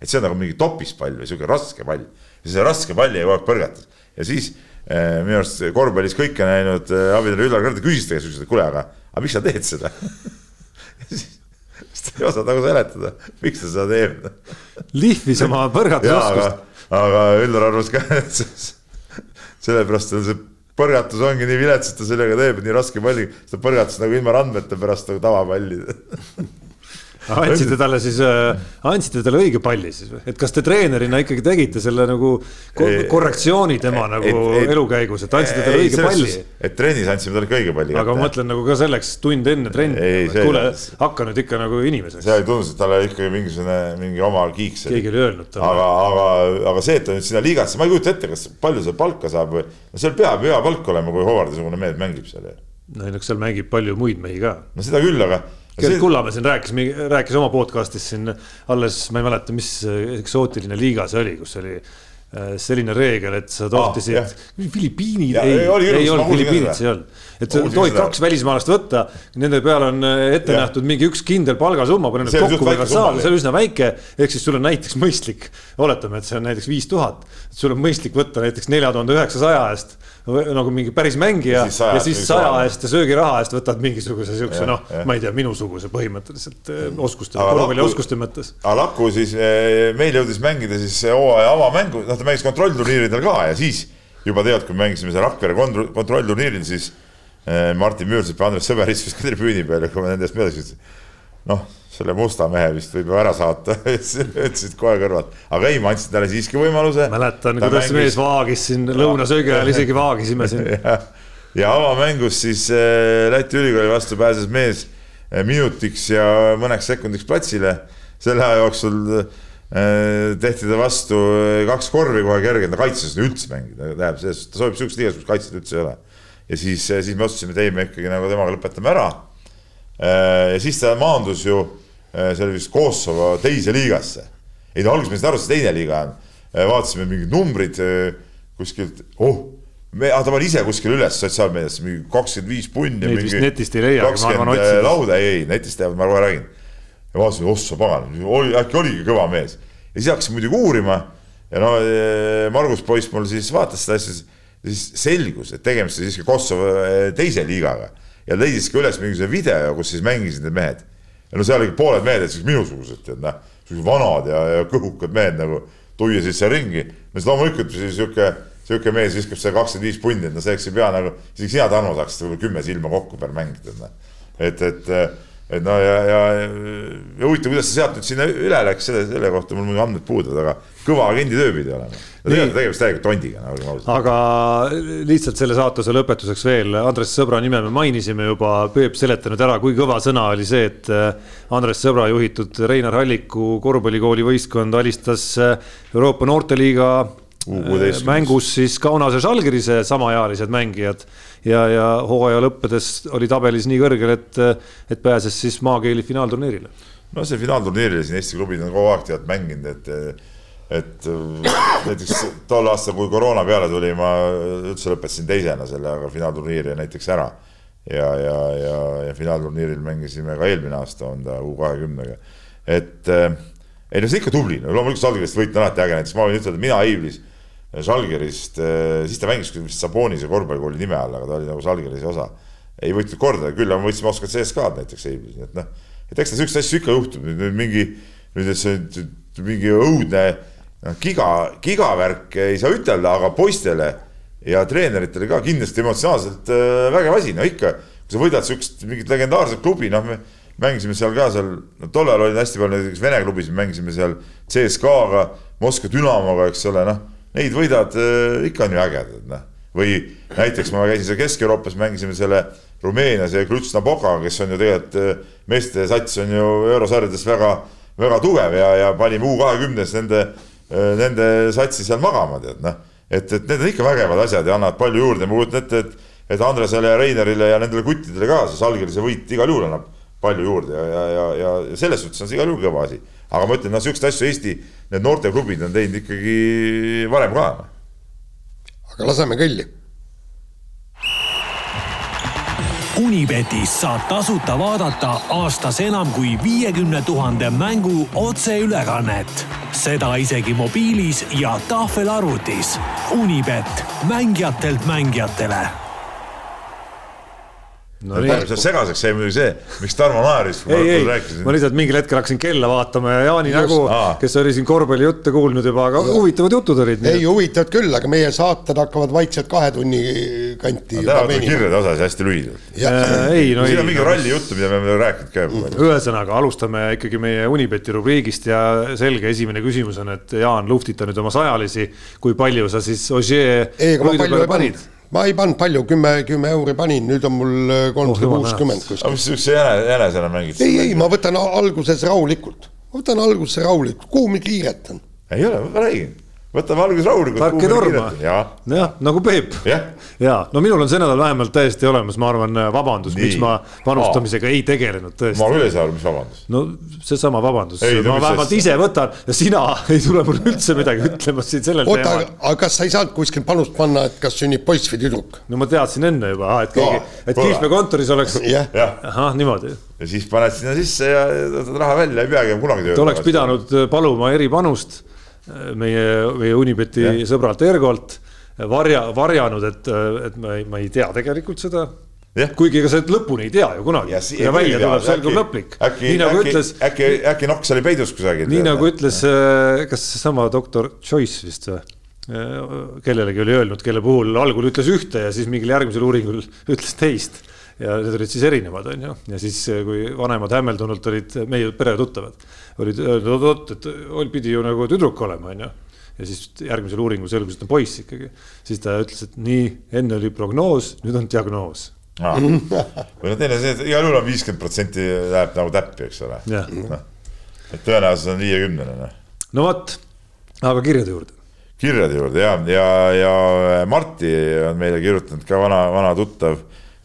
Speaker 4: et see on nagu mingi topispall või sihuke raske pall. ja see raske palli kogu aeg põrgatas ja siis äh, minu arust korvpallis kõike näinud äh, abielu Üllar Kõrd küsis ta käest, et kuule, aga, aga miks sa teed seda siis ta ei osanud nagu seletada, miks ta seda teeb.
Speaker 3: lihvis oma põrgatusoskust
Speaker 4: aga Üllar arvas ka, et sellepärast on see põrgatus ongi nii vilets, et ta sellega teeb, nii raske palli, seda põrgatust nagu ilma randmete pärast nagu tavapalli
Speaker 3: andsite talle siis äh,, andsite talle õige palli siis või, et kas te treenerina ikkagi tegite selle nagu korrektsiooni tema ei, nagu et, et, elu käigus, et andsite talle õige palli?
Speaker 4: et trennis andsime talle ka õige palli.
Speaker 3: aga ma mõtlen nagu ka selleks tund enne trenni, kuule, hakka nüüd ikka nagu inimeseks.
Speaker 4: seal tundus, et tal oli ikkagi mingisugune, mingi oma kiiks.
Speaker 3: keegi oli öelnud
Speaker 4: talle. aga, aga, aga see, et ta nüüd sinna liigasse, ma ei kujuta ette, kas palju seal palka saab või, no seal peab hea palk olema, kui Hovardi-sugune mees mängib seal.
Speaker 3: no eks seal mängib palju muid mehi ka.
Speaker 4: no seda küll, aga
Speaker 3: Gerd. Kullamäe siin rääkis, rääkis oma podcast'is siin alles, ma ei mäleta, mis eksootiline liiga see oli, kus oli äh, selline reegel, et sa tohtisid ah,, Filipiinid, ei, ei, ei olnud, Filipiinid see ei olnud. et sa tohid kaks välismaalast võtta, nende peale on äh, ette ja. nähtud mingi üks kindel palgasumma, kui nad kokku võivad saada, see on üsna väike. ehk siis sul on näiteks mõistlik, oletame, et see on näiteks viis tuhat, sul on mõistlik võtta näiteks nelja tuhande üheksasaja eest nagu mingi päris mängija ja siis saja, ja siis saja eest ja söögiraha eest võtad mingisuguse siukse noh, ma ei tea, minusuguse põhimõtteliselt eh, oskuste, korvpallioskuste mõttes.
Speaker 4: aga Laku siis eh, meil jõudis mängida siis hooaja avamängu, noh ta mängis kontrollturniiridel ka ja siis juba tead, kui mängisime seal Rakvere kontrollturniiril, siis eh, Martin Müürsepp ja Andres Sõber istusid ka tribüüni peal ja kui ma nendest mööda sõitsin, noh selle musta mehe vist võib ju ära saata ütlesid kohe kõrvalt, aga ei, ma andsin talle siiski võimaluse.
Speaker 3: mäletan, kuidas mängis... mees vaagis siin lõunasöögi ajal isegi vaagisime siin
Speaker 4: ja, ja avamängus siis äh, Läti ülikooli vastu pääses mees äh, minutiks ja mõneks sekundiks platsile. selle aja jooksul äh, tehti ta vastu kaks korvi kohe kergelt, ta kaitses üldse mängida, tähendab, selles suhtes ta sobib siukses liigas, kus kaitset üldse ei ole. ja siis, siis me otsustasime, et ei, me ikkagi nagu temaga lõpetame ära. ja siis ta maandus ju see oli vist Kosovo teise liigasse. ei no alguses me said aru, see teine liiga on. Äh, vaatasime mingid numbrid äh, kuskilt, oh, me, ah, ta pani ise kuskil üles sotsiaalmeediasse mingi kakskümmend viis punni.
Speaker 3: Neid vist netist ei leia, otsides.
Speaker 4: lauda, ei, ei netist teavad, ma kohe räägin. ja vaatasin, ossa pagan, oli, äkki oligi kõva mees. ja siis hakkasin muidugi uurima ja no Margus poiss mul siis vaatas seda asja, siis selgus, et tegemist oli siiski Kosovo teise liigaga ja leidis ka üles mingisuguse video, kus siis mängisid need mehed ja no seal olid pooled mehed, siis minusugused, tead noh, siuksed vanad ja, ja kõhukad mehed nagu tuiasid seal ringi. no siis loomulikult sihuke, sihuke mees viskab seal kakskümmend viis pundi, et no selleks ei pea nagu, isegi sina, Tarmo, saaksid võib-olla kümme silma kokku per mäng, tead noh. et, et, et no ja, ja, ja huvitav, kuidas see sealt nüüd sinna üle läks, selle, selle kohta mul muidugi andmed puuduvad, aga kõva agendi töö pidi olema. no tegelikult tegemist täielikult tondiga, nagu olgem ausad.
Speaker 3: aga lihtsalt selle saatuse lõpetuseks veel, Andres Sõbra nime me mainisime juba, Peep seletanud ära, kui kõva sõna oli see, et äh, Andres Sõbra juhitud Reinar Halliku korvpallikooli võistkond alistas äh, Euroopa noorteliiga
Speaker 4: U16.
Speaker 3: Mängus siis Kaunase Žalgirise samaealised mängijad ja, ja hooaja lõppedes oli tabelis nii kõrgel, et, et pääses siis maakeeli finaalturniirile.
Speaker 4: no see finaalturniirile siin Eesti klubid on kogu aeg tead mänginud, et, et näiteks tol aastal, kui koroona peale tuli, ma üldse lõpetasin teisena selle, aga finaalturniiri näiteks ära. ja, ja, ja, ja finaalturniiril mängisime ka eelmine aasta on ta U kahekümnega, et ei no see ikka tubli, no loomulikult Salgrist võit on alati äge, näiteks ma võin ütelda, mina Iivlis Žalgirist, eh, siis ta mängis vist Sabonise korvpallikooli nime all, aga ta oli nagu Žalgirise osa. ei võitnud kordagi, küll aga võitsime Oskar CSKA-d näiteks Eiblis, nii et noh, et eks ta siukseid asju ikka juhtub, nüüd mingi, nüüd see mingi õudne noh, giga, gigavärk ei saa ütelda, aga poistele ja treeneritele ka kindlasti emotsionaalselt äh, vägev asi, no ikka, kui sa võidad siukest mingit legendaarset klubi, noh, me mängisime seal ka seal, no tollal oli hästi palju näiteks Vene klubis, mängisime seal CSKA-ga, Moskva Dünamoga, eks ole, noh neid võidad äh, ikka on ju ägedad, noh. või näiteks ma käisin seal Kesk-Euroopas, mängisime selle Rumeenias ja Klutš-Napokaga, kes on ju tegelikult äh, meeste sats on ju eurosarjades väga, väga tugev ja, ja panime U kahekümnes nende, äh, nende satsi seal magama, tead noh. et, et need on ikka vägevad asjad ja annavad palju juurde, ma kujutan ette, et, et Andresele ja Reinerile ja nendele kuttidele ka see Salgirise võit igal juhul annab palju juurde ja, ja, ja, ja selles suhtes on see igal juhul kõva asi. Aga ma ütlen, noh, siukseid asju Eesti need noorteklubid on teinud ikkagi varem ka.
Speaker 2: aga laseme kõlli.
Speaker 1: Unibetis saab tasuta vaadata aastas enam kui viiekümne tuhande mängu otseülekannet. seda isegi mobiilis ja tahvelarvutis. Unibet, mängijatelt mängijatele
Speaker 4: no nii. segaseks jäi muidugi see, miks Tarmo naeris.
Speaker 3: ei, ei, ma lihtsalt mingil hetkel hakkasin kella vaatama ja Jaani Just, nägu, kes oli siin korvpallijutte kuulnud juba, aga huvitavad jutud olid.
Speaker 2: ei, huvitavad küll, aga meie saated hakkavad vaikselt kahe tunni kanti.
Speaker 4: Kirjade osas hästi lühidalt.
Speaker 3: ei, no ei.
Speaker 4: siin on mingi ralli juttu, mida me oleme rääkinud ka juba.
Speaker 3: ühesõnaga, alustame ikkagi meie Unibeti rubriigist ja selge esimene küsimus on, et Jaan, luhtita nüüd oma sajalisi, kui palju sa siis Ožee.
Speaker 2: ei, ega ma palju ei pannud ma ei pannud palju, kümme, kümme euri panin, nüüd on mul äh, kolmsada kuuskümmend kuskil.
Speaker 4: aga mis siukse jäne, jänesena mängid?
Speaker 2: ei, ei, ma võtan alguses rahulikult, ma võtan alguses rahulikult, kuhu mul kiiret on?
Speaker 4: ei ole, ma räägin võtame alguses rahulikult.
Speaker 3: tark ei torma. jah, nagu Peep. ja no minul on see nädal vähemalt täiesti olemas, ma arvan, vabandus, miks ma panustamisega ei tegelenud tõesti.
Speaker 4: ma küll ei saa aru, mis vabandus.
Speaker 3: no seesama vabandus, ma vähemalt sest... ise võtan ja sina ei tule mul üldse midagi ütlema siin sellel
Speaker 2: Oota, teemal. aga kas sa ei saanud kuskil panust panna, et kas sünnib poiss või tüdruk?
Speaker 3: no ma teadsin enne juba, et keegi, et Kihlvee kontoris oleks. ahah, niimoodi.
Speaker 4: ja siis paned sinna sisse ja võtad raha välja, ei peagi kunagi
Speaker 3: tööle. oleks pidanud paluma eripanust meie, meie Unibeti ja. sõbralt Ergolt varja, varjanud, et, et ma ei, ma ei tea tegelikult seda. kuigi ega sa lõpuni ei tea ju kunagi. ja, ja välja tuleb, selgub lõplik.
Speaker 4: äkki, äkki, ütles, äkki, äkki noks oli peidus kusagil.
Speaker 3: nii nagu ütles, äh, kas seesama doktor Joyce vist või? Äh, kellelegi oli öelnud, kelle puhul algul ütles ühte ja siis mingil järgmisel uuringul ütles teist ja need olid siis erinevad, on ju, ja siis, kui vanemad hämmeldunult olid meie peretuttavad, olid öelnud, oot-oot, et pidi ju nagu tüdruk olema, on ju. ja siis järgmisel uuringul selgus, et on poiss ikkagi. siis ta ütles, et nii, enne oli prognoos, nüüd on diagnoos
Speaker 4: ah.. või noh, teine see, et igal juhul on viiskümmend protsenti läheb nagu täppi, eks ole. noh, et tõenäosus on viiekümnene, noh.
Speaker 3: no vot, aga kirjade juurde
Speaker 4: kirjade juurde ja, ja, ja Marti on meile kirjutanud ka vana, vana tuttav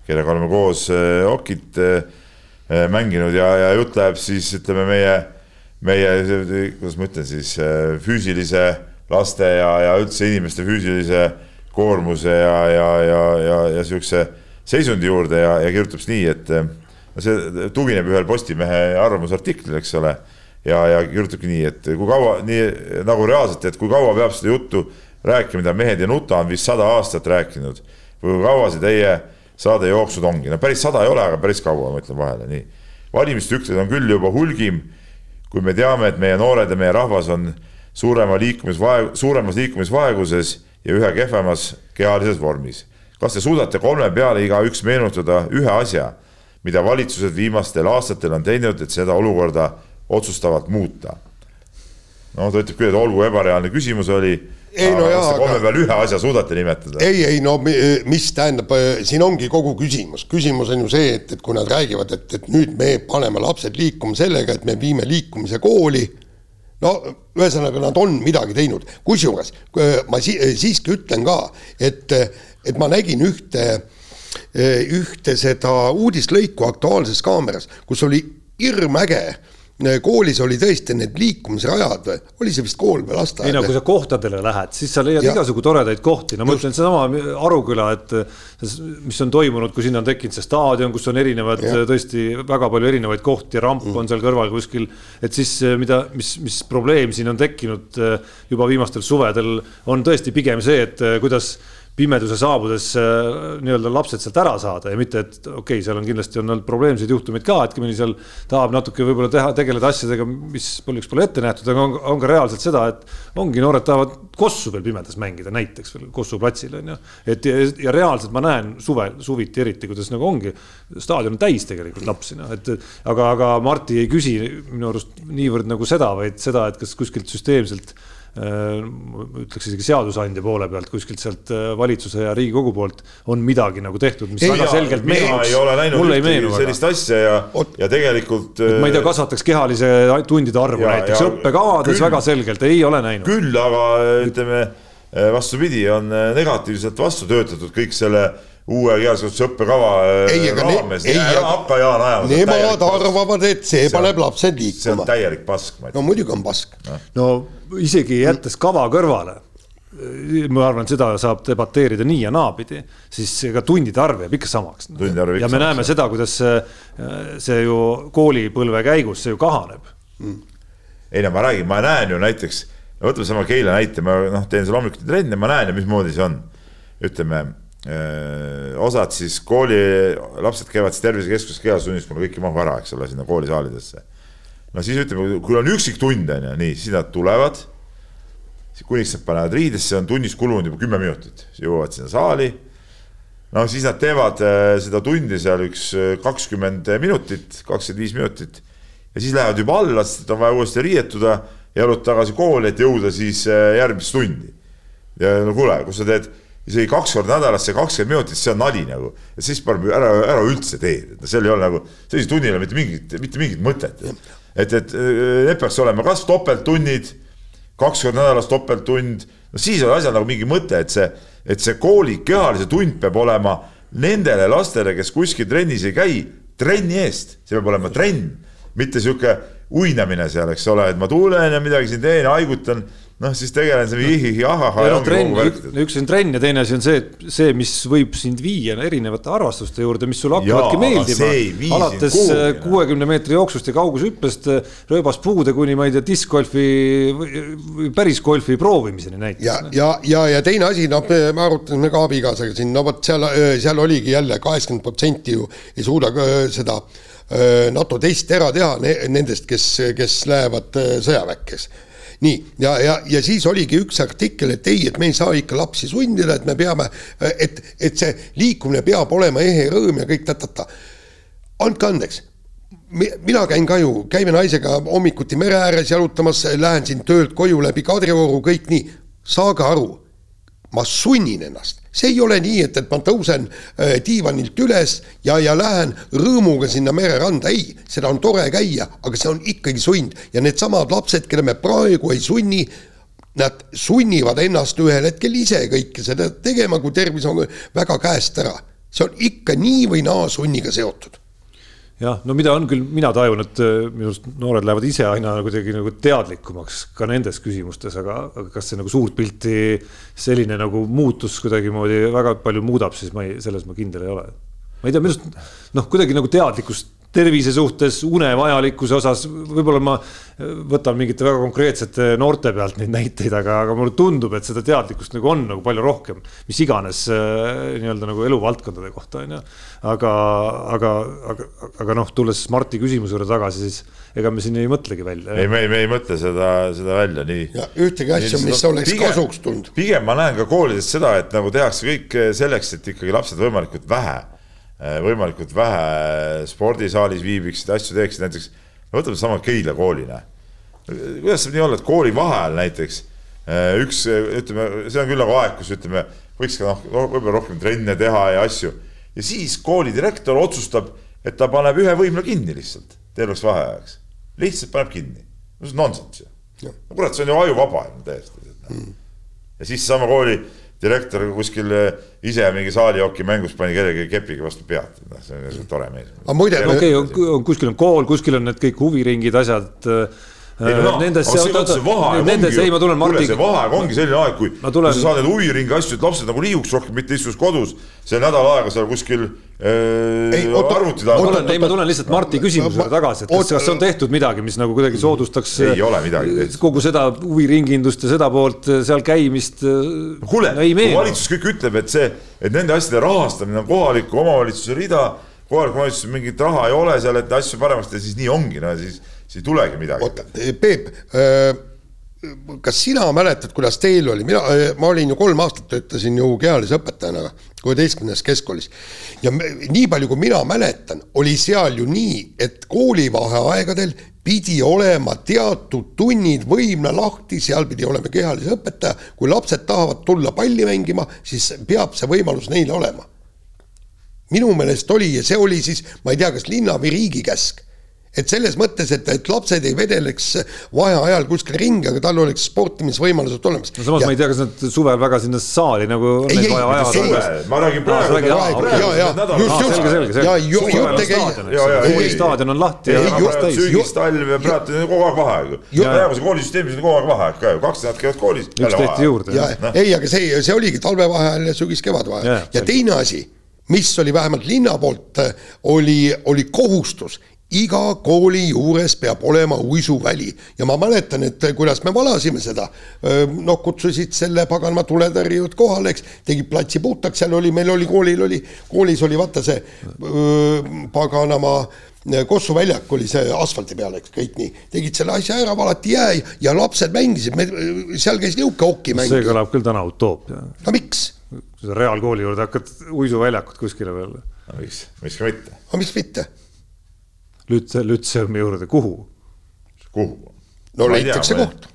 Speaker 4: kellega oleme koos eh, Okit eh, eh, mänginud ja, ja jutt läheb siis ütleme meie, meie, kuidas ma ütlen siis füüsilise laste ja, ja üldse inimeste füüsilise koormuse ja, ja, ja, ja, ja sihukese seisundi juurde ja, ja kirjutab siis nii, et see tugineb ühel Postimehe arvamusartiklil, eks ole. ja, ja kirjutabki nii, et kui kaua, nii nagu reaalselt, et kui kaua peab seda juttu rääkima, mida mehed ei nuta, on vist sada aastat rääkinud. või kui kaua see teie saade jooksud ongi, no päris sada ei ole, aga päris kaua, ma ütlen vahele, nii. valimistsüklid on küll juba hulgim, kui me teame, et meie noored ja meie rahvas on suurema liikumisvaeg-, suuremas liikumisvaeguses ja üha kehvemas kehalises vormis. kas te suudate kolme peale igaüks meenutada ühe asja, mida valitsused viimastel aastatel on teinud, et seda olukorda otsustavalt muuta. no ta ütleb küll, et olgu ebareaalne küsimus oli
Speaker 2: ei no jaa,
Speaker 4: aga. kolme peal ühe asja suudate nimetada?
Speaker 2: ei, ei no mis tähendab, siin ongi kogu küsimus, küsimus on ju see, et, et kui nad räägivad, et, et nüüd me paneme lapsed liikuma sellega, et me viime liikumise kooli. no ühesõnaga, nad on midagi teinud, kusjuures ma si siiski ütlen ka, et, et ma nägin ühte, ühte seda uudislõiku Aktuaalses Kaameras, kus oli hirmäge koolis oli tõesti need liikumisrajad või, oli see vist kool või lasteaed?
Speaker 3: ei no kui sa kohtadele lähed, siis sa leiad ja. igasugu toredaid kohti, no ma ütlen seesama Aruküla, et mis on toimunud, kui sinna on tekkinud see staadion, kus on erinevad ja. tõesti väga palju erinevaid kohti, ramp mm. on seal kõrval kuskil. et siis mida, mis, mis probleem siin on tekkinud juba viimastel suvedel, on tõesti pigem see, et kuidas pimeduse saabudes äh, nii-öelda lapsed sealt ära saada ja mitte, et okei okay,, seal on kindlasti on olnud probleemseid juhtumeid ka, et mõni seal tahab natuke võib-olla teha, tegeleda asjadega, mis poleks pole ette nähtud, aga on, on ka reaalselt seda, et ongi noored tahavad kossu veel pimedas mängida, näiteks veel Kossu platsil on ju. et ja, ja reaalselt ma näen suvel, suviti eriti, kuidas nagu ongi, staadion on täis tegelikult lapsi, noh, et aga, aga Marti ei küsi minu arust niivõrd nagu seda, vaid seda, et kas kuskilt süsteemselt ütleks isegi seadusandja poole pealt, kuskilt sealt äh, valitsuse ja Riigikogu poolt on midagi nagu tehtud, mis ei, väga ja, selgelt meenuks. mulle ei meenu
Speaker 4: sellist asja ja, ja tegelikult.
Speaker 3: ma ei tea, äh, kasvataks kehalise tundide arvu ja, näiteks õppekavades küll, väga selgelt ei ole näinud.
Speaker 4: küll, aga ütleme vastupidi, on negatiivselt vastu töötatud kõik selle uue kehalise õppekava raames. ära hakka Jaan ajama.
Speaker 2: Nemad arvavad, et see, see paneb lapsed liikuma.
Speaker 4: see on täielik pask.
Speaker 2: no muidugi on pask.
Speaker 3: no isegi jättes kava kõrvale ma arvan, seda saab debateerida nii ja naapidi, siis ega tundide arv jääb ikka samaks. ja me näeme seda, kuidas see, see ju koolipõlve käigus, see ju kahaneb mm..
Speaker 4: ei no ma räägin, ma näen ju näiteks, võtame sama Keila näite, ma noh, teen seal hommikuti trenni, ma näen ju, mismoodi see on. ütleme, osad siis kooli, lapsed käivad siis tervisekeskuses kehasunnis, kuna kõik ei mahu ära, eks ole, sinna koolisaalidesse no siis ütleme, kui on üksiktund on ju, nii, siis nad tulevad. kuniks nad panevad riidesse, on tunnis kulunud juba kümme minutit, jõuavad sinna saali. no siis nad teevad seda tundi seal üks kakskümmend minutit, kakskümmend viis minutit. ja siis lähevad juba alla, sest on vaja uuesti riietuda, jalud tagasi kooli, et jõuda siis järgmist tundi. ja no kuule, kui sa teed isegi kaks korda nädalas see kakskümmend minutit, see on nali nagu. ja siis paneb ära, ära üldse teed, et seal ei ole nagu, sellisel tunnil ei ole mitte mingit, mitte mingit mõtet. Et, et äh, need peaks olema kas topelttunnid, kaks korda nädalas topelttund, no siis on asjal nagu mingi mõte, et see, et see kooli kehalise tund peab olema nendele lastele, kes kuskil trennis ei käi, trenni eest, see peab olema trenn, mitte sihuke uinamine seal, eks ole, et ma tulen ja midagi siin teen, haigutan noh, siis tegelen selle ihihi ahaha.
Speaker 3: No, trenn, üks on trenn ja teine asi on see, et see, mis võib sind viia erinevate harrastuste juurde, mis sulle hakkavadki meeldima. alates äh, kuuekümne meetri jooksust ja kaugushüppest äh, rööbaspuude kuni ma ei tea, diskgolfi või päris golfi proovimiseni näiteks.
Speaker 2: ja, ja, ja, ja teine asi, noh, me arutasime ka abikaasaga siin, no vot seal, äh, seal oligi jälle kaheksakümmend protsenti ju ei suuda seda NATO testi ära teha nendest, kes, kes lähevad sõjaväkkes nii, ja, ja, ja siis oligi üks artikkel, et ei, et me ei saa ikka lapsi sundida, et me peame, et, et see liikumine peab olema ehe rõõm ja kõik ta-ta-ta. andke andeks mina käin ka ju, käime naisega hommikuti mere ääres jalutamas, lähen siin töölt koju läbi Kadrioru, kõik nii. saage aru, ma sunnin ennast see ei ole nii, et, et ma tõusen äh, diivanilt üles ja, ja lähen rõõmuga sinna mereranda, ei, seda on tore käia, aga see on ikkagi sund ja needsamad lapsed, keda me praegu ei sunni, nad sunnivad ennast ühel hetkel ise kõike seda tegema, kui tervis on väga käest ära. see on ikka nii või naa sunniga seotud
Speaker 3: jah, no mida on küll mina tajun, et äh, minu arust noored lähevad ise aina kuidagi nagu teadlikumaks ka nendes küsimustes, aga, aga kas see nagu suurt pilti selline nagu muutus kuidagimoodi väga palju muudab, siis ma ei, selles ma kindel ei ole. ma ei tea, minu arust noh, kuidagi nagu teadlikkust tervise suhtes, une vajalikkuse osas, võib-olla ma võtan mingite väga konkreetsete noorte pealt neid näiteid, aga, aga mulle tundub, et seda teadlikkust nagu on nagu palju rohkem, mis iganes äh, nii-öelda nagu eluvaldkondade kohta on ju. aga, aga, aga, aga noh, tulles Marti küsimuse juurde tagasi, siis ega me siin ei mõtlegi välja.
Speaker 4: ei, me ei, me ei mõtle seda, seda välja nii.
Speaker 2: ja ühtegi asja, mis no, oleks pigem, kasuks tulnud.
Speaker 4: pigem ma näen ka koolides seda, et nagu tehakse kõik selleks, et ikkagi lapsed võimalikult vähe võimalikult vähe spordisaalis viibiksid, asju teeksid, näiteks võtame sama Keila kooli, noh. kuidas saab nii olla, et kooli vaheajal näiteks üks, ütleme, see on küll nagu aeg, kus ütleme, võiks ka noh, võib-olla rohkem trenne teha ja asju. ja siis kooli direktor otsustab, et ta paneb ühe võimla kinni lihtsalt terveks vaheajaks. lihtsalt paneb kinni. no see on nonsense ju. no kurat, see on ju ajuvaba täiesti mm.. ja siis sama kooli direktor kuskil ise mingi saalijoki mängus pani kellelegi kepiga vastu pead, noh, see on tore mees.
Speaker 2: aga muide.
Speaker 3: okei okay,, kuskil on kool, kuskil on need kõik huviringid, asjad
Speaker 4: ei no, nendes, aga see, see vaheaeg
Speaker 3: nendes,
Speaker 4: ongi,
Speaker 3: ei ma tulen Marti.
Speaker 4: see vaheaeg ongi selline aeg, kui, kui sa saad neid huviringi asju, et lapsed nagu liiguks rohkem, mitte istuks kodus. see nädal aega seal kuskil äh, arvuti taga.
Speaker 3: ei, ma tulen lihtsalt Marti küsimusele tagasi, et kas, kas on tehtud midagi, mis nagu kuidagi soodustaks.
Speaker 4: ei ole midagi tehtud.
Speaker 3: kogu seda huviringindust ja seda poolt seal käimist.
Speaker 4: kuule no,, kui valitsus kõik ütleb, et see, et nende asjade rahastamine on kohaliku omavalitsuse rida kohalik omavalitsus mingit raha ei ole seal, et asju paremaks teha, siis nii ongi, no siis siis ei tulegi midagi.
Speaker 2: oota, Peep, äh, kas sina mäletad, kuidas teil oli, mina, äh, ma olin ju kolm aastat töötasin ju kehalise õpetajana kuueteistkümnes keskkoolis. ja me, nii palju, kui mina mäletan, oli seal ju nii, et koolivaheaegadel pidi olema teatud tunnid võimla lahti, seal pidi olema kehalise õpetaja. kui lapsed tahavad tulla palli mängima, siis peab see võimalus neil olema. minu meelest oli ja see oli siis, ma ei tea, kas linna või riigi käsk et selles mõttes, et, et lapsed ei vedeleks vaheajal kuskil ringi, aga tal oleks sportimisvõimalused olemas.
Speaker 3: no samas ja, ma ei tea, kas nad suvel väga sinna saali nagu.
Speaker 4: ei, ei, ei, ma räägin praegu.
Speaker 2: ja, ja, just, just, ja jutt ei käi.
Speaker 3: koolistaadion on lahti
Speaker 4: sügis, talv ja praegu on kogu aeg vaheaeg. praeguse koolisüsteemis on kogu aeg vaheaeg ka ju, kaks nädalat käivad koolis.
Speaker 3: üks tehti juurde.
Speaker 2: ei, aga see, see oligi talvevaheajal ja sügis-kevadvaheajal ja teine asi mis oli vähemalt linna poolt, oli, oli kohustus iga kooli juures peab olema uisuväli ja ma mäletan, et kuidas me valasime seda. noh, kutsusid selle paganama tuletõrjujad kohale, eks, tegid platsi puhtaks, seal oli, meil oli koolil oli, koolis oli vaata see öö, paganama Kossu väljak oli see asfalti peal, eks kõik nii, tegid selle asja ära, valati jää ja lapsed mängisid, me seal käis niisugune okimäng.
Speaker 3: see kõlab küll täna utoopia.
Speaker 2: no miks?
Speaker 3: kui sa reaalkooli juurde hakkad uisuväljakut kuskile veel.
Speaker 4: no miks, miks ka mitte.
Speaker 2: no miks mitte
Speaker 3: Lütse, Lütseumi juurde, kuhu?
Speaker 4: kuhu?
Speaker 2: no leitakse koht.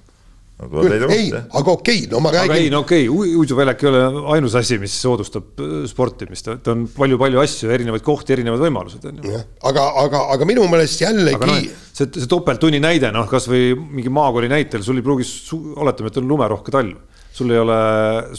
Speaker 4: No,
Speaker 2: ei, aga okei okay,, no ma räägin.
Speaker 3: ei, no okei okay,, uisuväljak ei ole ainus asi, mis soodustab äh, sportimist, et on palju-palju asju, erinevaid kohti, erinevad võimalused on ju.
Speaker 2: aga, aga, aga minu meelest jällegi. No,
Speaker 3: see, see topelttunni näide, noh, kasvõi mingi maakooli näitel, sul ei pruugi, oletame, et on lumerohke talv sul ei ole,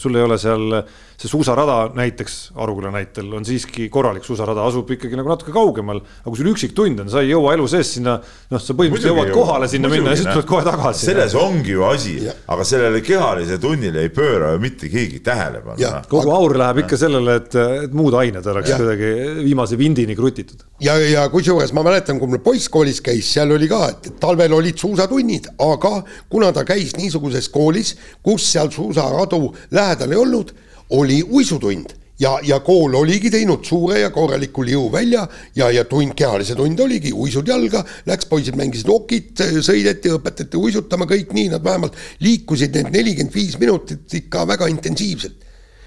Speaker 3: sul ei ole seal see suusarada näiteks Aruküla näitel on siiski korralik suusarada, asub ikkagi nagu natuke kaugemal. aga kui sul üksik tund on, sa ei jõua elu sees sinna, noh, sa põhimõtteliselt jõuad kohale sinna minna ja siis tuled kohe tagasi.
Speaker 4: selles ongi ju asi, aga sellele kehalisele tunnile ei pööra ju mitte keegi tähelepanu.
Speaker 3: kogu aur läheb ikka sellele, et, et muud ained oleks ja. kuidagi viimase vindini krutitud.
Speaker 2: ja, ja kusjuures ma mäletan, kui mul poiss koolis käis, seal oli ka, et talvel olid suusatunnid, aga kuna ta käis niisuguses koolis, kus seal suusaradu lähedal ei olnud oli uisutund. Ja, ja kool oligi teinud suure ja korraliku liu välja ja, ja tund, kehalise tund oligi, uisud jalga, läks, poisid mängisid okit, sõideti, õpetati uisutama, kõik nii, nad vähemalt liikusid need nelikümmend viis minutit ikka väga intensiivselt.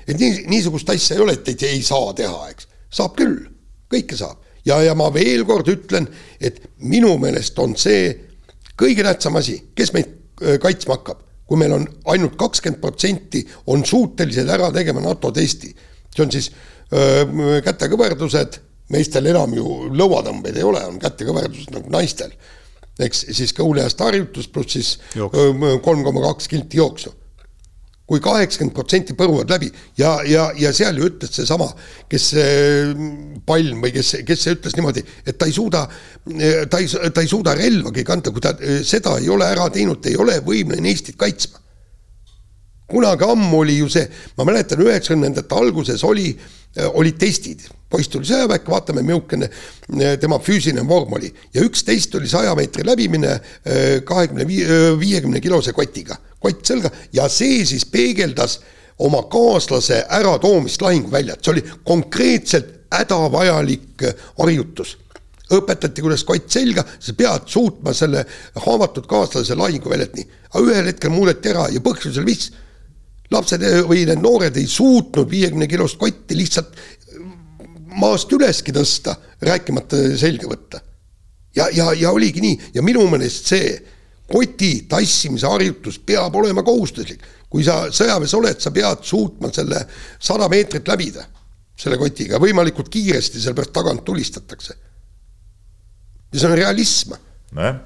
Speaker 2: et nii, niisugust asja ei ole, et, et ei saa teha, eks, saab küll, kõike saab. Ja, ja ma veel kord ütlen, et minu meelest on see kõige tähtsam asi, kes meid äh, kaitsma hakkab kui meil on ainult kakskümmend protsenti on suutelised ära tegema NATO testi. see on siis öö, kätekõverdused, meestel enam ju lõuatõmbeid ei ole, on kätekõverdused nagu naistel. eks siis kõhuliast harjutus pluss siis kolm koma kaks kilti jooksu kui kaheksakümmend protsenti põruvad läbi. Ja, ja, ja seal ju ütles seesama, kes Palm või kes, kes ütles niimoodi, et ta ei suuda, ta ei, ta ei suuda relvagi kanda, kui ta seda ei ole ära teinud, ei ole võimeline Eestit kaitsma. kunagi ammu oli ju see, ma mäletan, üheksakümnendate alguses oli, olid testid, poiss tuli sõjaväkke, vaatame, milline tema füüsiline vorm oli. Ja üks test oli saja meetri läbimine kahekümne viie, viiekümne kilose kotiga kott selga ja see siis peegeldas oma kaaslase äratoomist lahinguväljalt, see oli konkreetselt hädavajalik äh, harjutus. õpetati, kuidas kott selga, sa pead suutma selle haavatud kaaslase lahinguväljalt nii, aga ühel hetkel muudeti ära ja põhjus oli mis? lapsed äh, või need noored ei suutnud viiekümne kilost kotti lihtsalt äh, maast üleski tõsta, rääkimata selga võtta. ja, ja, ja oligi nii ja minu meelest see koti tassimise harjutus peab olema kohustuslik. kui sa sõjaväes oled, sa pead suutma selle sada meetrit läbida selle kotiga, võimalikult kiiresti, sellepärast tagant tulistatakse. ja see on realism.
Speaker 4: nojah,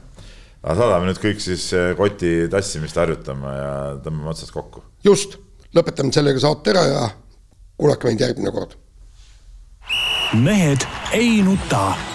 Speaker 4: aga saadame nüüd kõik siis eh, koti tassimist harjutama ja tõmbame otsad kokku.
Speaker 2: just, lõpetame sellega saate ära ja kuulake meid järgmine kord.
Speaker 1: mehed ei nuta.